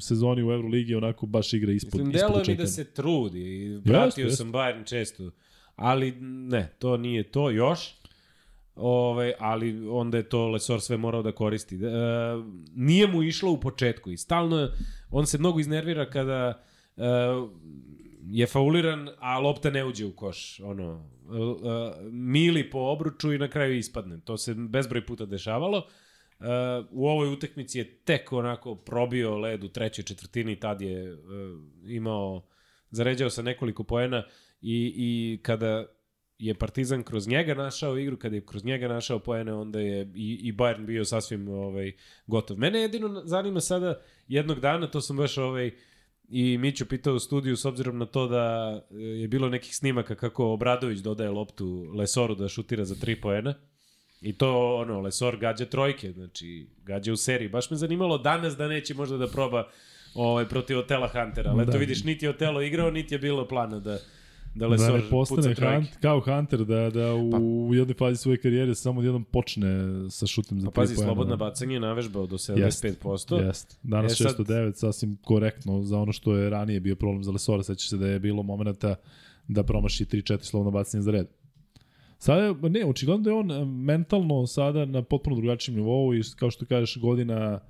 [SPEAKER 1] sezoni u Euroligi onako baš igra ispod mislim,
[SPEAKER 3] ispod mi da se trudi vratio sam Bayern često ali ne to nije to još Ove, ali onda je to Lesor sve morao da koristi. E, nije mu išlo u početku i stalno on se mnogo iznervira kada e, je fauliran, a lopta ne uđe u koš. Ono, e, mili po obruču i na kraju ispadne. To se bezbroj puta dešavalo. Uh, u ovoj utakmici je tek onako probio led u trećoj četvrtini, tad je uh, imao, zaređao sa nekoliko poena i, i kada je Partizan kroz njega našao igru, kada je kroz njega našao poene, onda je i, i Bayern bio sasvim ovaj, gotov. Mene jedino zanima sada jednog dana, to sam baš ovaj, i Miću pitao u studiju s obzirom na to da je bilo nekih snimaka kako Obradović dodaje loptu Lesoru da šutira za tri poena. I to, ono, Lesor gađa trojke, znači, gađa u seriji. Baš me zanimalo danas da neće možda da proba ovaj, protiv Otela Huntera. Ali da. eto vidiš, niti je Otelo igrao, niti je bilo plana da,
[SPEAKER 1] da Lesor da ne postane hunt, kao Hunter, da, da u, pa. u jednoj fazi svoje karijere samo jednom počne sa šutem za pa,
[SPEAKER 3] pazi, slobodna bacanje je navežbao do 75%. Jest,
[SPEAKER 1] jest. Danas e, 609, sad... sasvim korektno za ono što je ranije bio problem za Lesora. Seća se da je bilo momenta da promaši 3-4 slobodna bacanje za red. Sada, ne, očigledno da je on e, mentalno sada na potpuno drugačijem nivou i kao što kažeš godina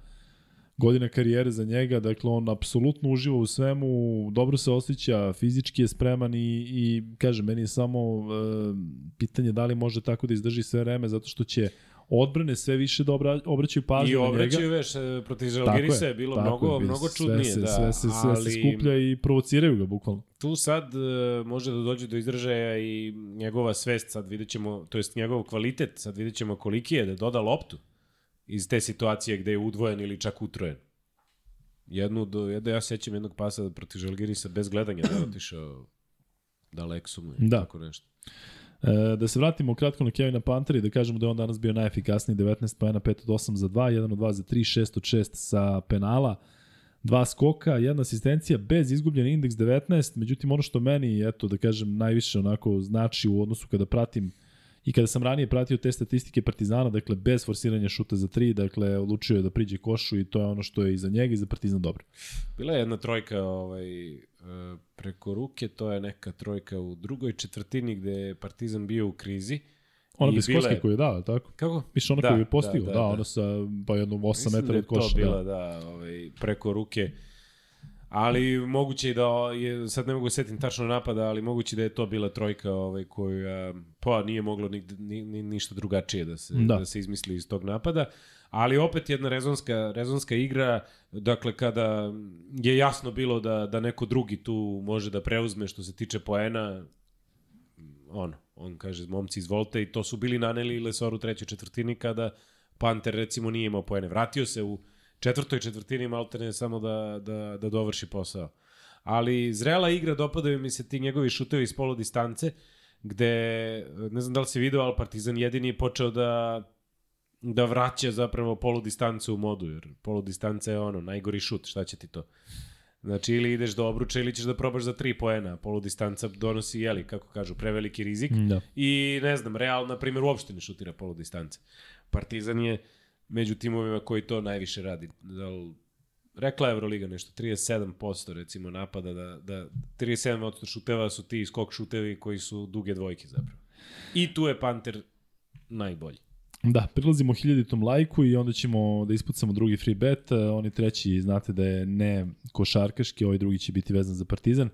[SPEAKER 1] godina karijere za njega, dakle on apsolutno uživa u svemu, dobro se osjeća, fizički je spreman i, i kaže, meni je samo e, pitanje da li može tako da izdrži sve vreme, zato što će odbrane sve više da obra, obraćaju pažnju.
[SPEAKER 3] I obraćaju veš, e, protiv Žalgirisa je bilo mnogo, je, mnogo čudnije.
[SPEAKER 1] Sve
[SPEAKER 3] se,
[SPEAKER 1] da, sve, se, sve ali, se skuplja i provociraju ga bukvalno.
[SPEAKER 3] Tu sad uh, može da dođe do izražaja i njegova svest, sad vidjet ćemo, to jest njegov kvalitet, sad vidjet ćemo koliki je da doda loptu iz te situacije gde je udvojen ili čak utrojen. Jednu do, jedno, ja sećam jednog pasa protiv Žalgirisa bez gledanja da je otišao daleko su mu da. tako nešto.
[SPEAKER 1] E, da se vratimo kratko na Kevina Pantera i da kažemo da je on danas bio najefikasniji 19 pojena 5 od 8 za 2, 1 od 2 za 3, 6 od 6 sa penala. dva skoka, jedna asistencija, bez izgubljen indeks 19, međutim ono što meni, eto da kažem, najviše onako znači u odnosu kada pratim I kada sam ranije pratio te statistike Partizana, dakle bez forsiranja šuta za tri, dakle odlučio je da priđe košu i to je ono što je i za njega i za Partizan dobro.
[SPEAKER 3] Bila je jedna trojka ovaj, e, preko ruke, to je neka trojka u drugoj četvrtini gde je Partizan bio u krizi.
[SPEAKER 1] Ona bez
[SPEAKER 3] bila
[SPEAKER 1] koske koju je dao, tako?
[SPEAKER 3] Kako?
[SPEAKER 1] Miš ona
[SPEAKER 3] Da,
[SPEAKER 1] koju je postigao,
[SPEAKER 3] da,
[SPEAKER 1] da,
[SPEAKER 3] da,
[SPEAKER 1] da,
[SPEAKER 3] da.
[SPEAKER 1] ono sa pa jednom 8
[SPEAKER 3] Mislim
[SPEAKER 1] metara od
[SPEAKER 3] da je
[SPEAKER 1] koša.
[SPEAKER 3] to bila,
[SPEAKER 1] da.
[SPEAKER 3] da, ovaj, preko ruke. Ali moguće i da je, sad ne mogu se setim tačno napada, ali moguće da je to bila trojka ovaj, koju a, pa nije moglo ni, ni, ni, ništa drugačije da se, da.
[SPEAKER 1] Da.
[SPEAKER 3] da se izmisli iz tog napada. Ali opet jedna rezonska, rezonska igra, dakle kada je jasno bilo da, da neko drugi tu može da preuzme što se tiče poena, ono, on kaže, momci izvolite i to su bili naneli Lesor u trećoj četvrtini kada Panter recimo nije imao poene. Vratio se u četvrtoj četvrtini maltene samo da, da, da dovrši posao. Ali zrela igra, dopadaju mi se ti njegovi šutevi iz polu distance, gde, ne znam da li si video, ali Partizan jedini je počeo da da vraća zapravo polu distancu u modu, jer polu distanca je ono, najgori šut, šta će ti to? Znači, ili ideš do obruča ili ćeš da probaš za tri poena. Polu distanca donosi, jeli, kako kažu, preveliki rizik.
[SPEAKER 1] Da.
[SPEAKER 3] I ne znam, Real, na primjer, uopšte ne šutira polu distance. Partizan je među timovima koji to najviše radi. Da li, rekla je Euroliga nešto, 37% recimo napada, da, da 37% šuteva su ti skok šutevi koji su duge dvojke zapravo. I tu je Panter najbolji.
[SPEAKER 1] Da, prilazimo hiljaditom lajku i onda ćemo da ispucamo drugi free bet. E, Oni treći, znate da je ne košarkaški, ovaj drugi će biti vezan za Partizan.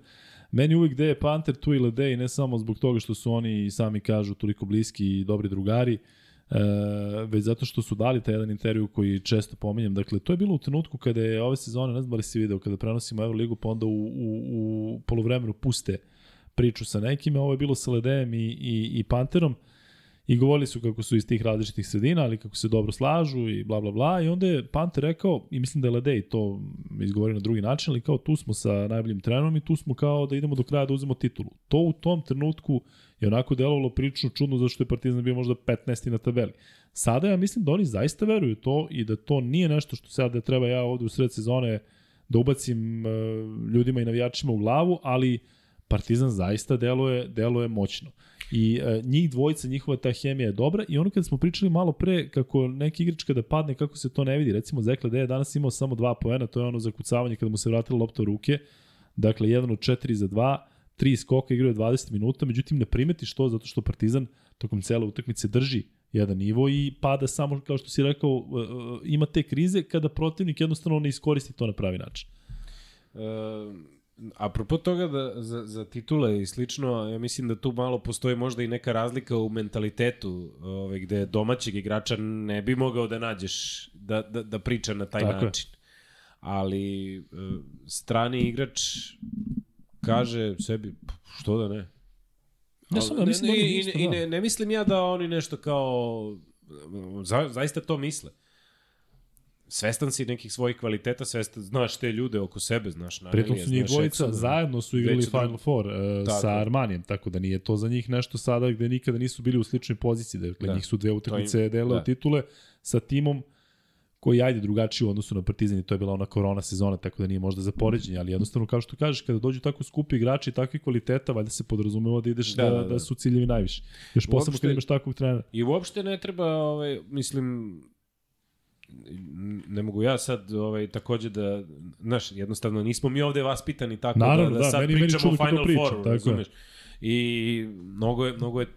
[SPEAKER 1] Meni uvijek gde je Panter, tu i Ledej, ne samo zbog toga što su oni i sami kažu toliko bliski i dobri drugari, e, već zato što su dali taj jedan intervju koji često pominjem. Dakle, to je bilo u trenutku kada je ove sezone, ne znam da li si video, kada prenosimo Euroligu, pa onda u, u, u polovremenu puste priču sa nekime, ovo je bilo sa Ledejem i, i, i Panterom, i govorili su kako su iz tih različitih sredina, ali kako se dobro slažu i bla bla bla i onda je Panter rekao, i mislim da je Ledej to izgovorio na drugi način, ali kao tu smo sa najboljim trenerom i tu smo kao da idemo do kraja da uzmemo titulu. To u tom trenutku je onako delovalo prilično čudno zašto je Partizan bio možda 15. na tabeli. Sada ja mislim da oni zaista veruju to i da to nije nešto što sad da treba ja ovde u sred sezone da ubacim uh, ljudima i navijačima u glavu, ali Partizan zaista deluje, deluje moćno. I e, njih dvojica, njihova ta hemija je dobra i ono kada smo pričali malo pre kako neki igrač kada padne, kako se to ne vidi. Recimo Zekle da je danas imao samo dva poena, to je ono zakucavanje kada mu se vratila lopta u ruke. Dakle, jedan od četiri za dva, tri skoka igraju 20 minuta, međutim ne primeti što, zato što Partizan tokom cele utakmice drži jedan nivo i pada samo, kao što si rekao, e, e, ima te krize kada protivnik jednostavno ne iskoristi to na pravi način.
[SPEAKER 3] E, apropo toga da, za, za titule i slično, ja mislim da tu malo postoji možda i neka razlika u mentalitetu ovaj, gde domaćeg igrača ne bi mogao da nađeš da, da, da priča na taj
[SPEAKER 1] Tako je.
[SPEAKER 3] način. Ali e, strani igrač kaže sebi, što da ne?
[SPEAKER 1] Ne samo, ja mislim da
[SPEAKER 3] ne,
[SPEAKER 1] oni
[SPEAKER 3] i, i,
[SPEAKER 1] da.
[SPEAKER 3] ne, ne mislim ja da oni nešto kao za, zaista to misle. Svestan si nekih svojih kvaliteta, svestan, znaš te ljude oko sebe, znaš na
[SPEAKER 1] Pritom su njih dvojica zajedno su igrali Final Four uh,
[SPEAKER 3] Tako
[SPEAKER 1] sa
[SPEAKER 3] je.
[SPEAKER 1] Armanijem, tako da nije to za njih nešto sada gde nikada nisu bili u sličnoj poziciji. Dakle,
[SPEAKER 3] Da.
[SPEAKER 1] njih su dve utakmice dele
[SPEAKER 3] da.
[SPEAKER 1] titule sa timom koji ajde drugačiji u odnosu na Partizan i to je bila ona korona sezona, tako da nije možda za poređenje, ali jednostavno kao što kažeš, kada dođu tako skupi igrači i takvi kvaliteta, valjda se podrazumeva da ideš da,
[SPEAKER 3] Da,
[SPEAKER 1] da,
[SPEAKER 3] da,
[SPEAKER 1] da,
[SPEAKER 3] da.
[SPEAKER 1] su ciljevi najviši. Još posebno
[SPEAKER 3] Uopšte-
[SPEAKER 1] kad imaš takvog trenera.
[SPEAKER 3] I uopšte ne treba, ovaj, mislim, ne mogu ja sad ovaj, takođe da, znaš, jednostavno nismo mi ovde vaspitani tako
[SPEAKER 1] Naravno,
[SPEAKER 3] da, da,
[SPEAKER 1] da,
[SPEAKER 3] sad
[SPEAKER 1] meni- meni
[SPEAKER 3] pričamo
[SPEAKER 1] kako
[SPEAKER 3] Final Fouru,
[SPEAKER 1] je.
[SPEAKER 3] razumeš? I mnogo je, mnogo je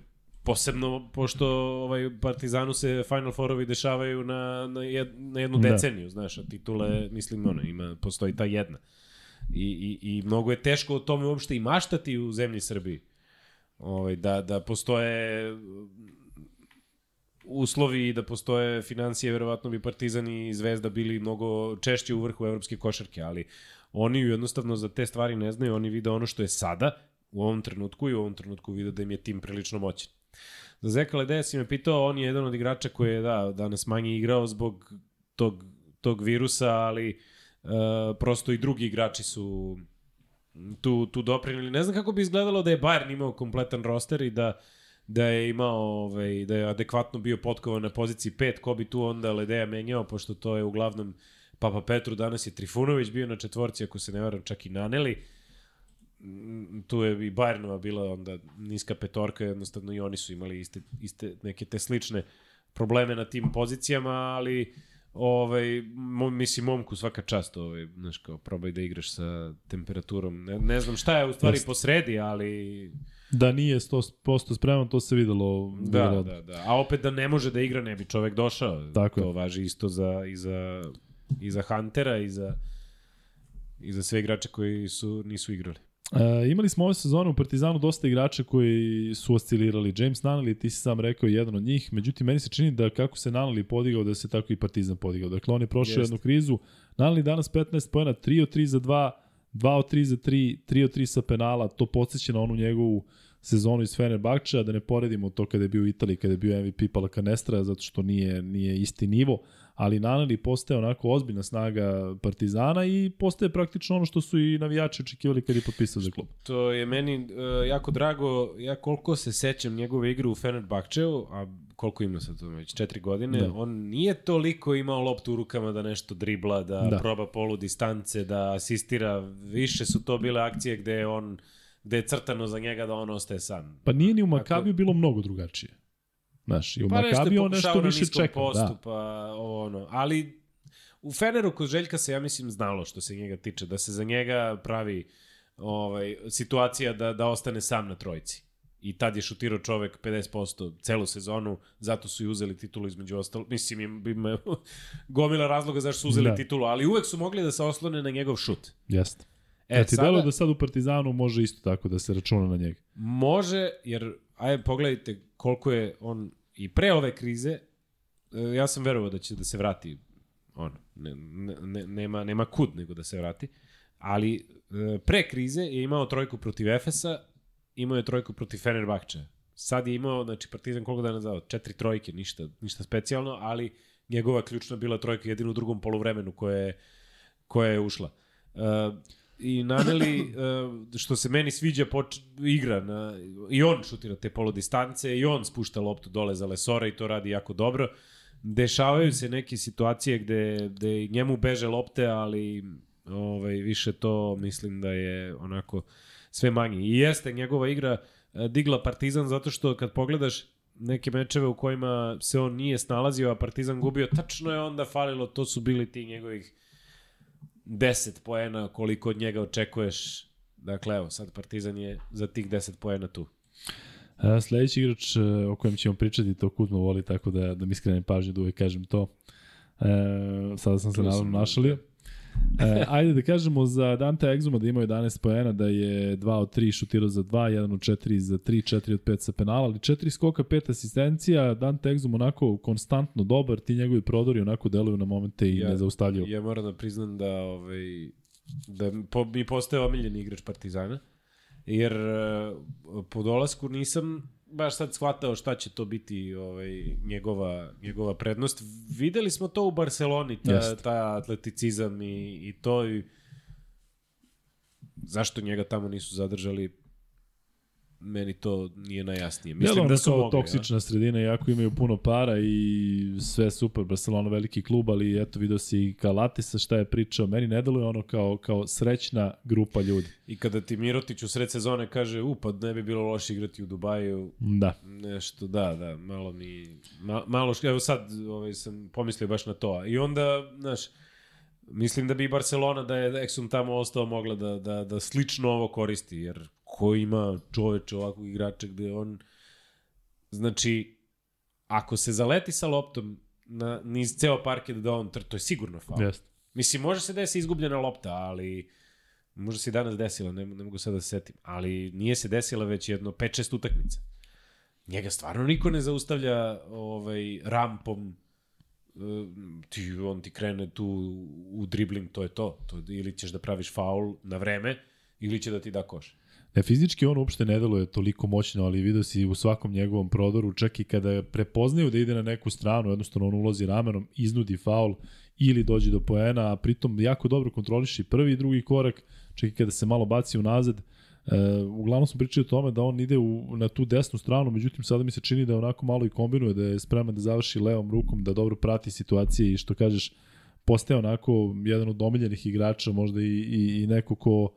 [SPEAKER 3] posebno pošto ovaj Partizanu se Final Fourovi dešavaju na, na, jed, na jednu
[SPEAKER 1] Da.
[SPEAKER 3] deceniju, znaš, a titule, mislim, ono, ima, postoji ta jedna. I, i, I mnogo je teško o tome uopšte i maštati u zemlji Srbiji. Ovaj, da, da postoje uslovi i da postoje financije, verovatno bi Partizan i Zvezda bili mnogo češće u vrhu evropske košarke, ali oni jednostavno za te stvari ne znaju, oni vide ono što je sada, u ovom trenutku i u ovom trenutku vide da im je tim prilično moćan. Za Zeka Ledeja si me pitao, on je jedan od igrača koji je da, danas manje igrao zbog tog, tog virusa, ali uh, prosto i drugi igrači su tu, tu doprinili. Ne znam kako bi izgledalo da je Bayern imao kompletan roster i da da je imao ovaj da je adekvatno bio potkovan na poziciji 5 ko bi tu onda Ledeja menjao pošto to je uglavnom Papa Petru, danas je Trifunović bio na četvorci, ako se ne varam, čak i Naneli. Mm, Tu je i Bayernova bila onda niska petorka, jednostavno i oni su imali iste, iste neke te slične probleme na tim pozicijama, ali ovaj, mo, mislim, momku svaka čast, ovaj, znaš, kao, probaj da igraš sa temperaturom. Ne, ne znam šta je u stvari
[SPEAKER 1] Jeste.
[SPEAKER 3] posredi, ali
[SPEAKER 1] Da nije 100% spreman, to se videlo.
[SPEAKER 3] Da,
[SPEAKER 1] videlo
[SPEAKER 3] da, da. A opet da ne može da igra, ne bi čovek došao.
[SPEAKER 1] Tako
[SPEAKER 3] to
[SPEAKER 1] je.
[SPEAKER 3] važi isto za, i, za, i za Huntera i za, i za sve igrače koji su nisu igrali.
[SPEAKER 1] E, imali smo ove sezone u Partizanu dosta igrača koji su oscilirali. James Nunnally, ti si sam rekao jedan od njih, međutim meni se čini da kako se Nunnally podigao, da se tako i Partizan podigao. Dakle, on je prošao jednu krizu. Nunnally danas 15 pojena, 3 od 3 za 2, 2 od 3 za 3, 3 od 3 sa penala, to podsjeća na onu njegovu sezonu iz Fenerbahča, da ne poredimo to kada je bio u Italiji, kada je bio MVP Palakanestra, zato što nije, nije isti nivo, ali Naneli postaje onako ozbiljna snaga Partizana i postaje praktično ono što su i navijači očekivali kad je potpisao za klub.
[SPEAKER 3] To je meni uh, jako drago, ja koliko se sećam njegove igre u Fenerbahčevu, a koliko ima sad to već, četiri godine,
[SPEAKER 1] Da.
[SPEAKER 3] on nije toliko imao loptu u rukama da nešto dribla, da,
[SPEAKER 1] Da.
[SPEAKER 3] proba polu distance, da asistira, više su to bile akcije gde on gde je crtano za njega da on ostaje sam.
[SPEAKER 1] Pa nije ni u
[SPEAKER 3] Dakle-
[SPEAKER 1] Makabiju bilo mnogo drugačije. Znaš, i u
[SPEAKER 3] Pa
[SPEAKER 1] Makabiju on nešto više čeka.
[SPEAKER 3] postu,
[SPEAKER 1] Da.
[SPEAKER 3] pa ovo ono. Ali u Feneru kod Željka se, ja mislim, znalo što se njega tiče, da se za njega pravi ovaj, situacija da, da ostane sam na trojici. I tad je šutirao čovek 50% celu sezonu, zato su i uzeli titulu između ostalo. Mislim, im, ima gomila razloga zašto su uzeli
[SPEAKER 1] Da.
[SPEAKER 3] da. titulu, ali uvek su mogli da se oslone na njegov šut.
[SPEAKER 1] Jeste.
[SPEAKER 3] E,
[SPEAKER 1] Kad ti
[SPEAKER 3] sada,
[SPEAKER 1] da sad u Partizanu može isto tako da se računa na njega.
[SPEAKER 3] Može, jer ajde pogledajte koliko je on i pre ove krize, e, ja sam verovao da će da se vrati on, ne, ne, ne, nema, nema kud nego da se vrati, ali e, pre krize je imao trojku protiv Efesa, imao je trojku protiv Fenerbahča. Sad je imao, znači Partizan koliko dana zao, četiri trojke, ništa, ništa specijalno, ali njegova ključna bila trojka jedino u drugom poluvremenu koja je, koja je ušla. Uh, I Naneli, uh, što se meni sviđa, poč igra na, i on šutira te polodistance, i on spušta loptu dole za Lesora i to radi jako dobro. Dešavaju se neke situacije gde, gde njemu beže lopte, ali ovaj, više to mislim da je onako sve manje. I jeste njegova igra eh, digla Partizan zato što kad pogledaš neke mečeve u kojima se on nije snalazio, a Partizan gubio, tačno je onda falilo, to su bili ti njegovih 10 poena koliko od njega očekuješ. Dakle, evo, sad Partizan je za tih 10 poena tu.
[SPEAKER 1] A, sledeći igrač e, o kojem ćemo pričati, to Kuzma voli, tako da, da mi skrenem pažnju da uvek kažem to. E, sada sam se naravno
[SPEAKER 3] da.
[SPEAKER 1] našalio. E, ajde da kažemo za Dante Exuma da ima 11 poena, da je 2 od 3 šutirao za 2, 1 od 4 za 3, 4 od 5 sa penala, ali 4 skoka, 5 asistencija, Dante Exum onako konstantno dobar, ti njegovi prodori onako deluju na momente i
[SPEAKER 3] Ja-
[SPEAKER 1] ne zaustavljaju.
[SPEAKER 3] Ja moram da priznam da ovaj da po, mi postaje omiljeni igrač Partizana. Jer eh, po dolasku nisam baš sad shvatao šta će to biti ovaj njegova njegova prednost. Videli smo to u Barceloni, ta, ta atleticizam i, i to i zašto njega tamo nisu zadržali meni to nije najjasnije. Mislim
[SPEAKER 1] Mislim
[SPEAKER 3] da su
[SPEAKER 1] kao
[SPEAKER 3] mogli.
[SPEAKER 1] toksična sredina, jako imaju puno para i sve super, Barcelona veliki klub, ali eto vidio si i Kalatisa šta je pričao, meni ne deluje ono kao, kao srećna grupa ljudi.
[SPEAKER 3] I kada ti Mirotić u sred sezone kaže, u, pa ne bi bilo loše igrati u Dubaju,
[SPEAKER 1] Da.
[SPEAKER 3] nešto, da, da, malo mi, ma, malo, evo sad ovaj, sam pomislio baš na to. I onda, znaš, mislim da bi Barcelona da je Exum tamo ostao mogla da, da, da slično ovo koristi, jer ko ima čoveče ovakvog igrača gde on, znači, ako se zaleti sa loptom na, niz ceo parket da on, tr- to je sigurno faul.
[SPEAKER 1] Jeste.
[SPEAKER 3] Mislim, može se desi izgubljena lopta, ali možda se i danas desila, ne, ne mogu sad da se setim, ali nije se desila već jedno 5-6 utakmica. Njega stvarno niko ne zaustavlja ovaj, rampom, ti, on ti krene tu u dribling, to je to. to. Ili ćeš da praviš faul na vreme, ili će da ti da koš.
[SPEAKER 1] Ne, fizički on uopšte ne deluje toliko moćno, ali vidio si u svakom njegovom prodoru, čak i kada prepoznaju da ide na neku stranu, jednostavno on ulazi ramenom, iznudi faul ili dođe do poena, a pritom jako dobro kontroliši prvi i drugi korak, čak i kada se malo baci unazad. E, uglavnom smo pričali o tome da on ide u, na tu desnu stranu, međutim sada mi se čini da onako malo i kombinuje, da je spreman da završi levom rukom, da dobro prati situacije i što kažeš, postaje onako jedan od omiljenih igrača, možda i, i, i neko ko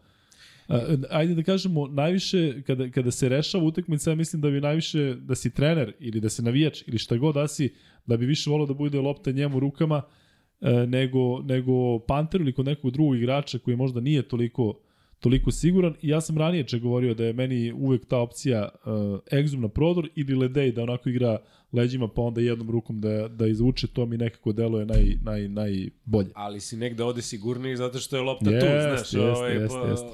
[SPEAKER 1] ajde da kažemo, najviše, kada, kada se rešava utakmica, ja mislim da bi najviše, da si trener ili da se navijač ili šta god da si, da bi više volio da bude lopta njemu rukama e, nego, nego Panteru ili kod nekog drugog igrača koji možda nije toliko toliko siguran i ja sam ranije če govorio da je meni uvek ta opcija uh, egzum na prodor ili ledej da onako igra leđima pa onda jednom rukom da, da izvuče, to mi nekako deluje naj, naj, najbolje.
[SPEAKER 3] Ali si negde ovde sigurniji zato što je lopta jest, tu, znaš, jest, ovaj, jest, pa, jest.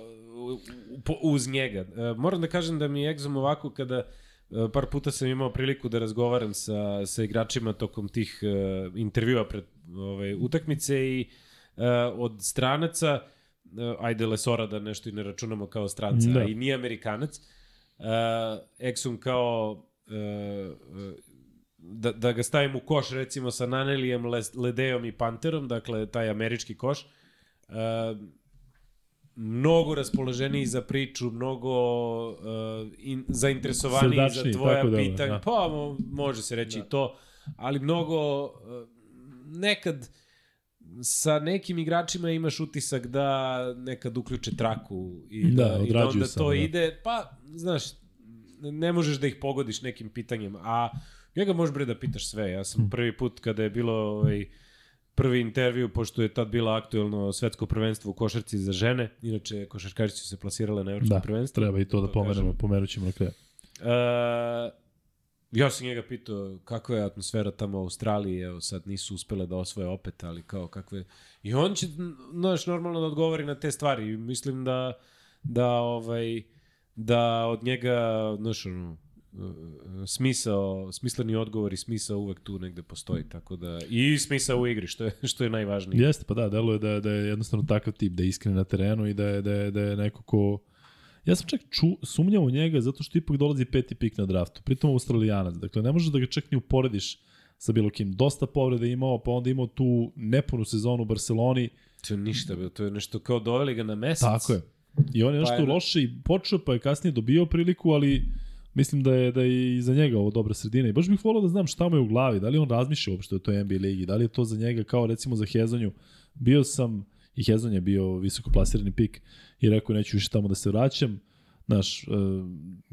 [SPEAKER 3] Po, uz njega. Uh, moram da kažem da mi je egzum ovako kada uh, par puta sam imao priliku da razgovaram sa, sa igračima tokom tih uh, intervjua pred ovaj, utakmice i uh, od stranaca uh, ajde Lesora da nešto i ne računamo kao stranca, da. i nije Amerikanac. Uh, Exum kao uh, da, da ga stavim u koš recimo sa Nanelijem, Ledejom i Panterom, dakle taj američki koš. Uh, mnogo raspoloženiji za priču, mnogo uh, in, zainteresovaniji Srdačni, za tvoja pitanja. Da. Pa može se reći da. to, ali mnogo uh, nekad sa nekim igračima imaš utisak da nekad uključe traku i da, da, i da onda sam, to da. ide, pa, znaš, ne možeš da ih pogodiš nekim pitanjem, a njega možeš bre da pitaš sve. Ja sam hm. prvi put kada je bilo ovaj, prvi intervju, pošto je tad bilo aktuelno svetsko prvenstvo u košarci za žene, inače košarkarice su se plasirale na evropsko
[SPEAKER 1] da,
[SPEAKER 3] prvenstvo.
[SPEAKER 1] treba i to da pomenemo, pomenut ćemo na kraju.
[SPEAKER 3] Uh, Ja sam njega pitao kakva je atmosfera tamo u Australiji, evo sad nisu uspele da osvoje opet, ali kao kakve... I on će, znaš, normalno da odgovori na te stvari. Mislim da, da, ovaj, da od njega, znaš, ono, smisao, smisleni odgovor i smisao uvek tu negde postoji, tako da i smisao u igri, što je, što je najvažnije.
[SPEAKER 1] Jeste, pa da, deluje da, da je jednostavno takav tip, da je iskren na terenu i da je, da je, da je neko ko Ja sam čak ču, sumnjao u njega zato što ipak dolazi peti pik na draftu. Pritom australijanac. Dakle, ne možeš da ga čak ni uporediš sa bilo kim. Dosta povreda imao, pa onda imao tu nepunu sezonu u Barceloni.
[SPEAKER 3] To je ništa, to je nešto kao doveli ga na mesec.
[SPEAKER 1] Tako je. I on je pa nešto je... loše i počeo, pa je kasnije dobio priliku, ali mislim da je da je i za njega ovo dobra sredina. I baš bih volao da znam šta mu je u glavi, da li on razmišlja uopšte o toj NBA ligi, da li je to za njega kao recimo za Hezonju. Bio sam, i Hezon je bio visoko plasirani pik, i rekao neću više tamo da se vraćam. Znaš, e,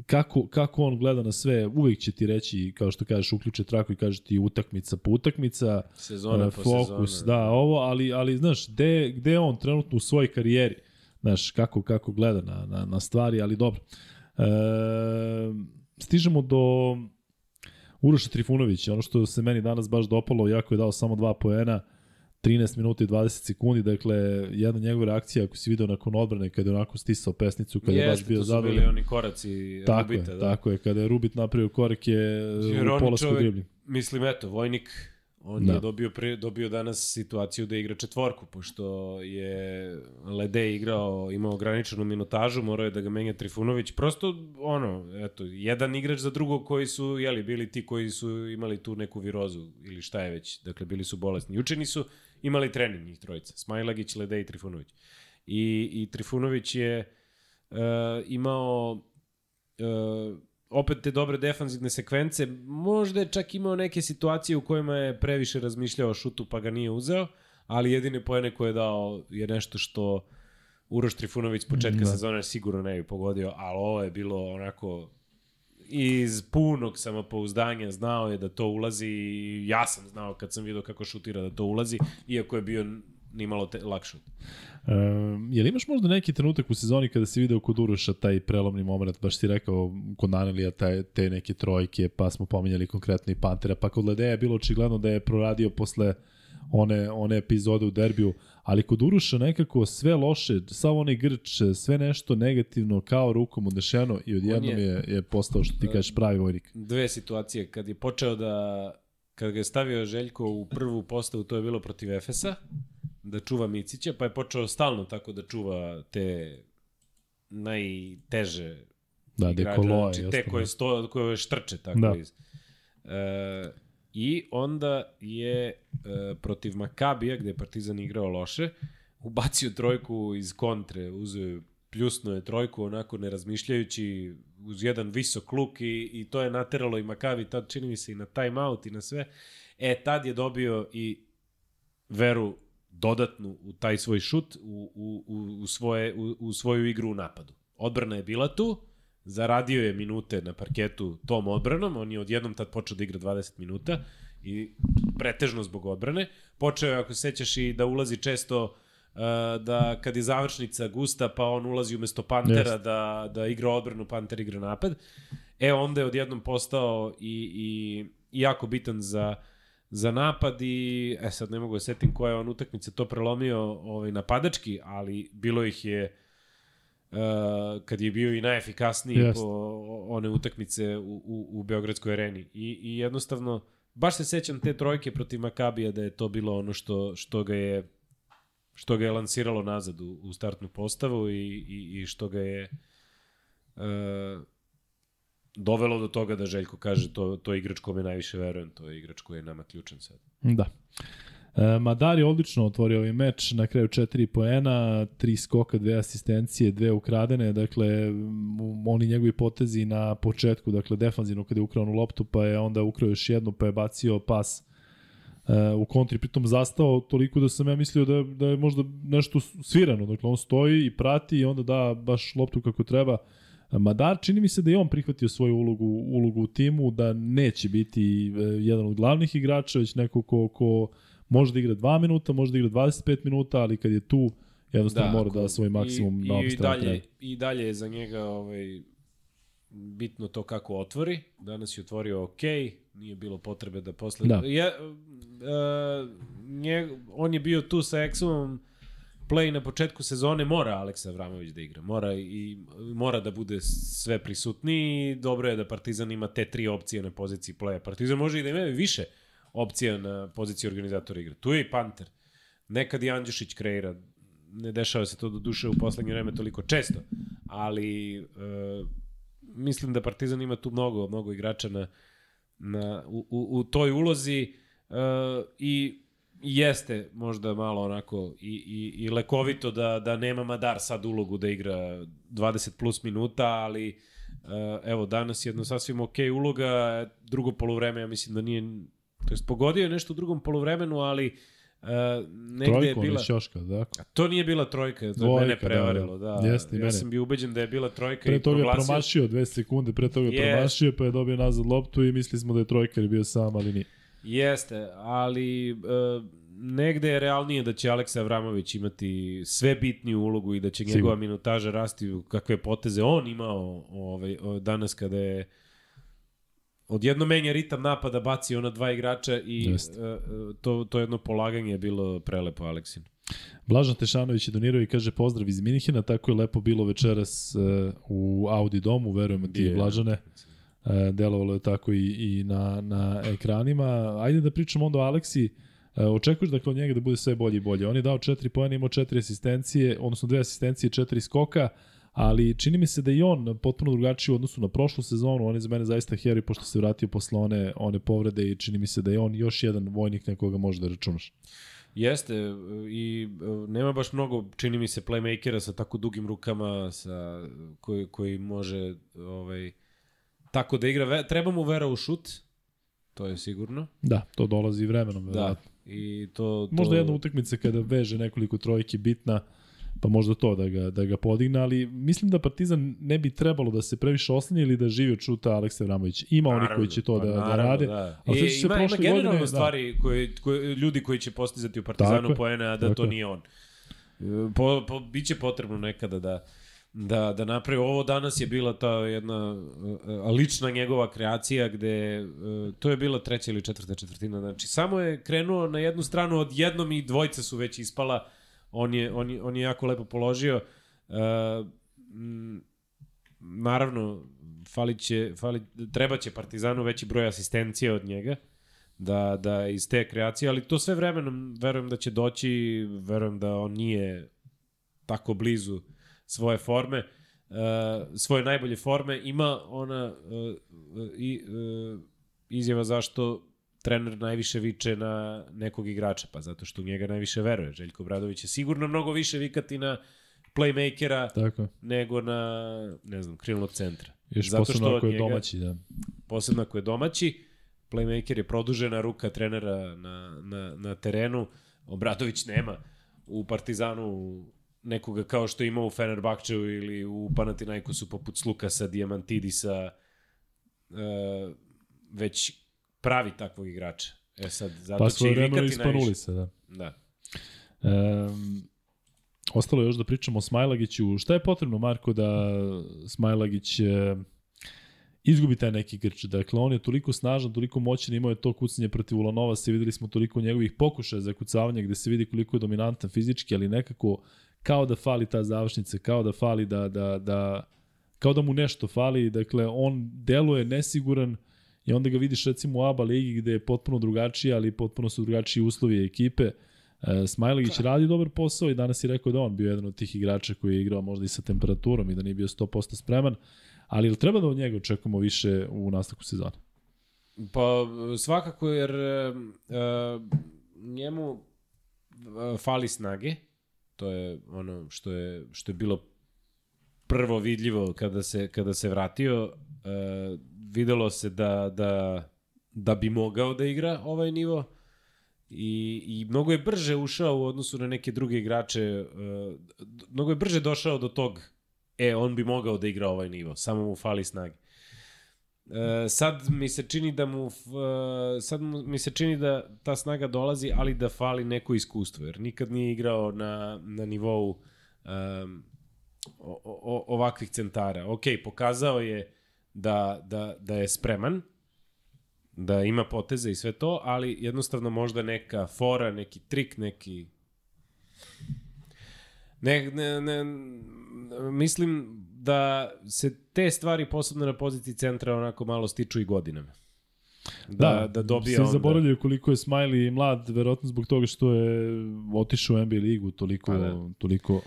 [SPEAKER 1] kako, kako on gleda na sve, uvijek će ti reći, kao što kažeš, uključe traku i kaže ti utakmica po utakmica,
[SPEAKER 3] sezona uh, fokus,
[SPEAKER 1] sezona. da, ovo, ali, ali znaš, gde, gde on trenutno u svojoj karijeri, znaš, kako, kako gleda na, na, na stvari, ali dobro. E, stižemo do Uroša Trifunovića, ono što se meni danas baš dopalo, jako je dao samo dva poena, 13 minuta i 20 sekundi, dakle, jedna njegova reakcija, ako si video nakon odbrane, kada je onako stisao pesnicu, kada Jeste, je baš bio zadovoljan. Jeste,
[SPEAKER 3] to su bili oni koraci
[SPEAKER 1] tako
[SPEAKER 3] Rubita,
[SPEAKER 1] je,
[SPEAKER 3] da.
[SPEAKER 1] Tako je, kada je Rubit napravio korake u polasku dribli.
[SPEAKER 3] Mislim, eto, Vojnik On da. je dobio, pre, dobio danas situaciju da igra četvorku, pošto je Lede igrao, imao ograničenu minutažu, morao je da ga menja Trifunović. Prosto, ono, eto, jedan igrač za drugog koji su, jeli, bili ti koji su imali tu neku virozu ili šta je već, dakle, bili su bolesni. Juče nisu imali trening njih trojica, Smajlagić, Lede i Trifunović. I, i Trifunović je uh, imao uh, opet te dobre defanzivne sekvence, možda je čak imao neke situacije u kojima je previše razmišljao o šutu pa ga nije uzeo, ali jedine pojene koje je dao je nešto što Uroš Trifunović početka da. sezone sigurno ne bi pogodio, ali ovo je bilo onako iz punog samopouzdanja znao je da to ulazi i ja sam znao kad sam vidio kako šutira da to ulazi, iako je bio nimalo te, lakše.
[SPEAKER 1] Um, je li imaš možda neki trenutak u sezoni kada si video kod Uroša taj prelomni moment, baš si rekao kod Nanelija taj, te neke trojke, pa smo pominjali konkretno i Pantera, pa kod Ledeja je bilo očigledno da je proradio posle one, one epizode u derbiju, ali kod Uruša nekako sve loše, samo onaj grč, sve nešto negativno, kao rukom udešeno i odjednom je, je, je postao, što ti kažeš, pravi vojnik.
[SPEAKER 3] Dve situacije, kad je počeo da, kad ga je stavio Željko u prvu postavu, to je bilo protiv Efesa, da čuva Micića, pa je počeo stalno tako da čuva te najteže
[SPEAKER 1] da, igrače,
[SPEAKER 3] znači te koje, sto, koje štrče tako da. iz. E, I onda je e, protiv Makabija, gde je Partizan igrao loše, ubacio trojku iz kontre, uzeo pljusno je trojku onako ne razmišljajući uz jedan visok luk i, i to je nateralo i Makabi tad čini mi se i na time out i na sve. E, tad je dobio i veru dodatnu u taj svoj šut u, u, u, svoje, u, u svoju igru u napadu. Odbrana je bila tu, zaradio je minute na parketu tom odbranom, on je odjednom tad počeo da igra 20 minuta i pretežno zbog odbrane. Počeo je, ako se sećaš, i da ulazi često uh, da kad je završnica gusta, pa on ulazi umesto Pantera
[SPEAKER 1] Jest.
[SPEAKER 3] da, da igra odbranu, Panter igra napad. E, onda je odjednom postao i, i, i jako bitan za, za napad i, e sad ne mogu da setim koja je on utakmice to prelomio ovaj, napadački, ali bilo ih je uh, kad je bio i najefikasniji
[SPEAKER 1] Jest.
[SPEAKER 3] po one utakmice u, u, u Beogradskoj areni. I, I jednostavno, baš se sećam te trojke protiv Makabija da je to bilo ono što, što ga je što ga je lansiralo nazad u, u startnu postavu i, i, i što ga je uh, dovelo do toga da Željko kaže to, to je igrač kome najviše verujem, to je igrač koji je nama ključan sad.
[SPEAKER 1] Da. E, Madar je odlično otvorio ovaj meč, na kraju 4 poena, 3 skoka, 2 asistencije, 2 ukradene, dakle oni njegovi potezi na početku, dakle defanzivno kada je ukrao onu loptu, pa je onda ukrao još jednu, pa je bacio pas e, u kontri, pritom zastao toliko da sam ja mislio da, da je možda nešto svirano, dakle on stoji i prati i onda da baš loptu kako treba. Madar, čini mi se da je on prihvatio svoju ulogu, ulogu u timu, da neće biti e, jedan od glavnih igrača, već neko ko, ko može da igra 2 minuta, može da igra 25 minuta, ali kad je tu, jednostavno da, mora da da svoj maksimum
[SPEAKER 3] i,
[SPEAKER 1] na ovom
[SPEAKER 3] i, dalje,
[SPEAKER 1] treba.
[SPEAKER 3] I dalje je za njega ovaj, bitno to kako otvori. Danas je otvorio ok, nije bilo potrebe da posle...
[SPEAKER 1] Da.
[SPEAKER 3] Ja, uh, nje, on je bio tu sa Exumom, play na početku sezone mora Aleksa Avramović da igra. Mora i mora da bude sve prisutniji. Dobro je da Partizan ima te tri opcije na poziciji playa. Partizan može i da ima više opcija na poziciji organizatora igre. Tu je i Panter. Nekad i Andjušić kreira. Ne dešava se to do duše u poslednje vreme toliko često, ali e, mislim da Partizan ima tu mnogo, mnogo igrača na, na, u, u, u toj ulozi e, i jeste možda malo onako i, i, i lekovito da, da nema Madar sad ulogu da igra 20 plus minuta, ali uh, evo danas je jedno sasvim ok uloga, drugo polovreme ja mislim da nije, to jest pogodio je nešto u drugom polovremenu, ali uh, negde je
[SPEAKER 1] Trojku,
[SPEAKER 3] bila...
[SPEAKER 1] šoška, da.
[SPEAKER 3] A To nije bila trojka, to je
[SPEAKER 1] Dvojka,
[SPEAKER 3] mene prevarilo, da.
[SPEAKER 1] da, da. Jeste
[SPEAKER 3] ja
[SPEAKER 1] mene.
[SPEAKER 3] sam bio ubeđen da je bila trojka
[SPEAKER 1] Pre
[SPEAKER 3] i
[SPEAKER 1] toga je promašio dve sekunde, pre toga je
[SPEAKER 3] Jest.
[SPEAKER 1] promašio, pa je dobio nazad loptu i mislili smo da je trojka jer je bio sam, ali nije.
[SPEAKER 3] Jeste, ali uh, negde je realnije da će Aleksa Avramović imati sve bitniju ulogu i da će njegova minutaža rasti u kakve poteze on imao ovaj, danas kada je odjedno menja ritam napada, baci ona dva igrača i uh, uh, to, to jedno polaganje je bilo prelepo Aleksin.
[SPEAKER 1] Blažan Tešanović je donirao i kaže pozdrav iz Minihena, tako je lepo bilo večeras uh, u Audi domu, verujemo ti
[SPEAKER 3] Je.
[SPEAKER 1] Blažane. E, delovalo je tako i, i na, na ekranima. Ajde da pričamo onda o Aleksi. E, očekuješ dakle od njega da bude sve bolje i bolje. On je dao 4 pojene, imao 4 asistencije, odnosno dve asistencije, 4 skoka, ali čini mi se da i on potpuno drugačiji u odnosu na prošlu sezonu. On je za mene zaista heroj pošto se vratio posle one, one povrede i čini mi se da je on još jedan vojnik na koga može da računaš.
[SPEAKER 3] Jeste, i nema baš mnogo, čini mi se, playmakera sa tako dugim rukama, sa, koji, koji može ovaj, tako da igra. Treba mu vera u šut, to je sigurno.
[SPEAKER 1] Da, to dolazi vremenom.
[SPEAKER 3] Da.
[SPEAKER 1] verovatno.
[SPEAKER 3] I to, to...
[SPEAKER 1] Možda jedna utakmica kada veže nekoliko trojki bitna, pa možda to da ga, da ga podigne, ali mislim da Partizan ne bi trebalo da se previše oslanje ili da živi od šuta Aleksa Vramović. Ima oni koji će to
[SPEAKER 3] pa
[SPEAKER 1] da, da
[SPEAKER 3] naravno,
[SPEAKER 1] rade.
[SPEAKER 3] Da.
[SPEAKER 1] Ali sećaš se
[SPEAKER 3] ima, ima
[SPEAKER 1] prošle
[SPEAKER 3] generalno
[SPEAKER 1] godine, da.
[SPEAKER 3] stvari koje, koje, ljudi koji će postizati u Partizanu
[SPEAKER 1] Tako
[SPEAKER 3] poena, a da
[SPEAKER 1] tako
[SPEAKER 3] to
[SPEAKER 1] je.
[SPEAKER 3] nije on. E, Po, po, biće potrebno nekada da da, da napravi. Ovo danas je bila ta jedna uh, lična njegova kreacija gde uh, to je bila treća ili četvrta četvrtina. Znači, samo je krenuo na jednu stranu od jednom i dvojca su već ispala. On je, on je, on je jako lepo položio. Uh, naravno, fali će, fali, treba će Partizanu veći broj asistencije od njega da, da iz te kreacije, ali to sve vremenom verujem da će doći, verujem da on nije tako blizu svoje forme, uh, svoje najbolje forme, ima ona uh, i, uh, izjava zašto trener najviše viče na nekog igrača, pa zato što u njega najviše veruje. Željko Bradović je sigurno mnogo više vikati na playmakera
[SPEAKER 1] Tako.
[SPEAKER 3] nego na, ne znam, krilnog centra.
[SPEAKER 1] Još
[SPEAKER 3] Zato
[SPEAKER 1] posebno
[SPEAKER 3] što
[SPEAKER 1] ako je
[SPEAKER 3] njega-
[SPEAKER 1] domaći, da.
[SPEAKER 3] posebno ako je domaći, playmaker je produžena ruka trenera na, na, na terenu. Obradović nema u Partizanu nekoga kao što ima u Fenerbahčevu ili u Panathinaikosu poput Slukasa, Diamantidisa, e, već pravi takvog igrača. E sad, zato
[SPEAKER 1] Pa
[SPEAKER 3] će i vikati najviše.
[SPEAKER 1] se, da.
[SPEAKER 3] Da.
[SPEAKER 1] Um, ostalo je još da pričamo o Smajlagiću. Šta je potrebno, Marko, da Smajlagić e, izgubi taj neki grč? Dakle, on je toliko snažan, toliko moćan, imao je to kucanje protiv Ulanova, se videli smo toliko njegovih pokušaja za kucavanje, gde se vidi koliko je dominantan fizički, ali nekako kao da fali ta završnica, kao da fali da, da, da kao da mu nešto fali, dakle, on deluje nesiguran i onda ga vidiš recimo u ABA ligi gde je potpuno drugačije, ali potpuno su drugačiji uslovi ekipe. E, Smajlagić radi dobar posao i danas je rekao da on bio jedan od tih igrača koji je igrao možda i sa temperaturom i da nije bio 100% spreman, ali ili treba da od njega očekujemo više u nastavku sezone?
[SPEAKER 3] Pa svakako jer e, njemu e, fali snage. To je ono što je što je bilo prvo vidljivo kada se kada se vratio. E, videlo se da da da bi mogao da igra ovaj nivo i, i mnogo je brže ušao u odnosu na neke druge igrače, e, mnogo je brže došao do tog, e, on bi mogao da igra ovaj nivo, samo mu fali snage. E, sad mi se čini da mu e, sad mi se čini da ta snaga dolazi, ali da fali neko iskustvo, jer nikad nije igrao na, na nivou um, o, o, ovakvih centara. Ok, pokazao je da, da, da je spreman, da ima poteze i sve to, ali jednostavno možda neka fora, neki trik, neki Ne, ne, ne, mislim da se te stvari posebno na poziciji centra onako malo stiču i godinama. Da, da, dobije
[SPEAKER 1] Svi
[SPEAKER 3] onda...
[SPEAKER 1] zaboravljaju koliko je Smiley mlad, verovatno zbog toga što je otišao u NBA ligu, toliko,
[SPEAKER 3] Pa da.
[SPEAKER 1] toliko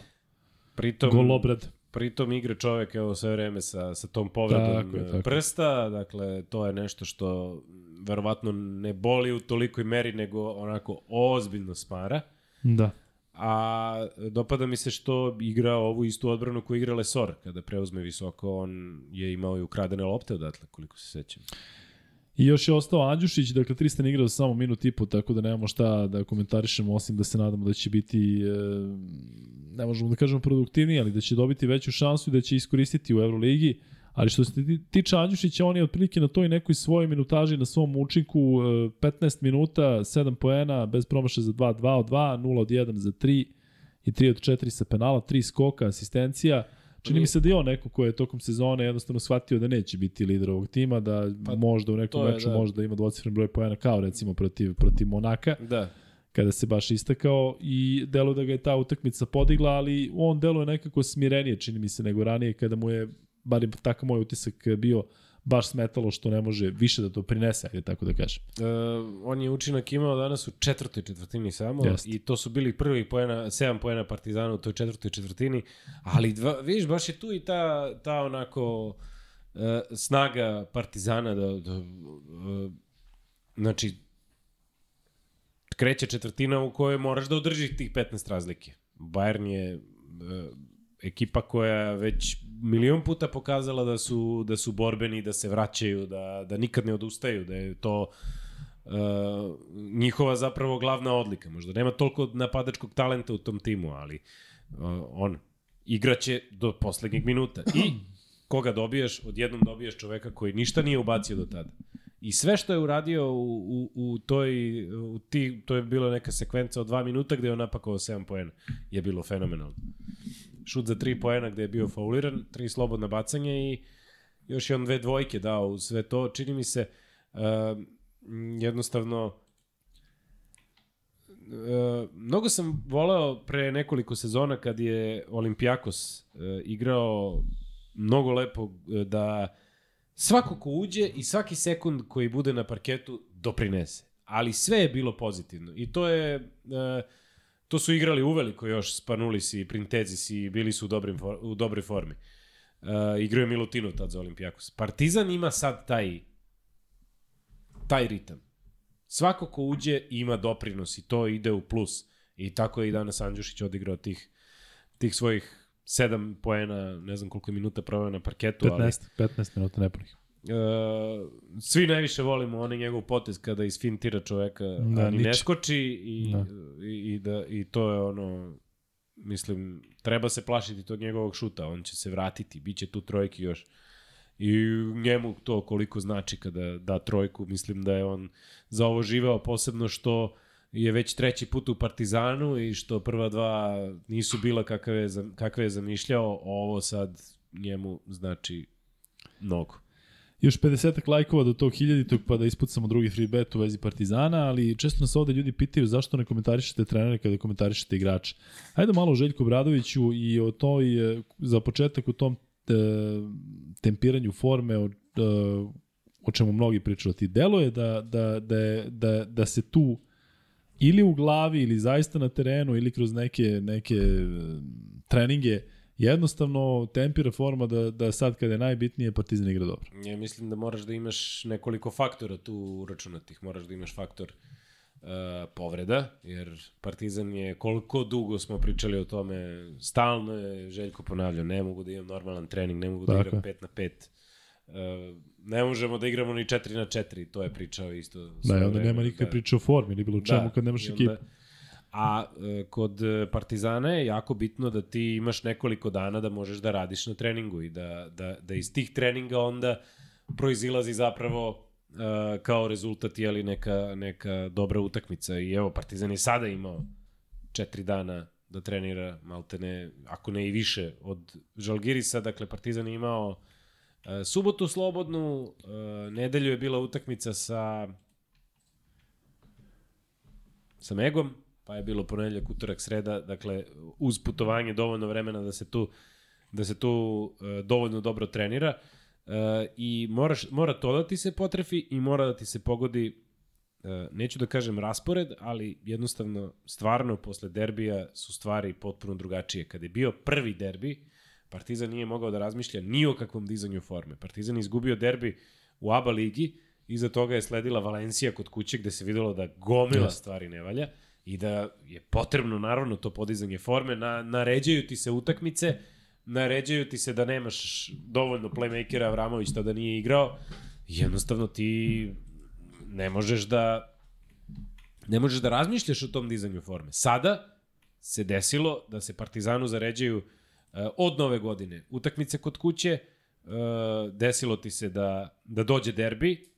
[SPEAKER 3] Pritom,
[SPEAKER 1] golobrad.
[SPEAKER 3] Pritom igra čovek evo sve vreme sa, sa tom povredom
[SPEAKER 1] Tako je, tako.
[SPEAKER 3] prsta, dakle to je nešto što verovatno ne boli u tolikoj meri nego onako ozbiljno smara.
[SPEAKER 1] Da.
[SPEAKER 3] A dopada mi se što igra ovu istu odbranu koju igra Lesor. Kada preuzme visoko, on je imao i ukradene lopte odatle, koliko se sećam.
[SPEAKER 1] I još je ostao Andjušić, dakle Tristan igrao samo minut i po, tako da nemamo šta da komentarišemo, osim da se nadamo da će biti, e, ne možemo da kažemo produktivniji, ali da će dobiti veću šansu i da će iskoristiti u Euroligi. Ali što se ti- tiče Andjušića, on je otprilike na toj nekoj svojoj minutaži, na svom učinku, e, 15 minuta, 7 poena, bez promaša za 2, 2 od 2, 0 od 1 za 3 i 3 od 4 sa penala, 3 skoka, asistencija. Čini mi se da je on neko ko je tokom sezone jednostavno shvatio da neće biti lider ovog tima, da pa, možda u nekom
[SPEAKER 3] je,
[SPEAKER 1] meču
[SPEAKER 3] da.
[SPEAKER 1] možda ima dvocifren broj poena kao recimo protiv, protiv Monaka
[SPEAKER 3] Da.
[SPEAKER 1] kada se baš istakao i delo da ga je ta utakmica podigla, ali on deluje nekako smirenije, čini mi se, nego ranije kada mu je, bar je takav moj utisak bio, baš smetalo što ne može više da to prinese, ajde tako da kažem.
[SPEAKER 3] E, on je učinak imao danas u četvrtoj četvrtini samo
[SPEAKER 1] Jeste.
[SPEAKER 3] i to su bili prvi poena, 7 poena Partizana u toj četvrtoj četvrtini, ali dva, vidiš, baš je tu i ta, ta onako e, snaga Partizana da, da e, znači kreće četvrtina u kojoj moraš da održiš tih 15 razlike. Bayern je e, ekipa koja već milion puta pokazala da su da su borbeni, da se vraćaju, da da nikad ne odustaju, da je to uh, njihova zapravo glavna odlika. Možda nema toliko napadačkog talenta u tom timu, ali uh, on igraće do poslednjeg minuta. I koga dobiješ, odjednom dobiješ čoveka koji ništa nije ubacio do tada. I sve što je uradio u, u, u toj, u ti, to je bila neka sekvenca od dva minuta gde je on napakao 7 poena. Je bilo fenomenalno. Šut za 3 poena gde je bio fauliran, tri slobodna bacanja i još je on dve dvojke dao u sve to. Čini mi se uh, jednostavno Uh, mnogo sam voleo pre nekoliko sezona kad je Olimpijakos uh, igrao mnogo lepo uh, da svako ko uđe i svaki sekund koji bude na parketu doprinese. Ali sve je bilo pozitivno. I to je... Uh, to su igrali uveliko još Spanulis i Printezis i bili su u, dobrim, u dobroj formi. Uh, igrao je tad za Olimpijakos. Partizan ima sad taj taj ritam. Svako ko uđe ima doprinos i to ide u plus. I tako je i danas Andjušić odigrao tih, tih svojih 7 poena, ne znam koliko je minuta proveo na parketu, ali
[SPEAKER 1] 15, 15 minuta nepunih.
[SPEAKER 3] Uh, svi najviše volimo onaj njegov potez kada isfintira čoveka,
[SPEAKER 1] Da,
[SPEAKER 3] da, ni ne
[SPEAKER 1] nič.
[SPEAKER 3] skoči i,
[SPEAKER 1] Da.
[SPEAKER 3] I, i, da, i to je ono, mislim, treba se plašiti tog njegovog šuta, on će se vratiti, bit će tu trojki još. I njemu to koliko znači kada da trojku, mislim da je on za ovo živeo posebno što je već treći put u Partizanu i što prva dva nisu bila kakve je, kakve je zamišljao, ovo sad njemu znači mnogo.
[SPEAKER 1] Još 50 lajkova do tog hiljaditog pa da ispucamo drugi free bet u vezi Partizana, ali često nas ovde ljudi pitaju zašto ne komentarišete trenere kada komentarišete igrače. Hajde malo o Željku Bradoviću i o toj, e, za početak u tom e, tempiranju forme, o, e, o čemu mnogi pričaju. Ti delo je da, da, da, da, da se tu ili u glavi ili zaista na terenu ili kroz neke, neke e, treninge jednostavno tempira forma da, da sad kada je najbitnije Partizan igra dobro.
[SPEAKER 3] Ja mislim da moraš da imaš nekoliko faktora tu uračunatih. Moraš da imaš faktor uh, povreda, jer Partizan je, koliko dugo smo pričali o tome, stalno je Željko ponavljao, ne mogu da imam normalan trening, ne mogu da
[SPEAKER 1] Tako
[SPEAKER 3] igram
[SPEAKER 1] je.
[SPEAKER 3] 5 na 5. Uh, ne možemo da igramo ni 4 na 4, to je pričao isto.
[SPEAKER 1] Da, onda
[SPEAKER 3] vreme,
[SPEAKER 1] nema nikakve
[SPEAKER 3] da.
[SPEAKER 1] priče o formi ili bilo čemu kad nemaš ekipu.
[SPEAKER 3] A e, kod Partizana je jako bitno da ti imaš nekoliko dana da možeš da radiš na treningu i da, da, da iz tih treninga onda proizilazi zapravo e, kao rezultat je li neka, neka dobra utakmica. I evo Partizan je sada imao četiri dana da trenira maltene, ako ne i više od Žalgirisa, dakle Partizan je imao e, subotu slobodnu, e, nedelju je bila utakmica sa sa Megom, pa je bilo ponedeljak, utorak, sreda, dakle uz putovanje dovoljno vremena da se tu da se tu e, dovoljno dobro trenira e, i moraš, mora to da ti se potrefi i mora da ti se pogodi e, neću da kažem raspored, ali jednostavno stvarno posle derbija su stvari potpuno drugačije. Kad je bio prvi derbi, Partizan nije mogao da razmišlja ni o kakvom dizanju forme. Partizan je izgubio derbi u ABA ligi, iza toga je sledila Valencija kod kuće gde se videlo da gomila stvari ne valja i da je potrebno naravno to podizanje forme, na, naređaju ti se utakmice, naređaju ti se da nemaš dovoljno playmakera, Avramović tada nije igrao, jednostavno ti ne možeš da ne možeš da razmišljaš o tom dizanju forme. Sada se desilo da se Partizanu zaređaju uh, od nove godine utakmice kod kuće, uh, desilo ti se da, da dođe derbi,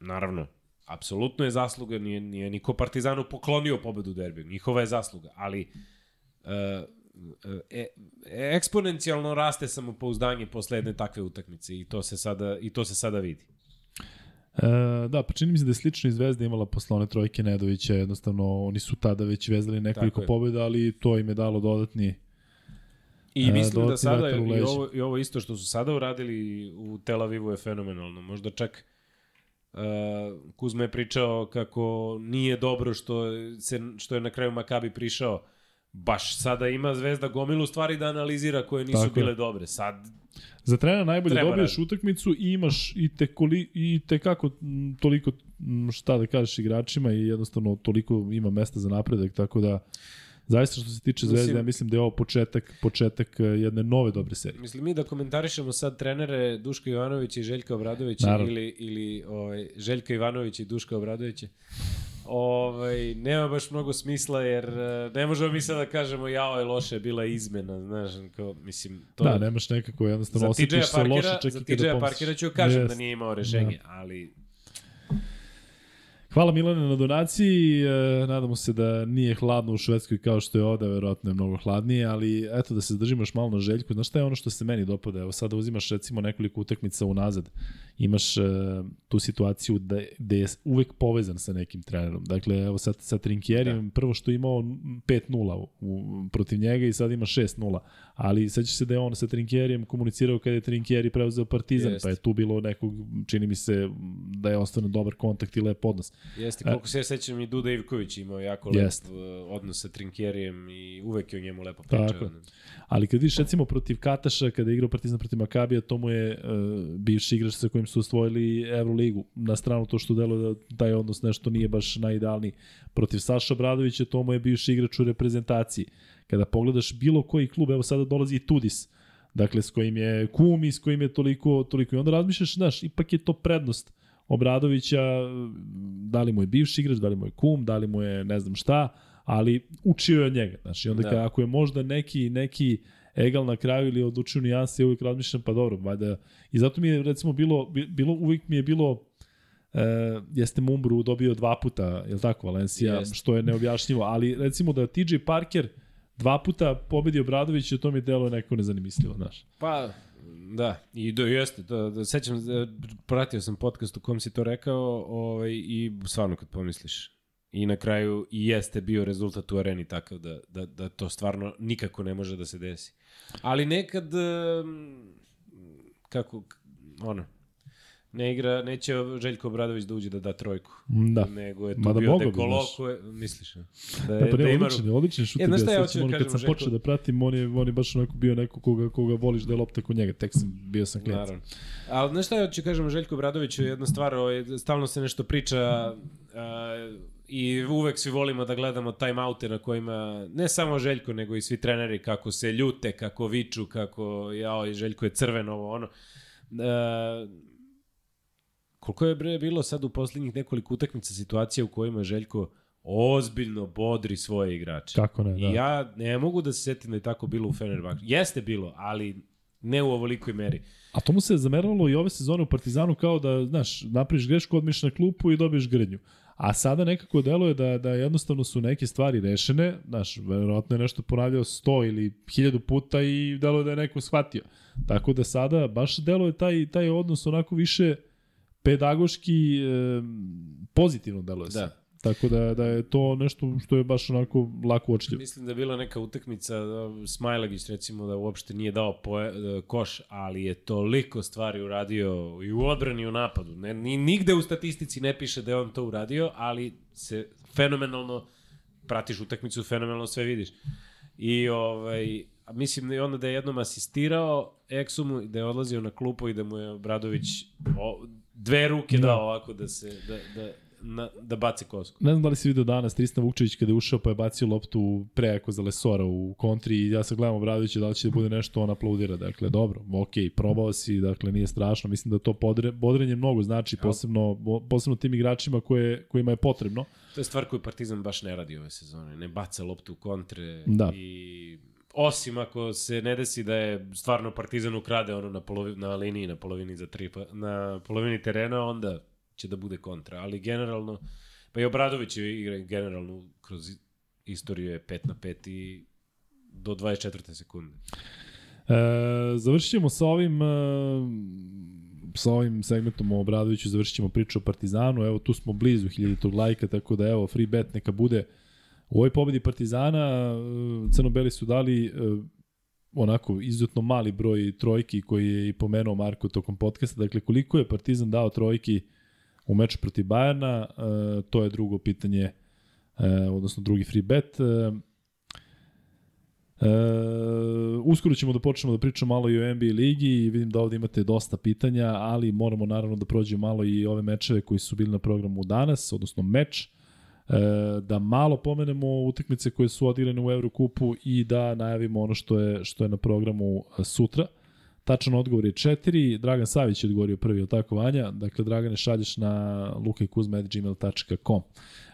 [SPEAKER 3] naravno, apsolutno je zasluga, nije, nije niko Partizanu poklonio pobedu derbiju, njihova je zasluga, ali uh, e, eksponencijalno raste samopouzdanje posle jedne takve utakmice i to se sada, i to se sada vidi.
[SPEAKER 1] E, da, pa čini mi se da je slično i Zvezda imala posle one trojke Nedovića, jednostavno oni su tada već vezali nekoliko pobjeda, ali to im je dalo dodatni
[SPEAKER 3] I
[SPEAKER 1] E,
[SPEAKER 3] mislim da sada i ovo, i ovo isto što su sada uradili u Tel Avivu je fenomenalno. Možda čak Kuzma je pričao kako nije dobro što, se, što je na kraju Makabi prišao. Baš sada ima Zvezda gomilu stvari da analizira koje nisu
[SPEAKER 1] Tako
[SPEAKER 3] bile dobre. Sad
[SPEAKER 1] Za trenera najbolje
[SPEAKER 3] Treba
[SPEAKER 1] dobiješ
[SPEAKER 3] raditi.
[SPEAKER 1] utakmicu i imaš i te, koli, i te kako toliko šta da kažeš igračima i jednostavno toliko ima mesta za napredak, tako da zaista što se tiče Zvezde,
[SPEAKER 3] Mislim-
[SPEAKER 1] ja mislim da je ovo početak, početak e, jedne nove dobre serije.
[SPEAKER 3] Mislim mi da komentarišemo sad trenere Duška Ivanovića i Željka Obradovića
[SPEAKER 1] Naravno.
[SPEAKER 3] ili, ili ovaj, Željka Ivanovića i Duška Obradovića. Ovaj, nema baš mnogo smisla jer eh, ne možemo mi sad da kažemo jao je loše bila izmena, znaš, kao, mislim, to
[SPEAKER 1] Da, nemaš nekako jednostavno
[SPEAKER 3] za TJ
[SPEAKER 1] osjetiš se loše
[SPEAKER 3] Parkera,
[SPEAKER 1] čak
[SPEAKER 3] za
[SPEAKER 1] i
[SPEAKER 3] TJ
[SPEAKER 1] kada
[SPEAKER 3] Parkera
[SPEAKER 1] pomisliš.
[SPEAKER 3] ću kažem da
[SPEAKER 1] Jest.
[SPEAKER 3] nije imao rešenje, ali
[SPEAKER 1] Hvala Milane na donaciji, e, nadamo se da nije hladno u Švedskoj kao što je ovde, verovatno je mnogo hladnije, ali eto da se zadržimo još malo na željku. Znaš šta je ono što se meni dopada? Evo sada uzimaš recimo nekoliko utakmica unazad, imaš e, tu situaciju da, da je uvek povezan sa nekim trenerom. Dakle, evo sad sa Trinkjerijem, da. prvo što je imao 5-0 u, u, protiv njega i sad ima 6-0, ali sećaš se da je on sa Trinkjerijem komunicirao kada je Trinkjeri preuzeo Partizan,
[SPEAKER 3] Jest.
[SPEAKER 1] pa je tu bilo nekog, čini mi se da je ostane dobar kontakt i lep odnos.
[SPEAKER 3] jeste, koliko se ja sećam i Duda Ivković imao jako
[SPEAKER 1] Jest.
[SPEAKER 3] lep eh, odnos sa Trinkjerijem i uvek je o njemu lepo
[SPEAKER 1] Tako
[SPEAKER 3] pričao.
[SPEAKER 1] je. Ali kad vidiš recimo protiv Kataša, kada je igrao Partizan protiv Makabija, to mu je uh, bivši igrač sa kojim su osvojili Euroligu. Na stranu to što delo da taj odnos nešto nije baš najidealniji. Protiv Saša Bradovića, to mu je bivši igrač u reprezentaciji. Kada pogledaš bilo koji klub, evo sada dolazi i Tudis, dakle s kojim je kum i s kojim je toliko, toliko i onda razmišljaš, znaš, ipak je to prednost Obradovića, da li mu je bivši igrač, da li mu je kum, da li mu je ne znam šta, ali učio je od njega, znaš, i onda
[SPEAKER 3] Da.
[SPEAKER 1] da. ako je možda neki, neki egal na kraju ili odlučio nijanse, ja uvijek razmišljam, pa dobro, valjda, i zato mi je recimo bilo, bi- bilo uvijek mi je bilo E, jeste Mumbru dobio dva puta, je li tako, Valencija,
[SPEAKER 3] Jeste.
[SPEAKER 1] što je neobjašnjivo, ali recimo da TJ Parker dva puta pobedi Obradović i to mi delo je neko nezanimisljivo, znaš.
[SPEAKER 3] Pa, da, i do, jeste, to, da, sećam, da, pratio sam podcast u kom si to rekao ovaj, i stvarno kad pomisliš. I na kraju i jeste bio rezultat u areni takav da, da, da to stvarno nikako ne može da se desi. Ali nekad, kako, ono, ne igra, neće Željko Obradović da uđe da da trojku.
[SPEAKER 1] Da.
[SPEAKER 3] Nego je tu
[SPEAKER 1] Mada
[SPEAKER 3] bio
[SPEAKER 1] mogao bi,
[SPEAKER 3] Dekolo
[SPEAKER 1] znaš.
[SPEAKER 3] koje, misliš, da,
[SPEAKER 1] Da,
[SPEAKER 3] je,
[SPEAKER 1] pa
[SPEAKER 3] da
[SPEAKER 1] ne,
[SPEAKER 3] ima...
[SPEAKER 1] odličan, je, odličan šut.
[SPEAKER 3] E, znaš
[SPEAKER 1] ja
[SPEAKER 3] šta ja hoću da kažem,
[SPEAKER 1] kad sam
[SPEAKER 3] Željko?
[SPEAKER 1] počeo da pratim, on je, on je baš onako bio neko koga, koga voliš da je lopta kod njega, tek sam, bio sam klinac.
[SPEAKER 3] Naravno. Ali znaš šta ja ću kažem Željko Bradoviću, jedna stvar, ovaj, stalno se nešto priča a, i uvek svi volimo da gledamo timeoute na kojima, ne samo Željko, nego i svi treneri kako se ljute, kako viču, kako jao i Željko je crven, ovo ono. A, koliko je bre bilo sad u poslednjih nekoliko utakmica situacija u kojima Željko ozbiljno bodri svoje igrače.
[SPEAKER 1] Kako ne, da.
[SPEAKER 3] I ja ne mogu da se setim da je tako bilo u Fenerbahču. Jeste bilo, ali ne u ovolikoj meri.
[SPEAKER 1] A to mu se zameralo i ove sezone u Partizanu kao da, znaš, napraviš grešku, odmiš na klupu i dobiješ grdnju. A sada nekako deluje da, da jednostavno su neke stvari rešene, znaš, verovatno je nešto ponavljao 100 ili 1000 puta i deluje da je neko shvatio. Tako da sada baš deluje taj, taj odnos onako više pedagoški e, pozitivno deluje se. Tako da, da je to nešto što je baš onako lako uočljivo.
[SPEAKER 3] Mislim da je bila neka utakmica, da, Smajlagić recimo da uopšte nije dao poe, da, koš, ali je toliko stvari uradio i u odbrani i u napadu. Ne, ni, nigde u statistici ne piše da je on to uradio, ali se fenomenalno pratiš utakmicu, fenomenalno sve vidiš. I ovaj, mislim i onda da je jednom asistirao Eksumu, da je odlazio na klupu i da mu je Bradović o, dve ruke
[SPEAKER 1] Da.
[SPEAKER 3] dao ovako da se da, da, na, da baci kosku.
[SPEAKER 1] Ne znam da li si vidio danas Tristan Vukčević kada je ušao pa je bacio loptu prejako za Lesora u kontri i ja sad gledam Obradovića da li će da bude nešto on aplaudira. Dakle, dobro, ok, probao si, dakle nije strašno. Mislim da to podre, bodrenje mnogo znači, posebno, bo- posebno tim igračima koje, kojima je potrebno.
[SPEAKER 3] To je stvar koju Partizan baš ne radi ove sezone. Ne baca loptu u kontre
[SPEAKER 1] Da.
[SPEAKER 3] i osim ako se ne desi da je stvarno Partizan ukrade ono na, polovi, na liniji, na polovini za tri, pa- na polovini terena, onda će da bude kontra. Ali generalno, pa i Obradović je igra generalno kroz istoriju je 5 na 5 i do 24. sekunde.
[SPEAKER 1] E, završit ćemo sa ovim e, sa ovim segmentom o Obradoviću završit ćemo priču o Partizanu, evo tu smo blizu 1000 lajka, tako da evo free bet neka bude u ovoj pobedi Partizana e, Crnobeli su dali e, onako izuzetno mali broj trojki koji je i pomenuo Marko tokom podcasta, dakle koliko je Partizan dao trojki u meču protiv Bajerna, e, to je drugo pitanje, e, odnosno drugi free bet. E, uskoro ćemo da počnemo da pričamo malo i o NBA ligi i vidim da ovde imate dosta pitanja, ali moramo naravno da prođemo malo i ove mečeve koji su bili na programu danas, odnosno meč, da malo pomenemo utakmice koje su odigrane u Evrokupu i da najavimo ono što je, što je na programu sutra. Tačan odgovor je 4, Dragan Savić je odgovorio prvi, od tako Vanja, dakle Dragane šalješ na lukajkuzma.gmail.com.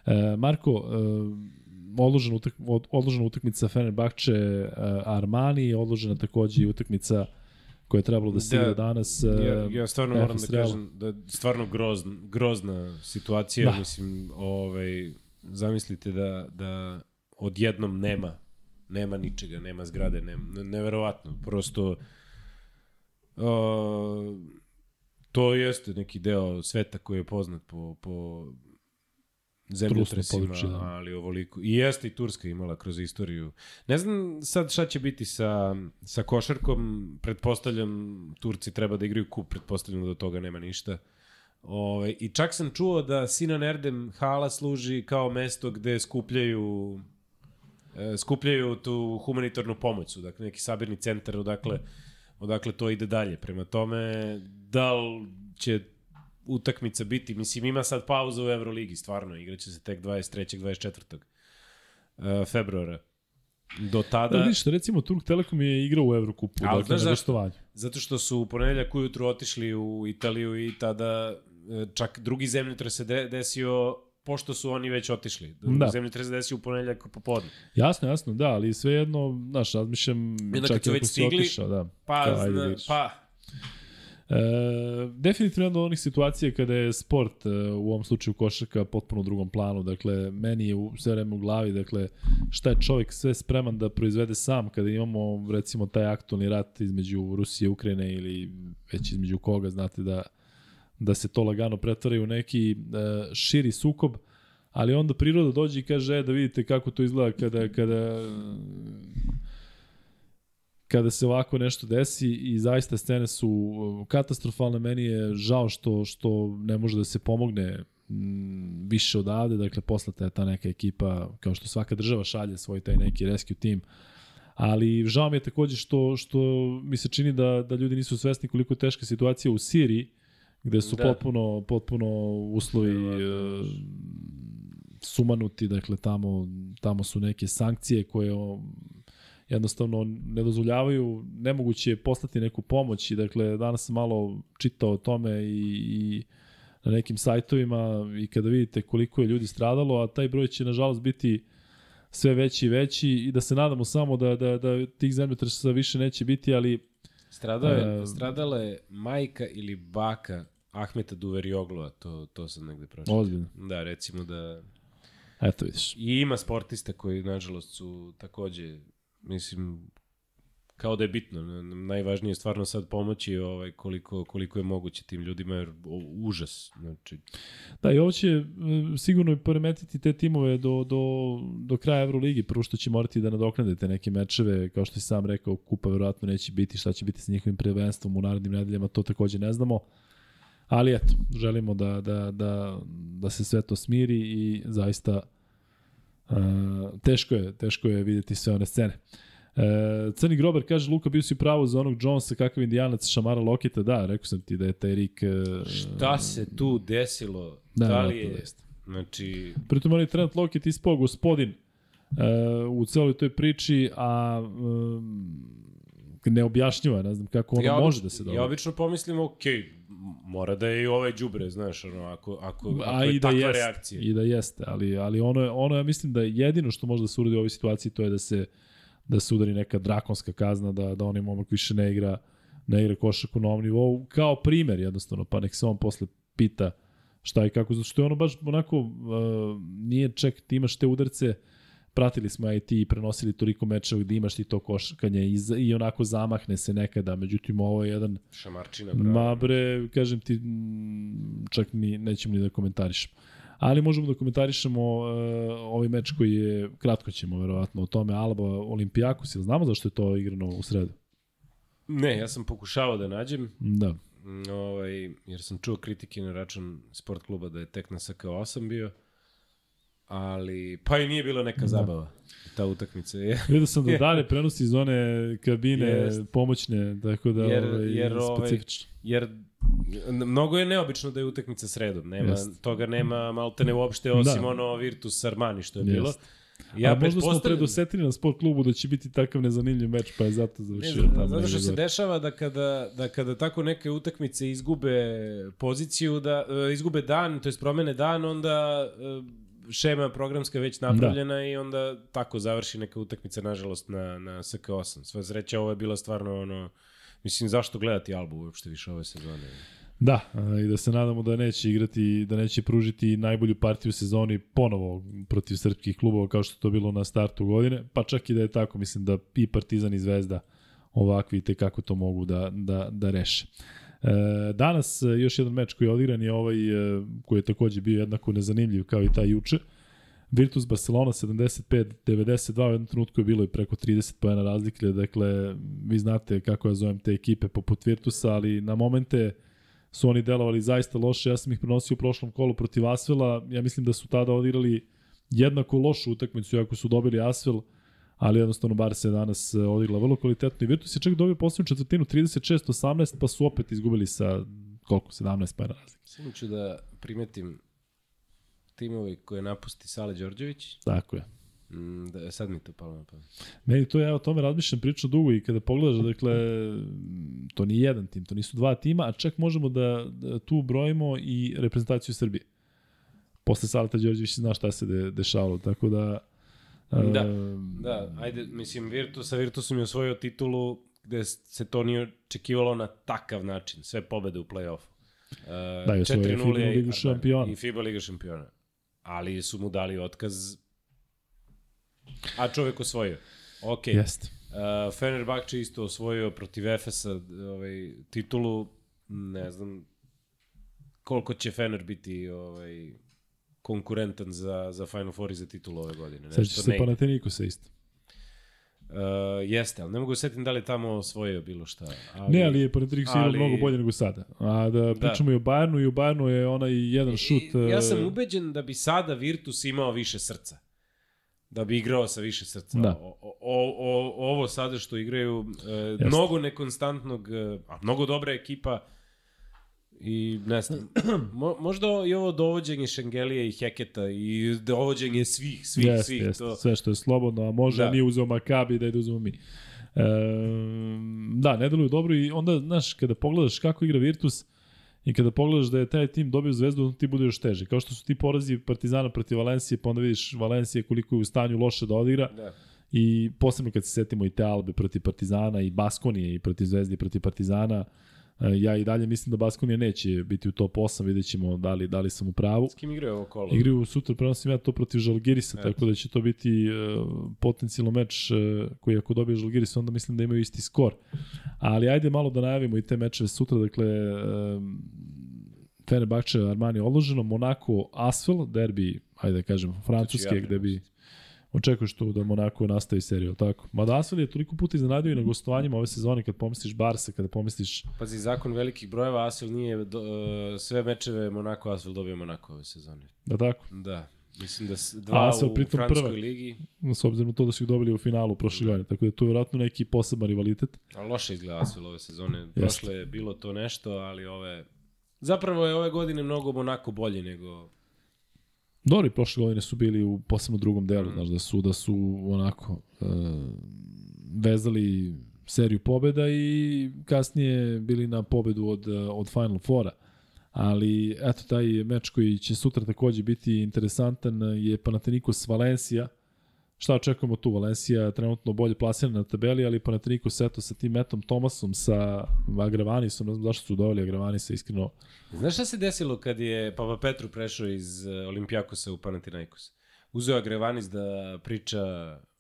[SPEAKER 1] E, Marko, e, odložena, utak, od, odložena utakmica Fenerbahče uh, Armani, odložena takođe i utakmica koja je trebalo da se igra
[SPEAKER 3] Da,
[SPEAKER 1] danas. Uh,
[SPEAKER 3] Ja, ja stvarno moram da kažem da je stvarno grozna, grozna situacija,
[SPEAKER 1] Da.
[SPEAKER 3] mislim, ovaj, zamislite da, da odjednom nema, nema ničega, nema zgrade, nema, ne- neverovatno, prosto uh, to jeste neki deo sveta koji je poznat po, po zemljotresima,
[SPEAKER 1] da.
[SPEAKER 3] ali ovoliko. I jeste i Turska imala kroz istoriju. Ne znam sad šta će biti sa, sa košarkom, pretpostavljam Turci treba da igraju kup, pretpostavljam da do toga nema ništa. Ove, I čak sam čuo da Sinan Erdem hala služi kao mesto gde skupljaju e, skupljaju tu humanitarnu pomoć, dakle neki sabirni centar odakle, odakle to ide dalje. Prema tome, da li će utakmica biti, mislim ima sad pauza u Euroligi, stvarno, igraće se tek 23. 24. Uh, februara. do tada...
[SPEAKER 1] Da, vidiš, recimo Turk Telekom je igrao u Evrokupu,
[SPEAKER 3] Ali
[SPEAKER 1] dakle, na gostovanju.
[SPEAKER 3] Zato što su u ponedeljak ujutru otišli u Italiju i tada e, čak drugi zemljotres se de- desio pošto su oni već otišli.
[SPEAKER 1] Da.
[SPEAKER 3] Da. Zemljotres se desio u ponedeljak popodne.
[SPEAKER 1] Jasno, jasno, da, ali svejedno, znaš, razmišljam,
[SPEAKER 3] onda
[SPEAKER 1] čak i ako
[SPEAKER 3] stigli,
[SPEAKER 1] otišao, da.
[SPEAKER 3] Pa,
[SPEAKER 1] Kao, ajde,
[SPEAKER 3] zna, pa
[SPEAKER 1] E, definitivno jedna od onih situacija kada je sport, e, u ovom slučaju košarka, potpuno u drugom planu. Dakle, meni je u, sve vreme u glavi, dakle, šta je čovjek sve spreman da proizvede sam kada imamo, recimo, taj aktualni rat između Rusije i Ukrajine ili već između koga, znate da da se to lagano pretvara u neki e, širi sukob, ali onda priroda dođe i kaže e, da vidite kako to izgleda kada, kada kada se ovako nešto desi i zaista scene su uh, katastrofalne, meni je žao što što ne može da se pomogne mm, više odavde, dakle poslata je ta neka ekipa, kao što svaka država šalje svoj taj neki rescue tim, ali žao mi je takođe što, što mi se čini da, da ljudi nisu svesni koliko je teška situacija u Siriji, gde su
[SPEAKER 3] Da.
[SPEAKER 1] da. potpuno, potpuno uslovi e, sumanuti, dakle tamo, tamo su neke sankcije koje jednostavno ne dozvoljavaju, nemoguće je poslati neku pomoć i dakle danas sam malo čitao o tome i, i na nekim sajtovima i kada vidite koliko je ljudi stradalo, a taj broj će nažalost biti sve veći i veći i da se nadamo samo da, da, da tih zemljotresa više neće biti, ali
[SPEAKER 3] stradao je,
[SPEAKER 1] E,
[SPEAKER 3] stradala je majka ili baka Ahmeta Duverioglova, to, to sam negde pročitao.
[SPEAKER 1] ozbiljno.
[SPEAKER 3] Da, recimo da...
[SPEAKER 1] Eto vidiš.
[SPEAKER 3] I ima sportista koji, nažalost, su takođe, mislim, kao da je bitno. Najvažnije je stvarno sad pomoći ovaj, koliko, koliko je moguće tim ljudima, jer o, užas. Znači,
[SPEAKER 1] Da, i ovo će sigurno poremetiti te timove do, do, do kraja Euroligi. Prvo što će morati da nadoknadete neke mečeve, kao što si sam rekao, kupa verovatno neće biti, šta će biti sa njihovim prvenstvom u narednim nedeljama, to takođe ne znamo. Ali eto, želimo da, da, da, da se sve to smiri i zaista uh, teško je, teško je videti sve one scene. E, Crni Grober kaže, Luka bio si pravo za onog Jonesa, kakav indijanac šamara Lokita. Da, rekao sam ti da je taj Rik... e,
[SPEAKER 3] šta se tu desilo?
[SPEAKER 1] Da,
[SPEAKER 3] Da, li
[SPEAKER 1] verovatno
[SPEAKER 3] je...
[SPEAKER 1] da.
[SPEAKER 3] Znači,
[SPEAKER 1] Pritom on je Trent Lockett ispao gospodin uh, u celoj toj priči, a um, ne objašnjava, ne znam kako ono
[SPEAKER 3] ja,
[SPEAKER 1] može da se dogodi.
[SPEAKER 3] Ja obično pomislim, ok, mora da je i ovaj đubre, znaš, ono, ako, ako, ako
[SPEAKER 1] A
[SPEAKER 3] je
[SPEAKER 1] i da
[SPEAKER 3] takva
[SPEAKER 1] jeste,
[SPEAKER 3] reakcija.
[SPEAKER 1] i da jeste, ali, ali ono, je, ono ja mislim da jedino što može da se uradi u ovoj situaciji to je da se da se udari neka drakonska kazna, da, da onaj momak više ne igra, ne igra košarku na ovom nivou, kao primer jednostavno, pa nek se on posle pita šta i kako, zato što je ono baš onako, uh, nije ček, ti imaš te udarce, pratili smo ja i prenosili toliko mečeva gde imaš ti to košarkanje i, i onako zamahne se nekada, međutim ovo je jedan
[SPEAKER 3] Šamarčina, bravo.
[SPEAKER 1] Ma bre, kažem ti, čak ni, nećemo ni da komentarišemo. Ali možemo da komentarišemo uh, ovaj meč koji je, kratko ćemo verovatno o tome, Alba Olimpijakos, jel znamo zašto je to igrano u sredu?
[SPEAKER 3] Ne, ja sam pokušavao da nađem,
[SPEAKER 1] Da.
[SPEAKER 3] mm, ovaj, jer sam čuo kritike na račun sport kluba da je tek na SK8 bio, ali pa i nije bila neka zabava ta utakmica. Je.
[SPEAKER 1] Vidio sam da dalje prenosi iz one kabine
[SPEAKER 3] Jest.
[SPEAKER 1] pomoćne, tako da
[SPEAKER 3] Jer-
[SPEAKER 1] ovaj,
[SPEAKER 3] jer, ovaj,
[SPEAKER 1] specifično.
[SPEAKER 3] Jer n- mnogo je neobično da je utakmica sredom. Nema,
[SPEAKER 1] Jest.
[SPEAKER 3] toga nema maltene uopšte osim
[SPEAKER 1] Da.
[SPEAKER 3] ono Virtus Armani što je
[SPEAKER 1] Jest.
[SPEAKER 3] bilo.
[SPEAKER 1] Ja, A možda smo predosetili na sport klubu da će biti takav nezanimljiv meč, pa je zato
[SPEAKER 3] Ne
[SPEAKER 1] završio
[SPEAKER 3] znam,
[SPEAKER 1] tamo.
[SPEAKER 3] zato što se dešava da kada, da kada tako neke utakmice izgube poziciju, da e, izgube dan, to jest promene dan, onda e, šema programska već napravljena da. i onda tako završi neka utakmica, nažalost, na, na SK8. Sva sreća, ovo je bila stvarno ono, mislim, zašto gledati Albu uopšte više ove sezone?
[SPEAKER 1] Da, i da se nadamo da neće igrati, da neće pružiti najbolju partiju sezoni ponovo protiv srpskih klubova kao što to bilo na startu godine, pa čak i da je tako, mislim da i Partizan i Zvezda ovakvi te kako to mogu da, da, da reše. E, danas e, još jedan meč koji je odigran je ovaj e, koji je takođe bio jednako nezanimljiv kao i taj juče. Virtus Barcelona 75-92, u jednom trenutku je bilo i preko 30 pojena razlike, dakle vi znate kako ja zovem te ekipe poput Virtusa, ali na momente su oni delovali zaista loše. Ja sam ih prenosio u prošlom kolu protiv Asvela. Ja mislim da su tada odigrali jednako lošu utakmicu ako su dobili Asvel, ali jednostavno Barca je danas e, odigrala vrlo kvalitetno i Virtus je čak dobio posljednju četvrtinu 36-18, pa su opet izgubili sa koliko, 17 pojena razlike.
[SPEAKER 3] Samo ću da primetim timovi koje napusti Sale Đorđević.
[SPEAKER 1] Tako je.
[SPEAKER 3] Mm, da, sad mi to palo na pamet.
[SPEAKER 1] Meni to ja o tome razmišljam priču dugo i kada pogledaš, dakle, to nije jedan tim, to nisu dva tima, a čak možemo da, da tu brojimo i reprezentaciju Srbije. Posle Salata Đorđević zna šta se de, dešavalo, tako da...
[SPEAKER 3] Da,
[SPEAKER 1] e,
[SPEAKER 3] Da, ajde, mislim, Virtus, sa Virtusom je osvojio titulu gde se to nije očekivalo na takav način, sve pobede u play-offu. Uh,
[SPEAKER 1] Da, i osvojio je
[SPEAKER 3] 4:0
[SPEAKER 1] FIBA
[SPEAKER 3] je-
[SPEAKER 1] ligu
[SPEAKER 3] da,
[SPEAKER 1] šampiona.
[SPEAKER 3] I FIBA Liga šampiona. Ali su mu dali otkaz, a čovek osvojio. Ok.
[SPEAKER 1] Jeste.
[SPEAKER 3] Uh, Fenerbahče isto osvojio protiv Efesa ovaj, titulu, ne znam koliko će Fener biti ovaj, konkurentan za, za Final Four i za titulu ove godine.
[SPEAKER 1] Sad će se Panathinaikos isto.
[SPEAKER 3] Uh, jeste, ali ne mogu da setim da li je tamo osvojio bilo šta. Ali,
[SPEAKER 1] Ne, ali je Panathinaikos igrao
[SPEAKER 3] ali-
[SPEAKER 1] mnogo bolje nego sada. A da pričamo i o Bayernu, i o Bayernu je onaj jedan šut...
[SPEAKER 3] I, ja
[SPEAKER 1] e,
[SPEAKER 3] sam ubeđen da bi sada Virtus imao više srca. Da bi igrao sa više srca.
[SPEAKER 1] Da.
[SPEAKER 3] O, o, o, ovo sada što igraju, e, mnogo nekonstantnog, e, a mnogo dobra ekipa i ne znam, mo, možda i ovo dovođenje Šengelija i Heketa i dovođenje svih, svih,
[SPEAKER 1] Jeste,
[SPEAKER 3] svih.
[SPEAKER 1] jeste,
[SPEAKER 3] To,
[SPEAKER 1] sve što je slobodno, a može,
[SPEAKER 3] Da.
[SPEAKER 1] nije uzeo Makabi, da je da uzemo mi. E, da, ne deluju dobro i onda, znaš, kada pogledaš kako igra Virtus i kada pogledaš da je taj tim dobio zvezdu, ti bude još teže. Kao što su ti porazi Partizana protiv Valencije, pa onda vidiš Valencije koliko je u stanju loše da odigra
[SPEAKER 3] da.
[SPEAKER 1] i posebno kad se setimo i te Albe protiv Partizana i Baskonije i protiv Zvezde i protiv Partizana, e, ja i dalje mislim da Baskonija neće biti u top 8, vidjet ćemo da li, da li sam u pravu.
[SPEAKER 3] S kim igraju ovo kolo?
[SPEAKER 1] Igraju sutra, prenosim ja to protiv Žalgirisa,
[SPEAKER 3] Eto.
[SPEAKER 1] tako da će to biti uh, potencijalno meč uh, koji ako dobije Žalgiris, onda mislim da imaju isti skor. Ali ajde malo da najavimo i te mečeve sutra, dakle um, Fenerbahče Armani odloženo, Monako Asvel, derbi, ajde da kažem, francuske,
[SPEAKER 3] ja
[SPEAKER 1] gde bi očekuješ tu da Monako nastavi seriju, tako? Mada Asvel je toliko puta iznenadio i na gostovanjima ove sezone, kad pomisliš Barsa, kada pomisliš
[SPEAKER 3] Pazi, zakon velikih brojeva, Asvel nije, do, e, sve mečeve Monako, Asvel dobio Monako ove sezone.
[SPEAKER 1] da tako,
[SPEAKER 3] Da, mislim da dva
[SPEAKER 1] Asvel
[SPEAKER 3] u Francuskoj
[SPEAKER 1] prvak.
[SPEAKER 3] ligi,
[SPEAKER 1] s obzirom to da su ih dobili u finalu prošle godine, tako da to je vjerojatno neki poseban rivalitet.
[SPEAKER 3] a loše izgleda Asvel ove sezone. Prošle je bilo to nešto, ali ove... Zapravo je ove godine mnogo Monako bolje nego...
[SPEAKER 1] Dobri, prošle godine su bili u posebno drugom delu, znaš, da su, da su onako e, vezali seriju pobeda i kasnije bili na pobedu od, e, od Final Fora. Ali, eto, taj meč koji će sutra takođe biti interesantan je Panathinaikos Valencija. Šta očekujemo tu? Valencija trenutno bolje plasirana na tabeli, ali Panathinaikos eto sa tim Metom Tomasom, sa Agravanisom, ne znam zašto su doveli Agravanisa, iskreno.
[SPEAKER 3] Znaš šta se desilo kad je Papa Petru prešao iz e, Olimpijakosa u Panathinaikos? Uzeo Agrevanis da priča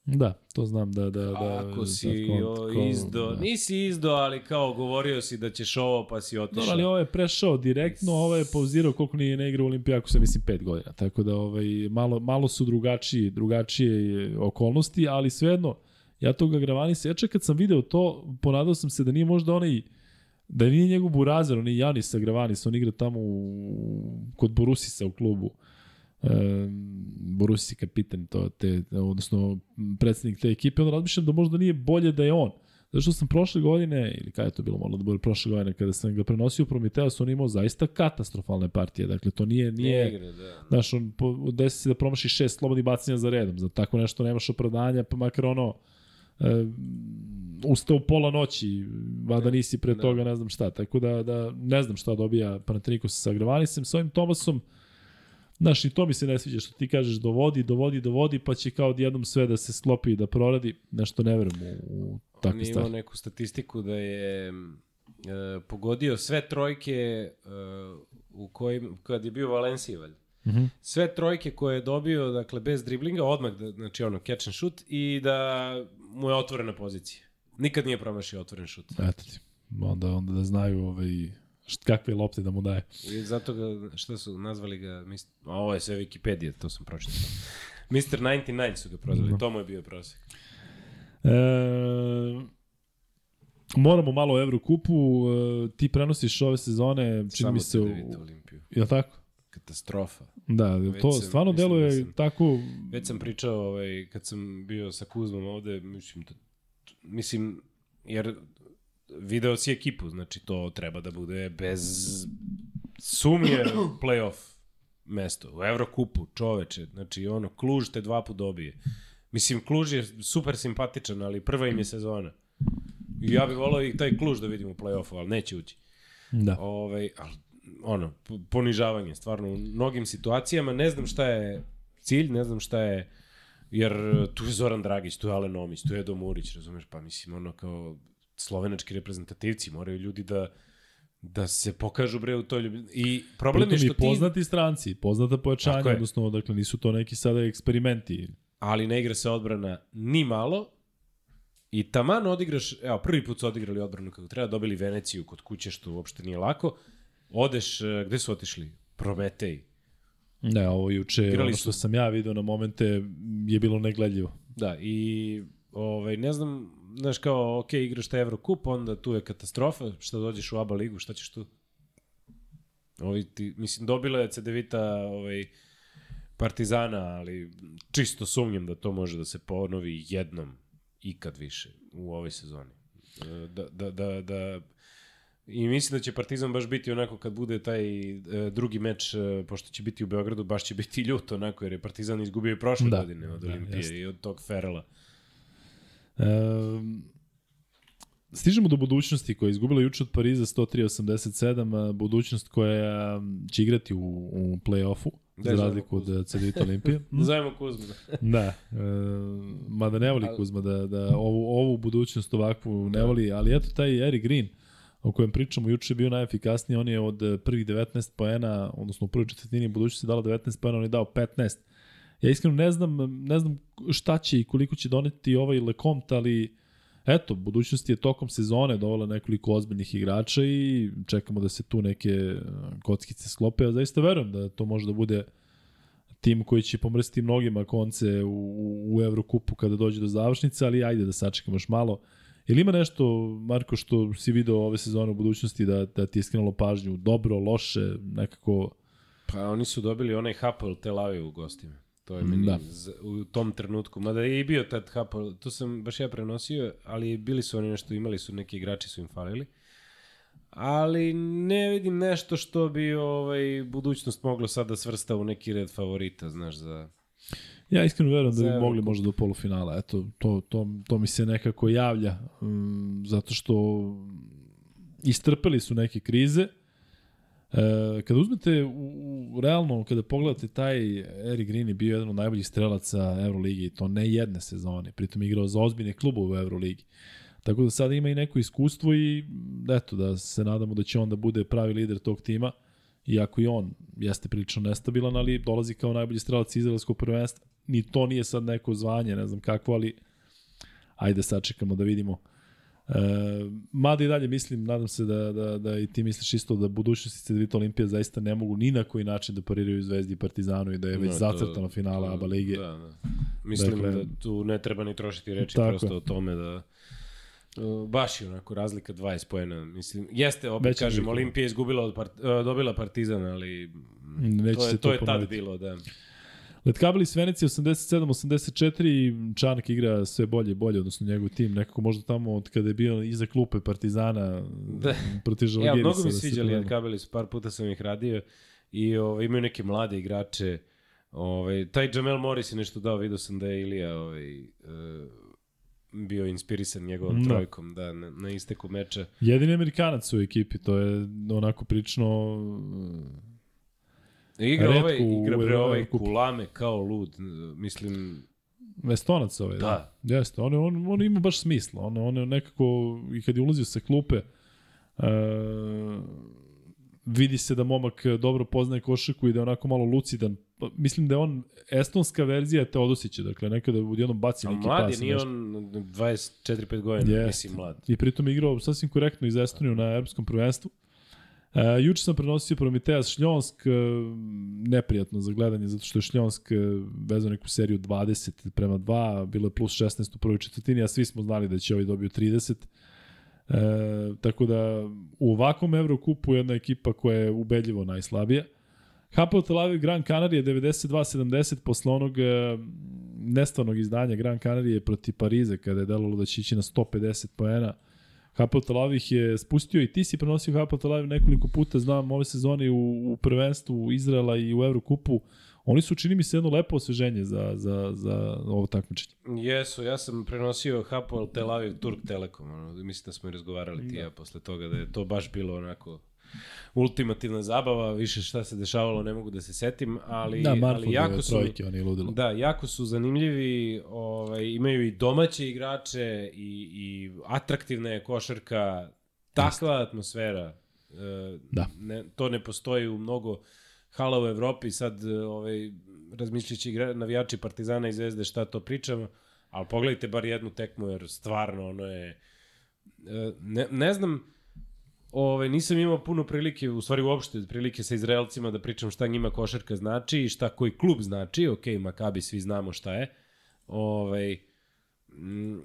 [SPEAKER 1] Da, to znam da... da, da
[SPEAKER 3] Ako si
[SPEAKER 1] da,
[SPEAKER 3] o,
[SPEAKER 1] kon-
[SPEAKER 3] izdo,
[SPEAKER 1] da.
[SPEAKER 3] nisi izdo, ali kao govorio si da ćeš ovo, pa si otišao.
[SPEAKER 1] Dobro, ali ovo je prešao direktno, ovo je pauzirao koliko nije ne igra u Olimpijaku sa mislim 5 godina. Tako da ovaj malo malo su drugačiji, drugačije okolnosti, ali svejedno ja toga Gravanisa, ja čak kad sam video to, ponadao sam se da nije možda onaj da nije njegov Burazer, on je Janis sa Gravanis, on igra tamo u, kod Borusisa u klubu. E, Borusis je kapitan to, te, odnosno predsednik te ekipe, onda razmišljam da možda nije bolje da je on. Zato što sam prošle godine, ili kada je to bilo, moralo da bude prošle godine, kada sam ga prenosio u Prometeus, on imao zaista katastrofalne partije. Dakle, to nije, nije,
[SPEAKER 3] igra, da.
[SPEAKER 1] Znaš, on po, desi se da promaši šest slobodnih bacanja za redom. Za tako nešto nemaš opravdanja, pa makar ono e, ustao pola noći, vada nisi pre
[SPEAKER 3] Da.
[SPEAKER 1] toga ne znam šta. Tako da, da ne znam šta dobija Panathinaikos sa Gravanisem. S ovim Tomasom, Znaš, i to mi se ne sviđa što ti kažeš dovodi, dovodi, dovodi, pa će kao odjednom sve da se sklopi i da proradi. Nešto ne verujem u, u
[SPEAKER 3] On
[SPEAKER 1] takve
[SPEAKER 3] je imao
[SPEAKER 1] stvari.
[SPEAKER 3] neku statistiku da je e, pogodio sve trojke e, u kojim, kad je bio Valencija, valjda.
[SPEAKER 1] Mhm.
[SPEAKER 3] Sve trojke koje je dobio, dakle, bez driblinga, odmah, da, znači ono, catch and shoot, i da mu je otvorena pozicija. Nikad nije promašio otvoren šut.
[SPEAKER 1] Eto ti. Onda, onda da znaju ovaj, št, kakve lopte da mu daje.
[SPEAKER 3] I zato ga, šta su, nazvali ga, mis, a ovo je sve Wikipedia, to sam pročitao. Mr. 99 su ga prozvali,
[SPEAKER 1] Mhm.
[SPEAKER 3] to mu je bio prosek.
[SPEAKER 1] E, moramo malo o Evrokupu. E, ti prenosiš ove sezone, čini
[SPEAKER 3] Samo
[SPEAKER 1] mi se... U,
[SPEAKER 3] da Olimpiju.
[SPEAKER 1] je tako?
[SPEAKER 3] Katastrofa.
[SPEAKER 1] Da,
[SPEAKER 3] Već
[SPEAKER 1] to
[SPEAKER 3] sam-
[SPEAKER 1] stvarno
[SPEAKER 3] mislim da
[SPEAKER 1] deluje
[SPEAKER 3] sam-
[SPEAKER 1] tako...
[SPEAKER 3] Već sam pričao ovaj, kad sam bio sa Kuzmom ovde, mislim, da, mislim, jer video si ekipu, znači to treba da bude bez sumnje playoff mesto. U Evrokupu, čoveče, znači ono, Kluž te dva put dobije. Mislim, Kluž je super simpatičan, ali prva im je sezona. I ja bih volao i taj Kluž da vidim u play-offu, ali neće ući.
[SPEAKER 1] Da.
[SPEAKER 3] Ovaj, ali, ono, ponižavanje, stvarno, u mnogim situacijama, ne znam šta je cilj, ne znam šta je, jer tu je Zoran Dragić, tu je Alen Omić, tu je Edo Murić, razumeš, pa mislim, ono, kao slovenački reprezentativci, moraju ljudi da da se pokažu bre u toj ljubi. I problem je
[SPEAKER 1] Pritom
[SPEAKER 3] što
[SPEAKER 1] i
[SPEAKER 3] ti...
[SPEAKER 1] poznati stranci, poznata pojačanja,
[SPEAKER 3] je.
[SPEAKER 1] odnosno, dakle, nisu to neki sada eksperimenti.
[SPEAKER 3] ali ne igra se odbrana ni malo i taman odigraš, evo, prvi put su odigrali odbranu kako treba, dobili Veneciju kod kuće, što uopšte nije lako, odeš, e, gde su otišli? Prometej.
[SPEAKER 1] Ne, ovo juče,
[SPEAKER 3] Igrali
[SPEAKER 1] ono što
[SPEAKER 3] su-
[SPEAKER 1] sam ja video na momente, je bilo negledljivo.
[SPEAKER 3] Da, i ovaj, ne znam, znaš kao, ok, igraš taj Evrokup, onda tu je katastrofa, šta dođeš u ABA ligu, šta ćeš tu? Ovi ti, mislim, dobila je CDVita ovaj, Partizana, ali čisto sumnjam da to može da se ponovi jednom ikad više u ovoj sezoni. Da, da, da, da I mislim da će Partizan baš biti onako kad bude taj e, drugi meč, e, pošto će biti u Beogradu, baš će biti ljut onako, jer je Partizan izgubio i prošle
[SPEAKER 1] Da,
[SPEAKER 3] godine od
[SPEAKER 1] da,
[SPEAKER 3] Olimpije
[SPEAKER 1] jeste.
[SPEAKER 3] i od tog Ferela.
[SPEAKER 1] Um, stižemo do budućnosti koja je izgubila juče od Pariza 103-87, a budućnost koja će igrati u, u play-offu, za razliku od
[SPEAKER 3] Kuzmu.
[SPEAKER 1] CDVita Olimpije.
[SPEAKER 3] Zovemo Kuzmu.
[SPEAKER 1] Da, e, mada ne voli Kuzma da, da ovu, ovu budućnost ovakvu ne voli, ali eto taj Eric Green o kojem pričamo juče je bio najefikasniji, on je od eh, prvih 19 poena, odnosno u prvoj četvrtini budućnosti dala 19 poena, on je dao 15. Ja iskreno ne znam, ne znam šta će i koliko će doneti ovaj Lecomte, ali eto, budućnost je tokom sezone dovela nekoliko ozbiljnih igrača i čekamo da se tu neke eh, kockice sklope. Ja zaista verujem da to može da bude tim koji će pomrstiti mnogima konce u, u Evrokupu kada dođe do završnice, ali ajde da sačekamo još malo. Ili ima nešto, Marko, što si video ove sezone u budućnosti da, da ti je skrenulo pažnju? Dobro, loše, nekako...
[SPEAKER 3] Pa oni su dobili onaj Hapoel Tel Aviv u gostima. To je meni
[SPEAKER 1] Da.
[SPEAKER 3] u tom trenutku. Mada je i bio tad Hapoel, to sam baš ja prenosio, ali bili su oni nešto, imali su neki igrači su im falili. Ali ne vidim nešto što bi ovaj budućnost moglo sad da svrsta u neki red favorita, znaš, za...
[SPEAKER 1] Ja iskreno verujem da bi mogli možda do polufinala. Eto, to, to, to mi se nekako javlja, um, zato što istrpeli su neke krize. E, kada uzmete u, u, realno, kada pogledate taj Eric Green je bio jedan od najboljih strelaca Euroligi i to ne jedne sezone, pritom je igrao za ozbiljne klubove u Euroligi. Tako da sada ima i neko iskustvo i eto da se nadamo da će on da bude pravi lider tog tima. Iako i on jeste prilično nestabilan, ali dolazi kao najbolji strelac izraelskog prvenstva. Ni to nije sad neko zvanje, ne znam kakvo, ali ajde sačekamo da vidimo. E, mada i dalje mislim, nadam se da, da, da i ti misliš isto da budućnosti Cedevita Olimpija zaista ne mogu ni na koji način da pariraju Zvezdi i Partizanu i da je već
[SPEAKER 3] Da, to-
[SPEAKER 1] zacrtano finala ABA lige.
[SPEAKER 3] Da, da. Mislim
[SPEAKER 1] Dakle-
[SPEAKER 3] da tu ne treba ni trošiti reči
[SPEAKER 1] Tako
[SPEAKER 3] prosto o tome da baš je onako razlika 20 poena. Mislim, jeste, opet
[SPEAKER 1] Već je
[SPEAKER 3] kažem,
[SPEAKER 1] veliko.
[SPEAKER 3] Olimpija je izgubila od part, uh, dobila Partizan, ali
[SPEAKER 1] Neće
[SPEAKER 3] to je, to
[SPEAKER 1] to
[SPEAKER 3] je tad bilo, da.
[SPEAKER 1] Letkabeli s Venecije 87-84, Čanak igra sve bolje i bolje, odnosno njegov tim, nekako možda tamo od kada je bio iza klupe Partizana
[SPEAKER 3] Da.
[SPEAKER 1] protiv
[SPEAKER 3] Ja,
[SPEAKER 1] Žalgirisa.
[SPEAKER 3] mnogo mi
[SPEAKER 1] da
[SPEAKER 3] sviđali. Kabeli, par puta sam ih radio i ovaj, imaju neke mlade igrače. Ovaj, taj Jamel Morris je nešto dao, vidio sam da je Ilija ovaj, uh, bio inspirisan njegovom
[SPEAKER 1] Da.
[SPEAKER 3] trojkom da, na, na isteku meča.
[SPEAKER 1] Jedini Amerikanac u ekipi, to je onako prilično
[SPEAKER 3] Igra
[SPEAKER 1] Retko
[SPEAKER 3] ovaj,
[SPEAKER 1] u
[SPEAKER 3] igra bre ovaj kulame kao lud. Mislim,
[SPEAKER 1] Estonac ovaj.
[SPEAKER 3] Da.
[SPEAKER 1] da. Jeste, on, on, on ima baš smisla. On, on je nekako, i kad je ulazio sa klupe, uh, vidi se da momak dobro poznaje košarku i da je onako malo lucidan. Pa, Mislim da je on estonska verzija Teodosića, dakle nekada odjednom baci
[SPEAKER 3] ali
[SPEAKER 1] neki
[SPEAKER 3] mlad je,
[SPEAKER 1] pas.
[SPEAKER 3] nije on 24-5 godina,
[SPEAKER 1] Jeste.
[SPEAKER 3] mislim mlad.
[SPEAKER 1] I pritom je igrao sasvim korektno iz Estoniju na evropskom prvenstvu. Uh, juče sam prenosio Prometeas Šljonsk, uh, neprijatno za gledanje, zato što je Šljonsk uh, vezao neku seriju 20 prema 2, bilo je plus 16 u prvoj četvrtini, a svi smo znali da će ovaj dobio 30. E, tako da u ovakvom Evrokupu jedna ekipa koja je ubedljivo najslabija. Hapoel Tel Aviv Gran Canaria 92-70 posle onog e, nestvarnog izdanja Gran Canaria protiv Parize kada je delalo da će ići na 150 poena. Hapoel Tel Aviv je spustio i ti si prenosio Hapoel Tel Aviv nekoliko puta, znam ove sezone u, u prvenstvu Izraela i u Evrokupu. Oni su, čini mi se, jedno lepo osveženje za, za, za ovo takmičenje.
[SPEAKER 3] Jesu, ja sam prenosio Hapoel Tel Aviv Turk Telekom, ono, mislim da smo i razgovarali ti ja posle toga, da je to baš bilo onako ultimativna zabava, više šta se dešavalo ne mogu da se setim, ali,
[SPEAKER 1] Da,
[SPEAKER 3] ali
[SPEAKER 1] Marford
[SPEAKER 3] jako su...
[SPEAKER 1] trojke, oni ludilo.
[SPEAKER 3] Da, jako su zanimljivi, ovaj, imaju i domaće igrače i, i atraktivna je košarka, takva atmosfera. E,
[SPEAKER 1] Da.
[SPEAKER 3] Ne, to ne postoji u mnogo hala u Evropi, sad ovaj, razmišljajući igra, navijači Partizana i Zvezde šta to pričam, ali pogledajte bar jednu tekmu, jer stvarno ono je... e, Ne, ne znam, Ove, nisam imao puno prilike, u stvari uopšte prilike sa Izraelcima da pričam šta njima košarka znači i šta koji klub znači. Ok, Makabi svi znamo šta je. Ove, mm,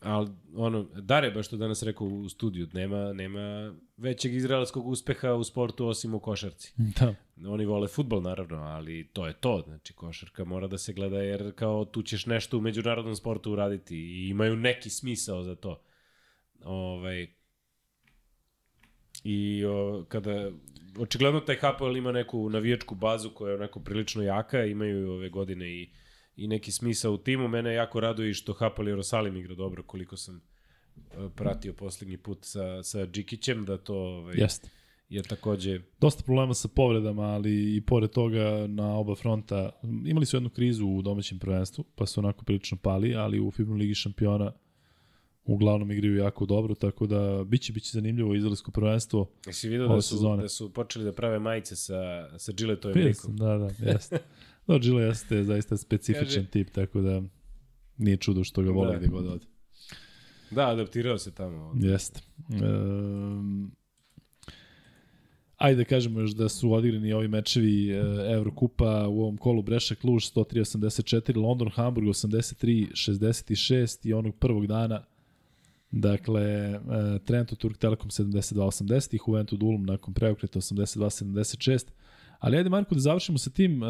[SPEAKER 3] ali ono, Dare baš to danas rekao u studiju, nema, nema većeg izraelskog uspeha u sportu osim u košarci.
[SPEAKER 1] Da.
[SPEAKER 3] Oni vole futbol naravno, ali to je to. Znači, košarka mora da se gleda jer kao tu ćeš nešto u međunarodnom sportu uraditi i imaju neki smisao za to. Ovaj, I o, kada, očigledno taj Hapoel ima neku navijačku bazu koja je onako prilično jaka, imaju ove godine i, i neki smisao u timu. Mene jako raduje i što Hapoel Jerusalim igra dobro koliko sam e, pratio poslednji put sa, sa Džikićem, da to ovaj,
[SPEAKER 1] Jeste.
[SPEAKER 3] je takođe
[SPEAKER 1] Dosta problema sa povredama, ali i pored toga na oba fronta imali su jednu krizu u domaćem prvenstvu, pa su onako prilično pali, ali u FIBA Ligi šampiona uglavnom igraju jako dobro, tako da biće biće zanimljivo izraelsko prvenstvo.
[SPEAKER 3] Jesi vidio
[SPEAKER 1] ove
[SPEAKER 3] da su,
[SPEAKER 1] sezone.
[SPEAKER 3] da su počeli da prave majice sa, sa Gilletovim likom?
[SPEAKER 1] da, da, jeste. Da, Gile jeste zaista specifičan
[SPEAKER 3] Kaže-
[SPEAKER 1] tip, tako da nije čudo što ga vole
[SPEAKER 3] Da.
[SPEAKER 1] gde god ode.
[SPEAKER 3] Da, adaptirao se tamo.
[SPEAKER 1] Jeste. Um, ajde da kažemo još da su odigrani ovi mečevi e, Evrokupa u ovom kolu Breša Kluž 103-84, London Hamburg 83-66 i onog prvog dana Dakle, e, Trento Turk Telekom 72-80 i Juventud Ulm nakon preokreta 82-76. Ali ajde Marko da završimo sa tim e,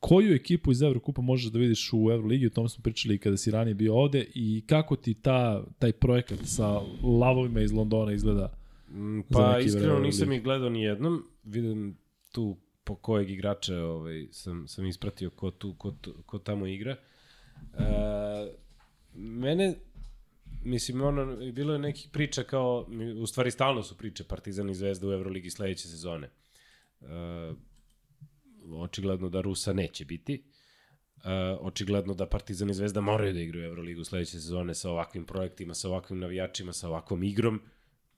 [SPEAKER 1] koju ekipu iz Evrokupa možeš da vidiš u Euroligi, o tom smo pričali kada si ranije bio ovde i kako ti ta, taj projekat sa lavovima iz Londona izgleda
[SPEAKER 3] Mm, Pa iskreno nisam ih gledao ni jednom. Vidim tu po kojeg igrača ovaj, sam, sam ispratio ko, tu, ko, tu- ko tamo igra. E, mene, mislim, ono, bilo je nekih priča kao, u stvari stalno su priče Partizan i Zvezda u Euroligi sledeće sezone. E, očigledno da Rusa neće biti. E, očigledno da Partizan i Zvezda moraju da igraju Euroligu sledeće sezone sa ovakvim projektima, sa ovakvim navijačima, sa ovakvom igrom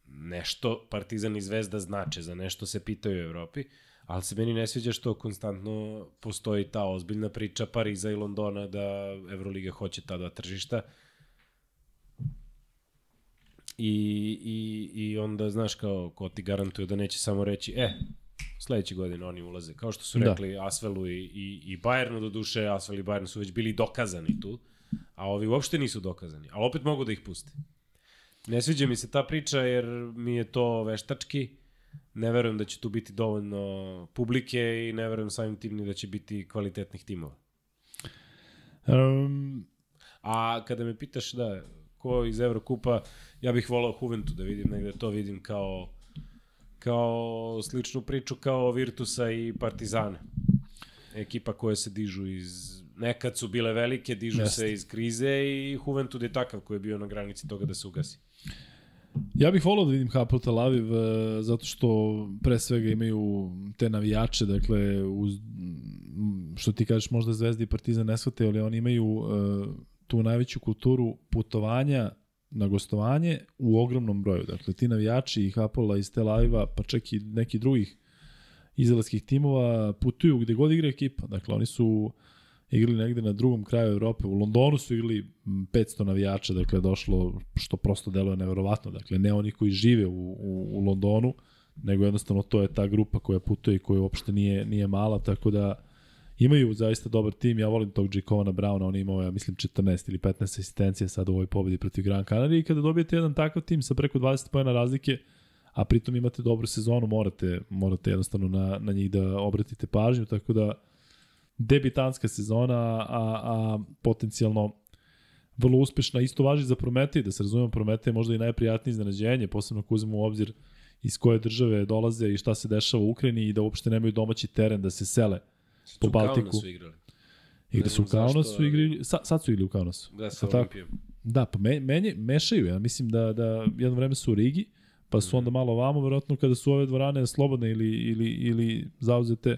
[SPEAKER 3] nešto Partizan i Zvezda znače, za nešto se pitaju u Evropi, ali se meni ne sviđa što konstantno postoji ta ozbiljna priča Pariza i Londona da Evroliga hoće ta dva tržišta. I, i, I onda, znaš, kao, ko ti garantuje da neće samo reći, e, sledeće godine oni ulaze. Kao što su
[SPEAKER 1] Da.
[SPEAKER 3] rekli Asvelu i, i, i Bayernu, do duše, Asvel i Bayern su već bili dokazani tu, a ovi uopšte nisu dokazani, ali opet mogu da ih puste. Ne sviđa mi se ta priča jer mi je to veštački. Ne verujem da će tu biti dovoljno publike i ne verujem samim tim ni da će biti kvalitetnih timova.
[SPEAKER 1] Um,
[SPEAKER 3] A kada me pitaš da ko iz Evrokupa, ja bih volao Juventu da vidim, negde to vidim kao kao sličnu priču kao Virtusa i Partizana. Ekipa koje se dižu iz nekad su bile velike, dižu
[SPEAKER 1] Jeste.
[SPEAKER 3] se iz krize i Juventud je takav koji je bio na granici toga da se ugasi.
[SPEAKER 1] Ja bih volao da vidim Hapoel Tel Aviv e, zato što pre svega imaju te navijače, dakle uz, što ti kažeš možda Zvezda i Partizan ne shvate, ali oni imaju e, tu najveću kulturu putovanja na gostovanje u ogromnom broju. Dakle, ti navijači i Hapola iz Tel Aviva, pa čak i neki drugih izraelskih timova putuju gde god igra ekipa. Dakle, oni su igrali negde na drugom kraju Evrope. U Londonu su igrali m, 500 navijača, dakle došlo što prosto deluje neverovatno. Dakle, ne oni koji žive u, u, u Londonu, nego jednostavno to je ta grupa koja putuje i koja uopšte nije, nije mala, tako da imaju zaista dobar tim. Ja volim tog Jacovana Browna, on imao, ja mislim, 14 ili 15 asistencija sad u ovoj pobedi protiv Gran Canaria i kada dobijete jedan takav tim sa preko 20 pojena razlike, a pritom imate dobru sezonu, morate, morate jednostavno na, na njih da obratite pažnju, tako da debitanska sezona, a, a potencijalno vrlo uspešna. Isto važi za Prometej, da se razumemo, Prometej je možda i najprijatnije iznenađenje, posebno ako uzmemo u obzir iz koje države dolaze i šta se dešava u Ukrajini i da uopšte nemaju domaći teren da se sele po Baltiku.
[SPEAKER 3] su igrali.
[SPEAKER 1] Igre su u
[SPEAKER 3] zašto,
[SPEAKER 1] Kaunasu,
[SPEAKER 3] ali-
[SPEAKER 1] igri, sa, sad su igli u Kaunasu.
[SPEAKER 3] Da, sa? Olimpijom.
[SPEAKER 1] Da, pa me, meni, mešaju, ja mislim da, da jedno vreme su u Rigi, pa su onda malo ovamo, verovatno kada su ove dvorane slobodne ili, ili, ili zauzete,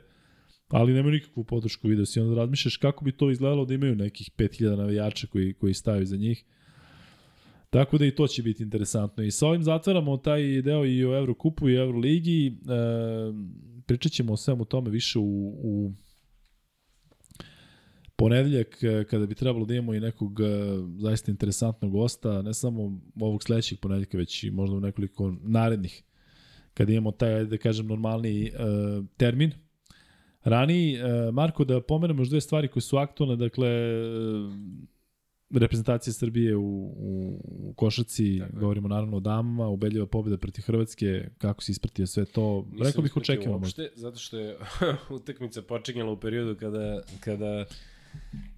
[SPEAKER 1] ali nemaju nikakvu podršku video si, onda razmišljaš kako bi to izgledalo da imaju nekih 5000 navijača koji, koji staju za njih. Tako da i to će biti interesantno. I sa ovim zatvaramo taj deo i o Evrokupu i Euroligi. E, pričat ćemo o svemu tome više u, u ponedeljak e, kada bi trebalo da imamo i nekog e, zaista interesantnog gosta, ne samo ovog sledećeg ponedeljka, već i možda u nekoliko narednih, kada imamo taj, da kažem, normalni e, termin. Rani, e, Marko, da pomenemo još dve stvari koje su aktualne, dakle, e, reprezentacija Srbije u, u, u košaci,
[SPEAKER 3] Tako
[SPEAKER 1] govorimo naravno o damama, ubedljiva pobjeda protiv Hrvatske, kako si ispratio sve to,
[SPEAKER 3] Nisam
[SPEAKER 1] rekao bih očekivano.
[SPEAKER 3] Uopšte, zato što je utakmica počinjala u periodu kada, kada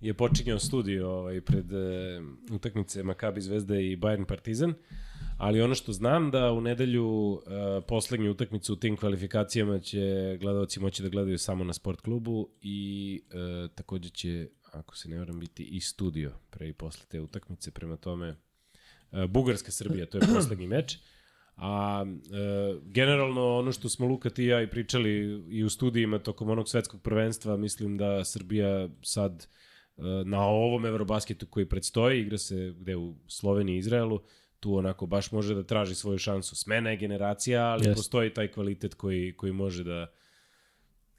[SPEAKER 3] je počinjao studio ovaj, pred e, utakmice Maccabi Zvezda i Bayern Partizan, ali ono što znam da u nedelju e, poslednju utakmicu u tim kvalifikacijama će gledalci moći da gledaju samo na sport klubu i e, takođe će, ako se ne varam, biti i studio pre i posle te utakmice, prema tome e, Bugarska Srbija, to je poslednji meč. A e, generalno ono što smo Luka ti i ja i pričali i u studijima tokom onog svetskog prvenstva, mislim da Srbija sad e, na ovom Eurobasketu koji predstoji, igra se gde u Sloveniji i Izraelu, tu onako baš može da traži svoju šansu. Smena je generacija, ali
[SPEAKER 1] Jest.
[SPEAKER 3] postoji taj kvalitet koji, koji može da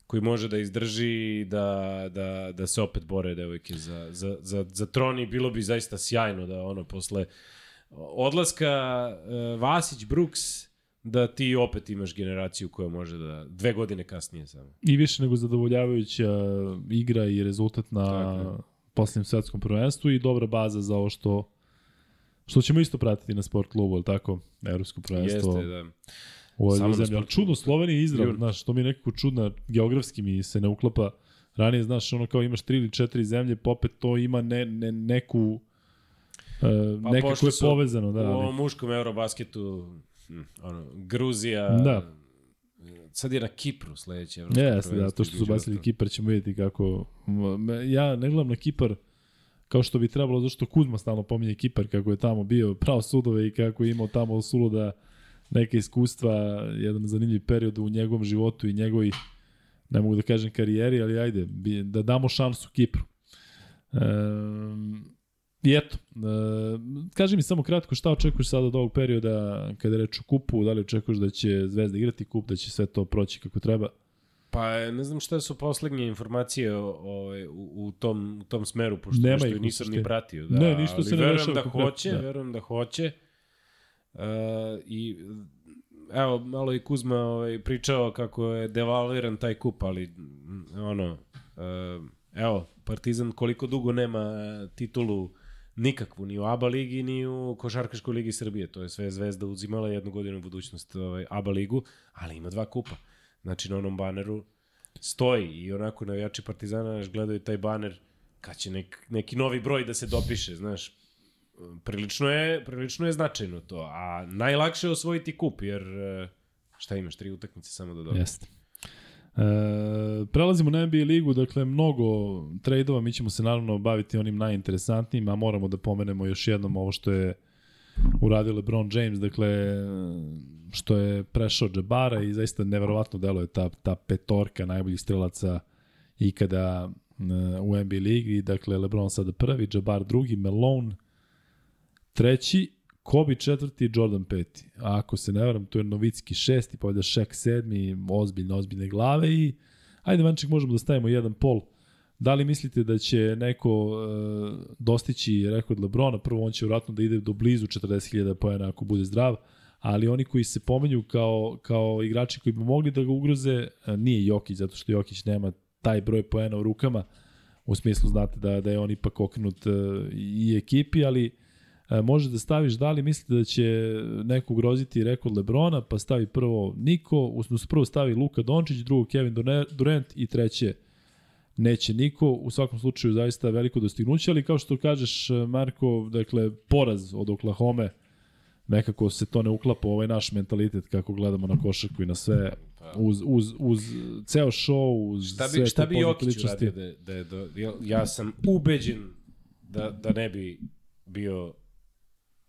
[SPEAKER 3] koji može da izdrži i da, da, da se opet bore devojke za, za, za, za tron i bilo bi zaista sjajno da ono posle odlaska uh, Vasić, Brooks, da ti opet imaš generaciju koja može da, dve godine kasnije samo.
[SPEAKER 1] I više nego zadovoljavajuća igra i rezultat na
[SPEAKER 3] Tako
[SPEAKER 1] posljednjem svetskom prvenstvu i dobra baza za ovo što što ćemo isto pratiti na sport klubu, ali tako, evropsko prvenstvo
[SPEAKER 3] Jeste, da.
[SPEAKER 1] u ovoj zemlji. Ali čudno, Slovenija i Izrael, znaš, to mi je nekako čudno, geografski mi se ne uklapa. Ranije, znaš, ono kao imaš tri ili četiri zemlje, pa opet to ima ne, ne, neku
[SPEAKER 3] Pa
[SPEAKER 1] nekako
[SPEAKER 3] pošli
[SPEAKER 1] je povezano, da.
[SPEAKER 3] u ovom muškom Eurobasketu, hm, ono, Gruzija,
[SPEAKER 1] Da.
[SPEAKER 3] sad je na Kipru sledeće evropsko
[SPEAKER 1] Jeste, da, to što su bacili
[SPEAKER 3] ostalog.
[SPEAKER 1] Kipar ćemo vidjeti kako... Ja ne gledam na Kipar kao što bi trebalo, zašto Kuzma stalno pominje Kipar, kako je tamo bio pravo sudove i kako je imao tamo suluda neke iskustva, jedan zanimljiv period u njegovom životu i njegovoj, ne mogu da kažem karijeri, ali ajde, da damo šansu Kipru. Um, I eto, e, kaži mi samo kratko šta očekuješ sada od ovog perioda kada reč o kupu, da li očekuješ da će Zvezda igrati kup, da će sve to proći kako treba?
[SPEAKER 3] Pa ne znam šta su poslednje informacije o, o, u, u, tom, u tom smeru, pošto
[SPEAKER 1] Nema u
[SPEAKER 3] nisam ni pratio. Da,
[SPEAKER 1] Ne, ništa se ne
[SPEAKER 3] verujem da hoće,
[SPEAKER 1] da.
[SPEAKER 3] verujem da hoće. Uh, I evo, malo i Kuzma ovaj, pričao kako je devalviran taj kup, ali ono, uh, evo, Partizan koliko dugo nema titulu nikakvu, ni u ABA ligi, ni u Košarkaškoj ligi Srbije. To je sve Zvezda uzimala jednu godinu u budućnost ovaj, ABA ligu, ali ima dva kupa. Znači na onom baneru stoji i onako navijači Partizana znaš, gledaju taj baner kad će nek, neki novi broj da se dopiše, znaš. Prilično je, prilično je značajno to, a najlakše je osvojiti kup, jer e, šta imaš, tri utakmice samo da dobiješ.
[SPEAKER 1] Jeste. E, prelazimo na NBA ligu, dakle mnogo trejdova, mi ćemo se naravno baviti onim najinteresantnijim, a moramo da pomenemo još jednom ovo što je uradio LeBron James, dakle što je prešao Jabara i zaista neverovatno deluje ta, ta petorka najboljih strelaca ikada e, u NBA ligi, dakle LeBron sada prvi, Jabbar drugi, Malone treći, Kobe četvrti, Jordan peti. A ako se ne varam, tu je Novicki šesti, pa ovdje Šek sedmi, ozbiljne, ozbiljne glave i ajde Vanček možemo da stavimo jedan pol. Da li mislite da će neko e, dostići rekord Lebrona? Prvo, on će vratno da ide do blizu 40.000 pojena ako bude zdrav, ali oni koji se pomenju kao, kao igrači koji bi mogli da ga ugroze, e, nije Jokić, zato što Jokić nema taj broj poena u rukama, u smislu znate da, da je on ipak okrenut e, i ekipi, ali može da staviš da li mislite da će neko ugroziti rekord Lebrona, pa stavi prvo Niko, usno prvo stavi Luka Dončić, drugo Kevin Durant i treće neće niko. U svakom slučaju zaista veliko dostignuće, ali kao što kažeš Marko, dakle poraz od Oklahoma nekako se to ne uklapa u ovaj naš mentalitet kako gledamo na košarku i na sve uz, uz, uz ceo show, uz
[SPEAKER 3] Šta
[SPEAKER 1] sve
[SPEAKER 3] bi, šta
[SPEAKER 1] te
[SPEAKER 3] bi Jokić uradio da, da ja, ja sam ubeđen da, da ne bi bio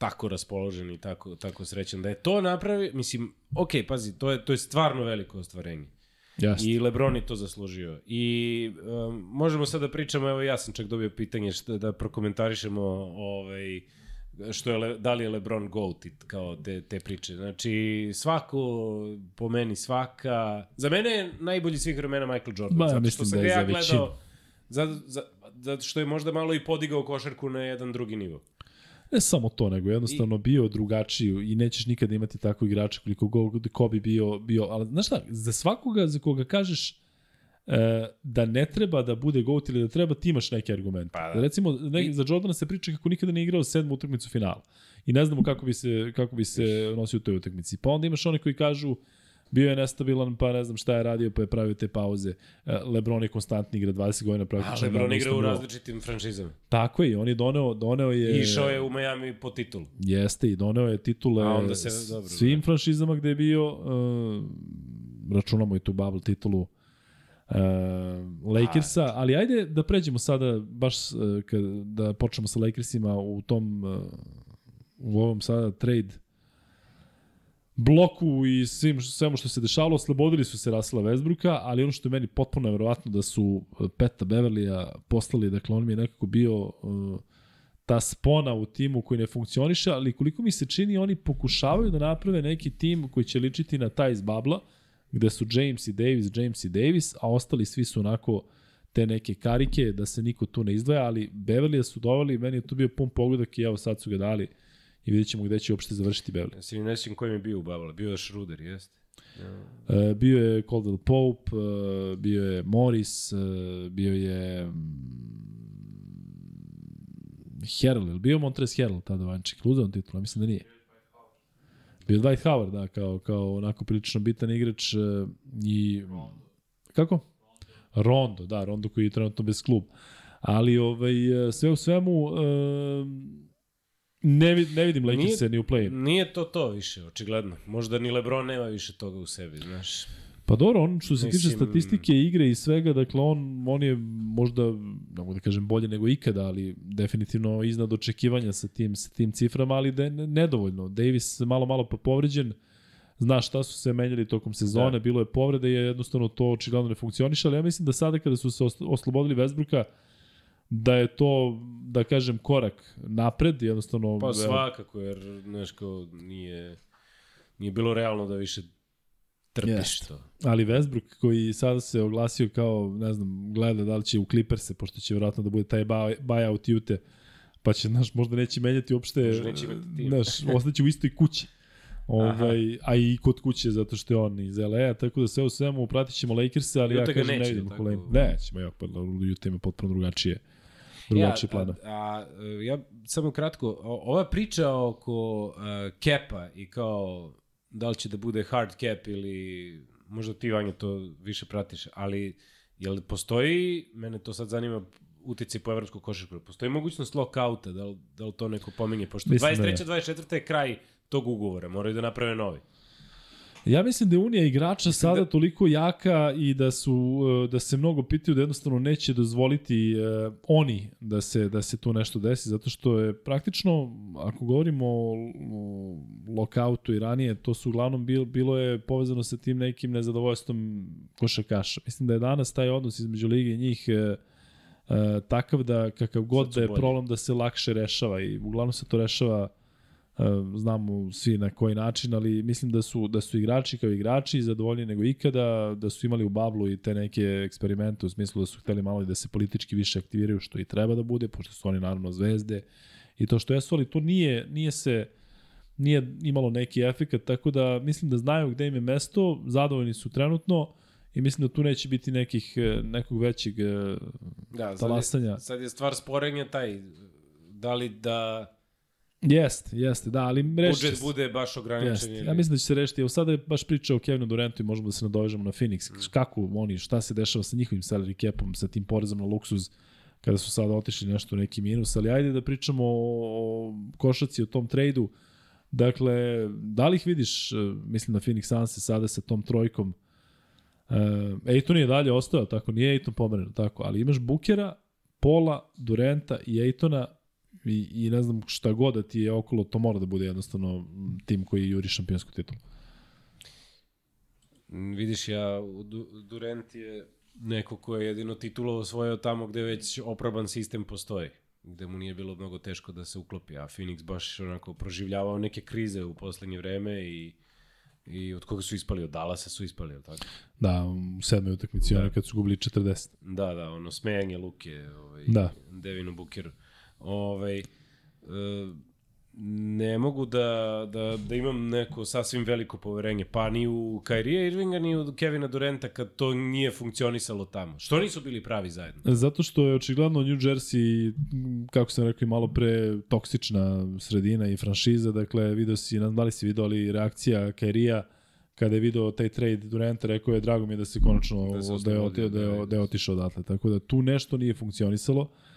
[SPEAKER 3] tako raspoložen i tako, tako srećan. Da je to napravi, mislim, ok, pazi, to je, to je stvarno veliko ostvarenje.
[SPEAKER 1] Jasne.
[SPEAKER 3] I Lebron je to zaslužio. I um, možemo sad da pričamo, evo ja sam čak dobio pitanje šta, da prokomentarišemo ovaj, što je, Le, da li je Lebron GOAT i kao te, te priče. Znači, svako, po meni svaka... Za mene je najbolji svih vremena Michael Jordan.
[SPEAKER 1] Ba, ja
[SPEAKER 3] zato što sam
[SPEAKER 1] da je
[SPEAKER 3] ja
[SPEAKER 1] za većinu.
[SPEAKER 3] gledao zato, za, zato što je možda malo i podigao košarku na jedan drugi nivo.
[SPEAKER 1] Ne samo to, nego jednostavno bio drugačiji i nećeš nikada imati takvog igrača koliko go- ko bi bio, bio, ali znaš šta, za svakoga za koga kažeš e, da ne treba da bude GOAT ili da treba, ti imaš neki argument.
[SPEAKER 3] Pa da.
[SPEAKER 1] Recimo, ne,
[SPEAKER 3] I-
[SPEAKER 1] za Jordana se priča kako nikada ne igrao sedmu utakmicu finala. I ne znamo kako bi se, kako bi se nosio u toj utakmici. Pa onda imaš one koji kažu bio je nestabilan, pa ne znam šta je radio, pa je pravio te pauze. E, Lebron je konstantni igra 20 godina
[SPEAKER 3] A
[SPEAKER 1] praktično.
[SPEAKER 3] Lebron
[SPEAKER 1] na
[SPEAKER 3] igra u različitim franšizama.
[SPEAKER 1] Tako je, i on je doneo, doneo je...
[SPEAKER 3] I išao je u Miami po titulu.
[SPEAKER 1] Jeste i doneo je titule
[SPEAKER 3] A onda se- dobro,
[SPEAKER 1] svim
[SPEAKER 3] da.
[SPEAKER 1] franšizama gde je bio, uh, računamo i tu bubble titulu uh, Lakersa, ali ajde da pređemo sada baš uh, kad, da počnemo sa Lakersima u tom uh, u ovom sada trade bloku i svim svemu što se dešavalo, oslobodili su se Rasela Westbrooka, ali ono što je meni potpuno nevjerovatno da su uh, Peta Beverlija poslali, dakle on mi je nekako bio uh, ta spona u timu koji ne funkcioniše, ali koliko mi se čini oni pokušavaju da naprave neki tim koji će ličiti na taj iz babla, gde su James i Davis, James i Davis, a ostali svi su onako te neke karike, da se niko tu ne izdvaja, ali Beverlija su doveli, meni je tu bio pun pogledak i evo sad su ga dali i vidjet ćemo gde će uopšte završiti Beverly.
[SPEAKER 3] Ja se ne sjećam kojim je bio u Babala. Bio je Schroeder, jeste?
[SPEAKER 1] E, bio je Caldwell Pope, e, bio je Morris, e, bio je mm, Herald, je li bio Montrez Herald tada vančik? Uzeo on titula, mislim da nije. Bio je Dwight Howard, da, kao, kao onako prilično bitan igrač i... Kako? Rondo, da, Rondo koji je trenutno bez klub. Ali ovaj, sve u svemu ne, vid- ne vidim Lakers-e ni u play
[SPEAKER 3] Nije to to više, očigledno. Možda ni Lebron nema više toga u sebi, znaš.
[SPEAKER 1] Pa dobro, on što se tiče statistike, igre i svega, dakle on, on je možda, ne mogu da kažem bolje nego ikada, ali definitivno iznad očekivanja sa tim, sa tim ciframa, ali da je nedovoljno. Davis malo, malo pa povređen, zna šta su se menjali tokom sezone, da. bilo je povrede i jednostavno to očigledno ne funkcioniše, ali ja mislim da sada kada su se os- oslobodili Westbrooka, da je to, da kažem, korak napred, jednostavno...
[SPEAKER 3] Pa svakako, jer, znaš, kao, nije, nije bilo realno da više trpiš
[SPEAKER 1] Jeste.
[SPEAKER 3] to.
[SPEAKER 1] Ali Westbrook koji sada se oglasio kao, ne znam, gleda da li će u Clippers-e, pošto će vjerojatno da bude taj buy- buyout Jute, pa će, znaš, možda neće menjati uopšte,
[SPEAKER 3] Možda neće imati tim.
[SPEAKER 1] znaš, ostaće u istoj kući. Ovaj, a i kod kuće, zato što je on iz LA, tako da sve u svemu pratit ćemo Lakers-e, ali ja
[SPEAKER 3] Utah ga
[SPEAKER 1] kažem ne
[SPEAKER 3] neće,
[SPEAKER 1] vidim?
[SPEAKER 3] Tako...
[SPEAKER 1] Nećemo, ja, pa Utah ima potpuno drugačije, drugačije
[SPEAKER 3] ja,
[SPEAKER 1] plana.
[SPEAKER 3] A, a, ja samo kratko, ova priča oko uh, kepa i kao da li će da bude hard cap ili možda ti Vanja to više pratiš, ali jel postoji, mene to sad zanima, uticaj po evropsku košarku, postoji mogućnost lockouta, da li, da li to neko pominje, pošto
[SPEAKER 1] Mislim da je.
[SPEAKER 3] 23. 24. je kraj tog ugovora, moraju da naprave novi.
[SPEAKER 1] Ja mislim da je Unija igrača
[SPEAKER 3] Mislim
[SPEAKER 1] sada
[SPEAKER 3] da-
[SPEAKER 1] toliko jaka i da su e, da se mnogo pitaju da jednostavno neće dozvoliti uh, oni da se da se tu nešto desi zato što je praktično ako govorimo o, o lokautu i ranije to su uglavnom bil, bilo je povezano sa tim nekim nezadovoljstvom košarkaša. Mislim da je danas taj odnos između lige i njih uh, takav da kakav god da je
[SPEAKER 3] bolji.
[SPEAKER 1] problem da se lakše rešava i uglavnom se to rešava Uh, znamo svi na koji način, ali mislim da su da su igrači kao igrači zadovoljni nego ikada, da su imali u bablu i te neke eksperimente u smislu da su hteli malo i da se politički više aktiviraju što i treba da bude, pošto su oni naravno zvezde i to što jesu, ali to nije, nije se nije imalo neki efekat, tako da mislim da znaju gde im je mesto, zadovoljni su trenutno i mislim da tu neće biti nekih, eh, nekog većeg eh,
[SPEAKER 3] Da, sad
[SPEAKER 1] talasanja.
[SPEAKER 3] je, sad je stvar sporenja taj, da li da
[SPEAKER 1] Jeste, jeste, da, ali rešit će
[SPEAKER 3] budžet bude baš ograničen.
[SPEAKER 1] Jeste.
[SPEAKER 3] ili-
[SPEAKER 1] Ja mislim da će se rešiti. Evo sada je baš priča o Kevinu Durantu i možemo da se nadovežemo na Phoenix. Mm. Kako oni, šta se dešava sa njihovim salary capom, sa tim porezom na luksuz, kada su sada otišli nešto u neki minus, ali ajde da pričamo o, košaci, o tom trejdu. Dakle, da li ih vidiš, e, mislim na Phoenix Suns sada sa tom trojkom, Uh, Ejton je dalje ostao, tako nije Ejton pomeren, tako, ali imaš Bukera, Pola, Durenta i Ejtona i, i ne znam šta god da ti je okolo, to mora da bude jednostavno tim koji juri šampionsku titulu.
[SPEAKER 3] Vidiš, ja, Durent je neko ko je jedino titulu osvojio tamo gde već oproban sistem postoji gde mu nije bilo mnogo teško da se uklopi, a Phoenix baš onako proživljavao neke krize u poslednje vreme i I od koga su ispali? Od Dallasa su ispali, ili tako?
[SPEAKER 1] Da, u sedmoj utakmici, da. kad su gubili 40.
[SPEAKER 3] Da, da, ono smejanje Luke, ovaj,
[SPEAKER 1] da.
[SPEAKER 3] Devinu Bukeru. Ovaj, uh, ne mogu da, da, da imam neko sasvim veliko poverenje, pa ni u Kairija Irvinga, ni u Kevina Durenta kad to nije funkcionisalo tamo. Što nisu bili pravi zajedno?
[SPEAKER 1] Zato što je očigledno New Jersey, kako sam rekao i malo pre, toksična sredina i franšiza, dakle, video si, da li si video, ali reakcija Kairija kada je video taj trade Durenta, rekao je, drago mi je da se konačno da, da, je, otio, da, je, da je otišao odatle. Tako da tu nešto nije funkcionisalo. Uh,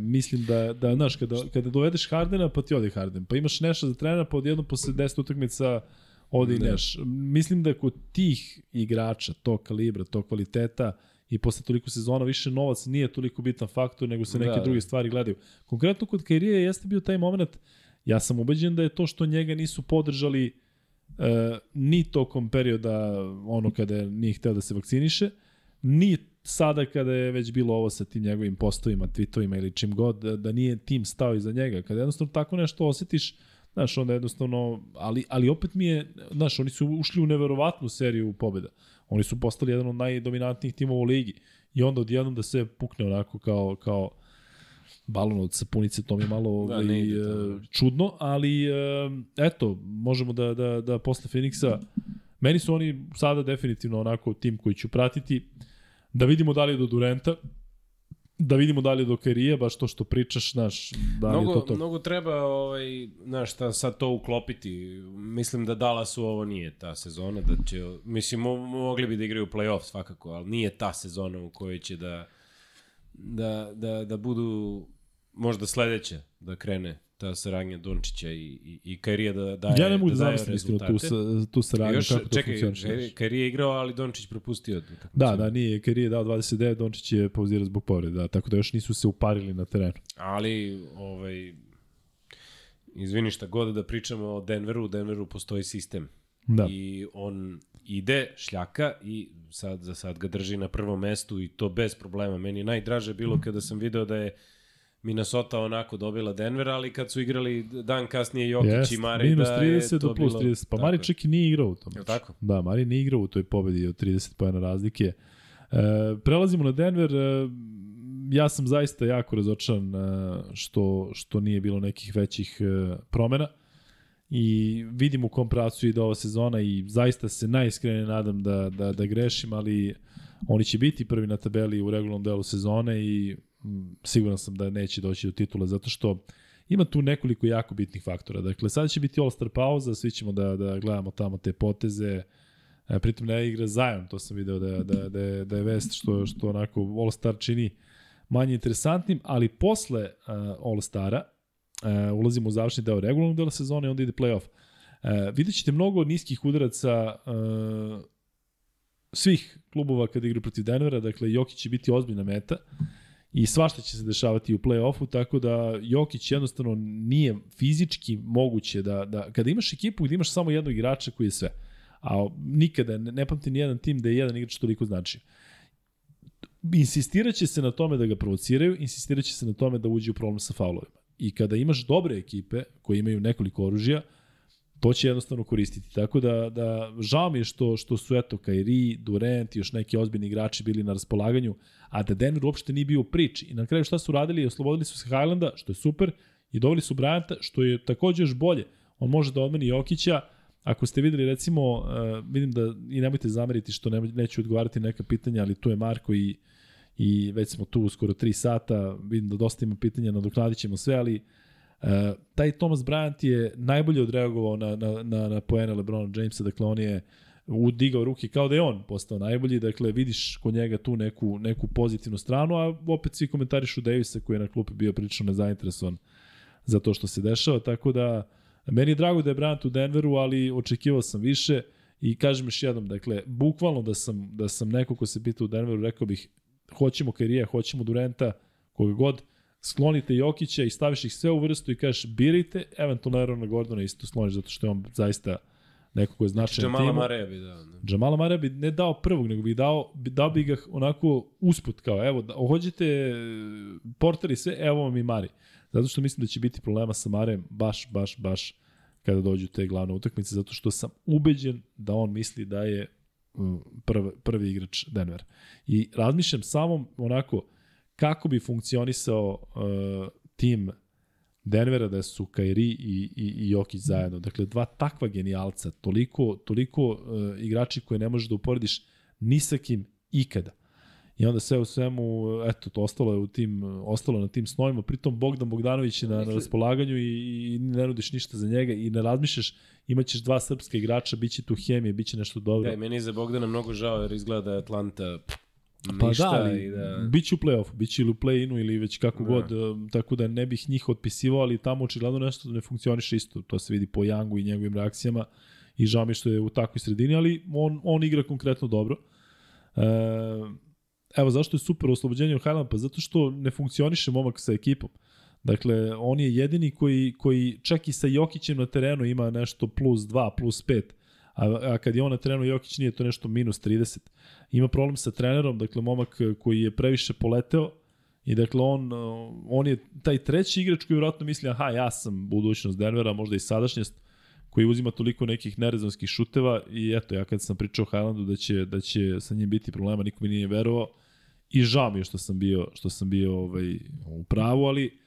[SPEAKER 1] mislim da, da znaš, kada, kada dovedeš Hardena, pa ti ode Harden. Pa imaš Neša za trenera, pa odjedno posle 10 utakmica ode i Neš. Mislim da kod tih igrača, tog kalibra, tog kvaliteta, i posle toliko sezona više novac nije toliko bitan faktor, nego se neke da, druge da. stvari gledaju. Konkretno kod Kairije jeste bio taj moment, ja sam ubeđen da je to što njega nisu podržali uh, ni tokom perioda ono kada nije hteo da se vakciniše, ni sada kada je već bilo ovo sa tim njegovim postovima, tweetovima ili čim god, da, da nije tim stao iza njega. Kada jednostavno tako nešto osetiš, znaš, onda jednostavno, ali, ali opet mi je, znaš, oni su ušli u neverovatnu seriju pobjeda. Oni su postali jedan od najdominantnijih timova u ligi. I onda odjednom da se pukne onako kao, kao balon od sapunice, to mi je malo da, ovaj, ide, to. čudno, ali eto, možemo da, da, da posle Phoenixa, meni su oni sada definitivno onako tim koji ću pratiti. Da vidimo da li je do Durenta, da vidimo da li je do Kerije, baš to što pričaš, znaš, da li
[SPEAKER 3] mnogo,
[SPEAKER 1] je to to.
[SPEAKER 3] Mnogo treba, ovaj, znaš, šta, sad to uklopiti. Mislim da Dallasu ovo nije ta sezona, da će, mislim, mo, mogli bi da igraju play-off svakako, ali nije ta sezona u kojoj će da, da, da, da budu možda sledeća da krene ta saradnja Dončića i, i, i Kairija da daje
[SPEAKER 1] Ja ne mogu
[SPEAKER 3] da,
[SPEAKER 1] da zamislim tu, tu saradnju, još, kako
[SPEAKER 3] čekaj,
[SPEAKER 1] to funkcioniše.
[SPEAKER 3] Kairija je igrao, ali Dončić propustio.
[SPEAKER 1] Da, da, nije. Kairija je dao 29, Dončić je pauzirao zbog povrede, da, tako da još nisu se uparili na terenu.
[SPEAKER 3] Ali, ovaj, izvini šta god da pričamo o Denveru, u Denveru postoji sistem. Da. I on ide, šljaka i sad za sad ga drži na prvom mestu i to bez problema. Meni je najdraže bilo kada sam video da je Minnesota onako dobila Denver, ali kad su igrali dan kasnije Jokić yes, i Mari
[SPEAKER 1] minus 30
[SPEAKER 3] da je
[SPEAKER 1] do plus 30. Pa Mari čak i nije igrao u tom.
[SPEAKER 3] Je tako?
[SPEAKER 1] Da, Mari nije igrao u toj pobedi od 30 pojena razlike. E, prelazimo na Denver. E, ja sam zaista jako razočan e, što, što nije bilo nekih većih e, promena i vidim u kom pracu ide ova sezona i zaista se najiskrenije nadam da, da, da grešim, ali oni će biti prvi na tabeli u regularnom delu sezone i siguran sam da neće doći do titula, zato što ima tu nekoliko jako bitnih faktora. Dakle, sada će biti All-Star pauza, svi ćemo da, da gledamo tamo te poteze, e, pritom ne igra Zion, to sam video da, da, da, je, da je vest što, što onako All-Star čini manje interesantnim, ali posle uh, All-Stara uh, ulazimo u završni deo regularnog dela sezone i onda ide playoff. Uh, vidjet ćete mnogo niskih udaraca uh, svih klubova kada igraju protiv Denvera, dakle Jokić će biti ozbiljna meta. Uh, i svašta će se dešavati u play-offu, tako da Jokić jednostavno nije fizički moguće da, da kada imaš ekipu gde imaš samo jednog igrača koji je sve, a nikada ne, ne pamti ni jedan tim da je jedan igrač toliko znači. Insistiraće se na tome da ga provociraju, insistiraće se na tome da uđe u problem sa faulovima. I kada imaš dobre ekipe koje imaju nekoliko oružja, to će jednostavno koristiti. Tako da, da žao mi je što, što su eto Kairi, Durant i još neki ozbiljni igrači bili na raspolaganju, a da Denver uopšte nije bio u priči. I na kraju šta su radili? Oslobodili su se Highlanda, što je super, i doveli su Bryanta, što je takođe još bolje. On može da odmeni Jokića, Ako ste videli, recimo, uh, vidim da, i nemojte zameriti što ne, neću odgovarati neka pitanja, ali tu je Marko i, i već smo tu skoro 3 sata, vidim da dosta ima pitanja, nadoknadit ćemo sve, ali uh, Uh, taj Thomas Bryant je najbolje odreagovao na, na, na, na poene Lebrona Jamesa, dakle on je udigao ruke kao da je on postao najbolji, dakle vidiš kod njega tu neku, neku pozitivnu stranu, a opet svi komentarišu Davisa koji je na klupi bio prilično nezainteresovan za to što se dešava, tako da Meni je drago da je Bryant u Denveru, ali očekivao sam više i kažem još jednom, dakle, bukvalno da sam, da sam neko ko se pita u Denveru, rekao bih, hoćemo Kairija, hoćemo Durenta, koga god, sklonite Jokića i staviš ih sve u vrstu i kažeš birajte, eventualno Aarona Gordona isto skloniš zato što je on zaista neko ko je značajan
[SPEAKER 3] Jamala
[SPEAKER 1] timu.
[SPEAKER 3] Mareja bi dao. Ne?
[SPEAKER 1] Jamala Mare bi ne dao prvog, nego bi dao, bi, dao bi ga onako usput, kao evo, da, hoćete porteri sve, evo vam i Mari. Zato što mislim da će biti problema sa Marejem baš, baš, baš kada dođu te glavne utakmice, zato što sam ubeđen da on misli da je mm, prvi, prvi igrač Denver. I razmišljam samo onako kako bi funkcionisao uh, tim Denvera da su Kairi i, i, i Jokić zajedno. Dakle, dva takva genijalca, toliko, toliko uh, igrači koje ne možeš da uporediš ni sa kim ikada. I onda sve u svemu, eto, to ostalo je u tim, ostalo na tim snovima, pritom Bogdan Bogdanović je na, na raspolaganju i, i ne nudiš ništa za njega i ne razmišljaš, imaćeš dva srpska igrača, bit će tu hemije, bit će nešto dobro.
[SPEAKER 3] Da, meni je za Bogdana mnogo žao jer izgleda da je Atlanta
[SPEAKER 1] Pa
[SPEAKER 3] ništa
[SPEAKER 1] da, ali
[SPEAKER 3] i da...
[SPEAKER 1] biće u play-offu, biće ili u play-inu ili već kako
[SPEAKER 3] Da.
[SPEAKER 1] god, um, tako da ne bih njih otpisivao, ali tamo očigledno nešto ne funkcioniše isto, to se vidi po Jangu i njegovim reakcijama i žao mi što je u takvoj sredini, ali on, on igra konkretno dobro. E, evo zašto je super oslobođenje od Highland, pa zato što ne funkcioniše momak sa ekipom. Dakle, on je jedini koji, koji čak i sa Jokićem na terenu ima nešto plus 2, plus 5, a, a kad je on na terenu Jokić nije to nešto minus 30 ima problem sa trenerom, dakle momak koji je previše poleteo i dakle on, on je taj treći igrač koji vjerojatno misli aha ja sam budućnost Denvera, možda i sadašnjost koji uzima toliko nekih nerezonskih šuteva i eto ja kad sam pričao Highlandu da će, da će sa njim biti problema, niko mi nije verovao i žao mi je što sam bio, što sam bio ovaj, u pravu, ali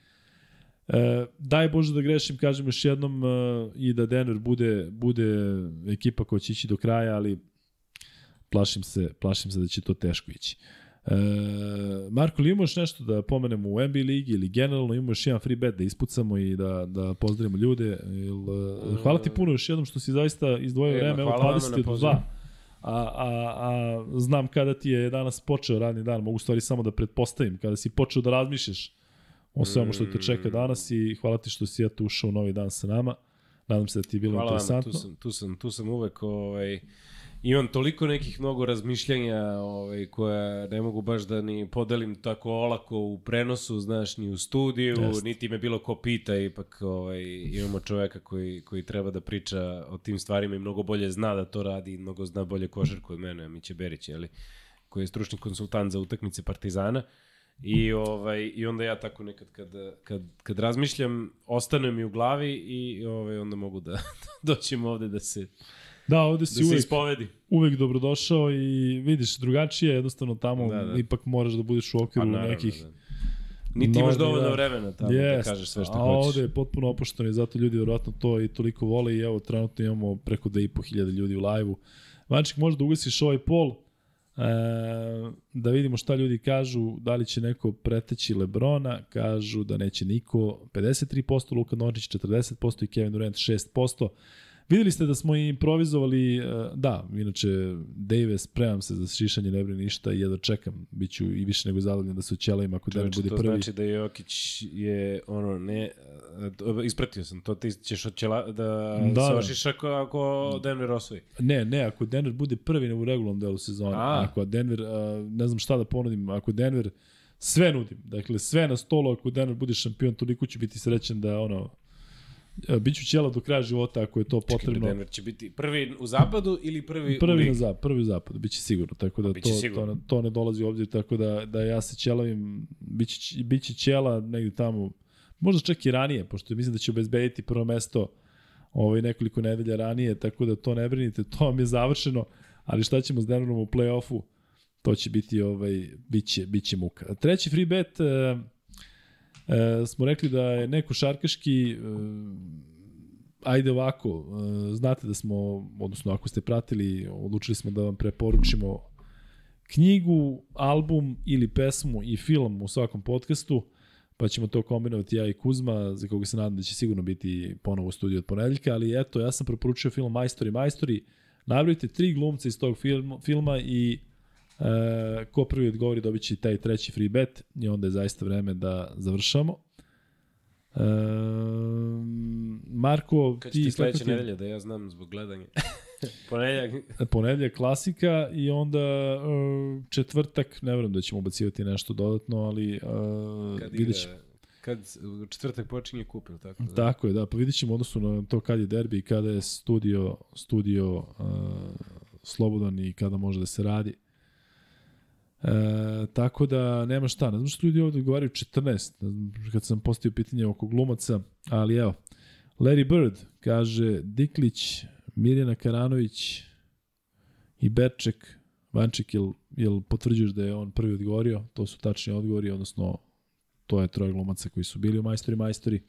[SPEAKER 1] E, daj Bože da grešim, kažem još jednom, e, i da Denver bude, bude ekipa koja će ići do kraja, ali plašim se, plašim se da će to teško ići. E, Marko, li imaš nešto da pomenemo u NBA ligi ili generalno imamo još jedan free bet da ispucamo i da, da pozdravimo ljude? Jel, e, hvala ti puno još jednom što si zaista izdvojio
[SPEAKER 3] E,
[SPEAKER 1] vreme, evo
[SPEAKER 3] hvala vama
[SPEAKER 1] 20
[SPEAKER 3] na
[SPEAKER 1] do
[SPEAKER 3] pozivu.
[SPEAKER 1] 2. A, a, a znam kada ti je danas počeo radni dan, mogu stvari samo da pretpostavim, kada si počeo da razmišljaš o svemu što te čeka danas i hvala ti što si eto ušao u novi dan sa nama. Nadam se da ti je bilo
[SPEAKER 3] Hvala vam,
[SPEAKER 1] interesantno.
[SPEAKER 3] tu sam, tu sam, tu sam uvek, ovaj, imam toliko nekih mnogo razmišljanja ovaj, koja ne mogu baš da ni podelim tako olako u prenosu, znaš, ni u studiju,
[SPEAKER 1] Jeste.
[SPEAKER 3] niti me bilo ko pita, ipak ovaj, imamo čoveka koji, koji treba da priča o tim stvarima i mnogo bolje zna da to radi i mnogo zna bolje košarku od mene, Miće Berić, jeli, koji je stručni konsultant za utakmice Partizana. I ovaj i onda ja tako nekad kad kad kad razmišljam ostane mi u glavi i ovaj onda mogu da doćem ovde da se
[SPEAKER 1] Da, ovde si
[SPEAKER 3] da
[SPEAKER 1] uvek,
[SPEAKER 3] ispovedi.
[SPEAKER 1] uvek dobrodošao i vidiš, drugačije, jednostavno tamo
[SPEAKER 3] Da, da.
[SPEAKER 1] ipak moraš da budeš u okviru
[SPEAKER 3] naravno,
[SPEAKER 1] nekih...
[SPEAKER 3] da. Niti imaš dovoljno
[SPEAKER 1] da.
[SPEAKER 3] vremena tamo da
[SPEAKER 1] Jest,
[SPEAKER 3] kažeš sve što
[SPEAKER 1] a
[SPEAKER 3] hoćeš.
[SPEAKER 1] ovde je potpuno opušteno i zato ljudi vjerojatno to i toliko vole i evo trenutno imamo preko 2500 ljudi u live-u. Vanček, možda ugasiš ovaj pol, e, da vidimo šta ljudi kažu, da li će neko preteći Lebrona, kažu da neće niko, 53%, Luka Dončić 40% i Kevin Durant 6%. Videli ste da smo improvizovali, e, da, inače, Dave, spremam se za šišanje, ne brini ništa i jedva čekam, bit ću i više nego zadovoljan da se oćelavim ako
[SPEAKER 3] Čovječe,
[SPEAKER 1] bude
[SPEAKER 3] to
[SPEAKER 1] prvi.
[SPEAKER 3] znači da Jokić je ono ne e, ispratio sam to ti ćeš oćela, da,
[SPEAKER 1] Da,
[SPEAKER 3] da se
[SPEAKER 1] da.
[SPEAKER 3] ošiš ako, ako Denver osvoji.
[SPEAKER 1] Ne, ne, ako Denver bude prvi u regularnom delu sezone,
[SPEAKER 3] A.
[SPEAKER 1] ako Denver, a, ne znam šta da ponudim, ako Denver sve nudim, dakle sve na stolu, ako Denver bude šampion, toliko ću biti srećan da ono, a, bit ću ćela do kraja života ako je to
[SPEAKER 3] Čekaj,
[SPEAKER 1] potrebno.
[SPEAKER 3] Denver će biti prvi u zapadu ili prvi, u
[SPEAKER 1] Prvi
[SPEAKER 3] ligi?
[SPEAKER 1] na zapad, prvi u zapadu, biće sigurno, tako da to,
[SPEAKER 3] sigurno.
[SPEAKER 1] to, to ne dolazi u obzir, tako da, da ja se ćelavim, biće, biće ćela negde tamo, možda čak i ranije, pošto mislim da će obezbediti prvo mesto ovaj, nekoliko nedelja ranije, tako da to ne brinite, to vam je završeno, ali šta ćemo s Denverom u play-offu, to će biti, ovaj, biće, biće muka. Treći free bet, e, e, smo rekli da je neko šarkaški, e, ajde ovako, e, znate da smo, odnosno ako ste pratili, odlučili smo da vam preporučimo knjigu, album ili pesmu i film u svakom podcastu, pa ćemo to kombinovati ja i Kuzma, za koga se nadam da će sigurno biti ponovo u studiju od ponedeljka, ali eto, ja sam preporučio film Majstori, Majstori, nabrojite tri glumca iz tog filma, filma i e, ko prvi odgovori dobit će taj treći free bet i onda je zaista vreme da završamo. E, Marko,
[SPEAKER 3] Kad
[SPEAKER 1] ti
[SPEAKER 3] sledeće nedelje, da ja znam zbog gledanja. Ponedjeljak.
[SPEAKER 1] Ponedjeljak klasika i onda uh, četvrtak, ne verujem da ćemo ubacivati nešto dodatno, ali uh,
[SPEAKER 3] Kad
[SPEAKER 1] vidjet ćemo.
[SPEAKER 3] kad četvrtak počinje kup, ili tako? Da.
[SPEAKER 1] Tako je, da, pa vidjet ćemo u odnosu na to kad je derbi i kada je studio, studio uh, slobodan i kada može da se radi. E, tako da nema šta, ne znam što ljudi ovde govaraju 14, ne znam, kad sam postavio pitanje oko glumaca, ali evo, Larry Bird kaže Diklić, Mirjana Karanović i Berček, Vanček, jel, jel potvrđuješ da je on prvi odgovorio? To su tačni odgovori, odnosno to je troje glumaca koji su bili u Majstori Majstori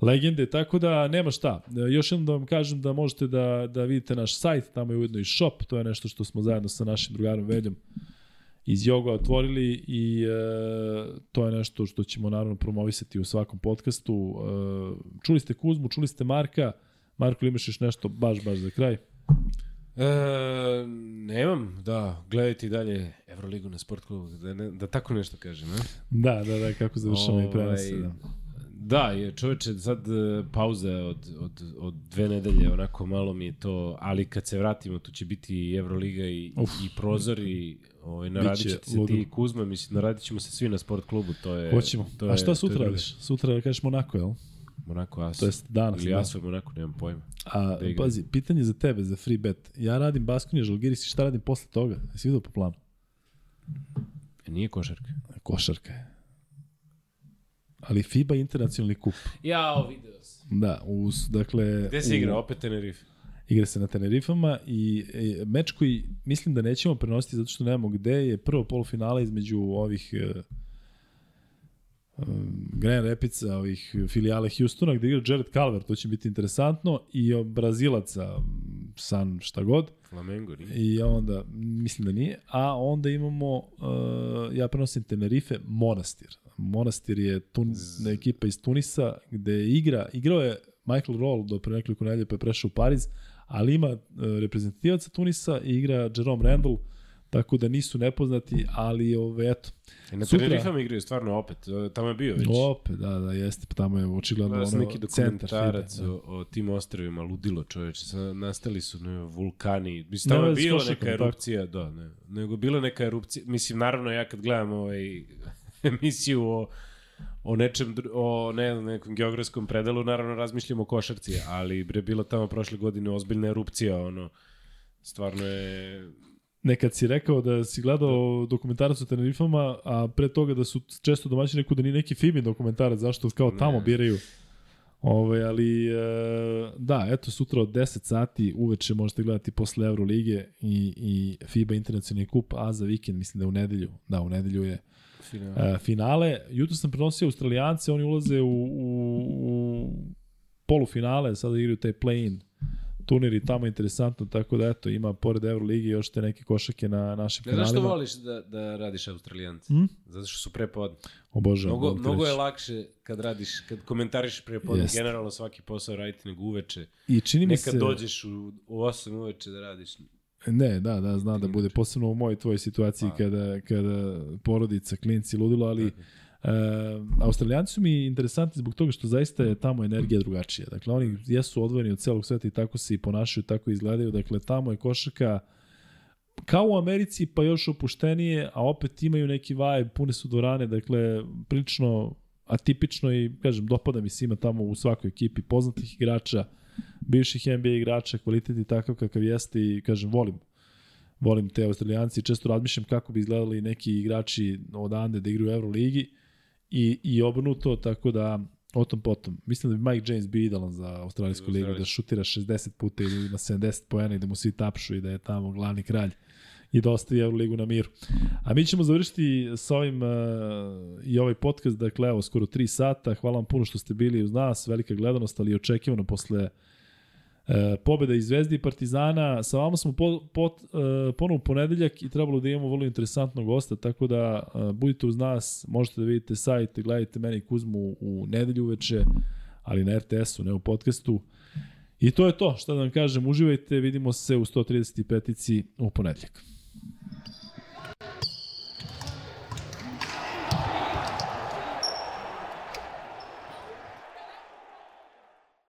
[SPEAKER 1] legende, tako da nema šta. E, Još jednom da vam kažem da možete da, da vidite naš sajt, tamo je ujedno i shop, to je nešto što smo zajedno sa našim drugarom Veljom iz Joga otvorili i e, to je nešto što ćemo naravno promovisati u svakom podcastu. E, čuli ste Kuzmu, čuli ste Marka, Marko, imaš još nešto baš, baš za kraj?
[SPEAKER 3] E, nemam, da, gledajte i dalje Euroligu na sport klubu, da, ne, da tako nešto kažem, ne?
[SPEAKER 1] Da, da, da, kako završamo i prenose.
[SPEAKER 3] Ovaj,
[SPEAKER 1] Da.
[SPEAKER 3] Da, je čoveče, sad e, pauza od, od, od dve nedelje, onako malo mi je to, ali kad se vratimo, tu će biti i Euroliga i,
[SPEAKER 1] Uf.
[SPEAKER 3] i prozor i ovaj, naradit ćete se ti i Kuzma, mislim, naradit ćemo se svi na sport klubu, to je...
[SPEAKER 1] Hoćemo.
[SPEAKER 3] To je,
[SPEAKER 1] A šta sutra radiš? Sutra kažeš Monako, jel?
[SPEAKER 3] Monako As.
[SPEAKER 1] To jest danas.
[SPEAKER 3] Ili
[SPEAKER 1] da.
[SPEAKER 3] Asov Monako, nemam pojma.
[SPEAKER 1] A,
[SPEAKER 3] da
[SPEAKER 1] pazi, pitanje za tebe, za free bet. Ja radim Baskonija Žalgiris i šta radim posle toga? Jesi vidio po planu?
[SPEAKER 3] E, nije košarka.
[SPEAKER 1] Košarka je. Ali FIBA internacionalni kup.
[SPEAKER 3] Jao, video sam.
[SPEAKER 1] Da, uz, dakle...
[SPEAKER 3] Gde se
[SPEAKER 1] u-
[SPEAKER 3] igra? Opet Tenerife.
[SPEAKER 1] Igra se na Tenerifama i e, meč koji mislim da nećemo prenositi zato što nemamo gde je prvo polufinala između ovih e, um, Grand Rapidsa, ovih filijale Houstona gde igra Jared Calvert, to će biti interesantno i Brazilaca San šta god
[SPEAKER 3] Flamengo, nije?
[SPEAKER 1] i onda mislim da nije, a onda imamo uh, ja prenosim Tenerife Monastir. Monastir je tun,
[SPEAKER 3] Z-
[SPEAKER 1] ekipa iz Tunisa gde igra, igrao je Michael Roll do pre nekoliko nedelje pa je prešao u Pariz, ali ima uh, reprezentativaca Tunisa i igra Jerome Randall, tako da nisu nepoznati, ali ove, eto.
[SPEAKER 3] E, na
[SPEAKER 1] Sutra-
[SPEAKER 3] Tenerifama igraju stvarno opet. e, Tamo je bio već.
[SPEAKER 1] Opet, da, da, jeste, pa tamo je očigledno
[SPEAKER 3] Gledao sam
[SPEAKER 1] ono
[SPEAKER 3] neki dokumentarac
[SPEAKER 1] FIBA, da.
[SPEAKER 3] o, o tim ostrovima, ludilo čoveče, nastali su ne, vulkani, mislim, tamo je
[SPEAKER 1] veze s
[SPEAKER 3] bila neka erupcija, da, ne, nego bila neka erupcija, mislim, naravno, ja kad gledam ovaj, emisiju o, o nečem, o ne, znam, nekom geografskom predelu, naravno razmišljam o košarci, ali bre, bila tamo prošle godine ozbiljna erupcija, ono, stvarno je,
[SPEAKER 1] Nekad si rekao da si gledao dokumentarac o Tenerifama, a pre toga da su često domaćini rekao da ni neki Fibin dokumentarac, zašto kao tamo
[SPEAKER 3] Ne.
[SPEAKER 1] biraju. Ove, ali, e, da, eto, sutra od 10 sati uveče možete gledati posle Euroligije i, i FIBA internacionalni kup, a za vikend, mislim da u nedelju, da, u nedelju je
[SPEAKER 3] final.
[SPEAKER 1] e, finale. Jutro sam prenosio Australijance, oni ulaze u, u, u polufinale, sada igraju taj play-in turnir i tamo je interesantno, tako da eto, ima pored Euroligi još te neke košake na našim
[SPEAKER 3] Ne, znaš što
[SPEAKER 1] kanalima.
[SPEAKER 3] voliš da, da radiš Australijanci?
[SPEAKER 1] Hm?
[SPEAKER 3] Zato što su prepodne.
[SPEAKER 1] Obožavam.
[SPEAKER 3] Mnogo, mnogo je lakše kad radiš, kad komentariš prepodne,
[SPEAKER 1] Jeste.
[SPEAKER 3] generalno svaki posao raditi nego uveče.
[SPEAKER 1] I čini mi
[SPEAKER 3] Nekad
[SPEAKER 1] se...
[SPEAKER 3] dođeš u, u 8 uveče da radiš.
[SPEAKER 1] Ne, da, da, zna da bude posebno u mojoj tvojoj situaciji
[SPEAKER 3] Pa.
[SPEAKER 1] kada, kada porodica, klinci, ludilo, ali e, Australijanci su mi interesantni zbog toga što zaista je tamo energija drugačija. Dakle, oni jesu odvojeni od celog sveta i tako se i ponašaju, tako izgledaju. Dakle, tamo je košarka kao u Americi, pa još opuštenije, a opet imaju neki vibe, pune su dvorane, dakle, prilično atipično i, kažem, dopada mi se ima tamo u svakoj ekipi poznatih igrača, bivših NBA igrača, kvalitet i takav kakav jeste i, kažem, volim volim te Australijanci, često razmišljam kako bi izgledali neki igrači odande da igraju u Euroligi i, i obrnuto, tako da o tom potom. Mislim da bi Mike James bio idealan za Australijsku ligu, da šutira 60 puta ili ima 70 poena i da mu svi tapšu i da je tamo glavni kralj i da ostaje Euroligu na miru. A mi ćemo završiti sa ovim uh, i ovaj podcast, dakle evo skoro 3 sata. Hvala vam puno što ste bili uz nas, velika gledanost, ali i očekivano posle e, pobeda i Zvezdi i Partizana. Sa vama smo po, po, e, ponedeljak i trebalo da imamo vrlo interesantnog gosta, tako da e, budite uz nas, možete da vidite sajt, gledajte meni i Kuzmu u nedelju uveče, ali na RTS-u, ne u podcastu. I to je to, šta da vam kažem, uživajte, vidimo se u 135-ici u ponedeljak.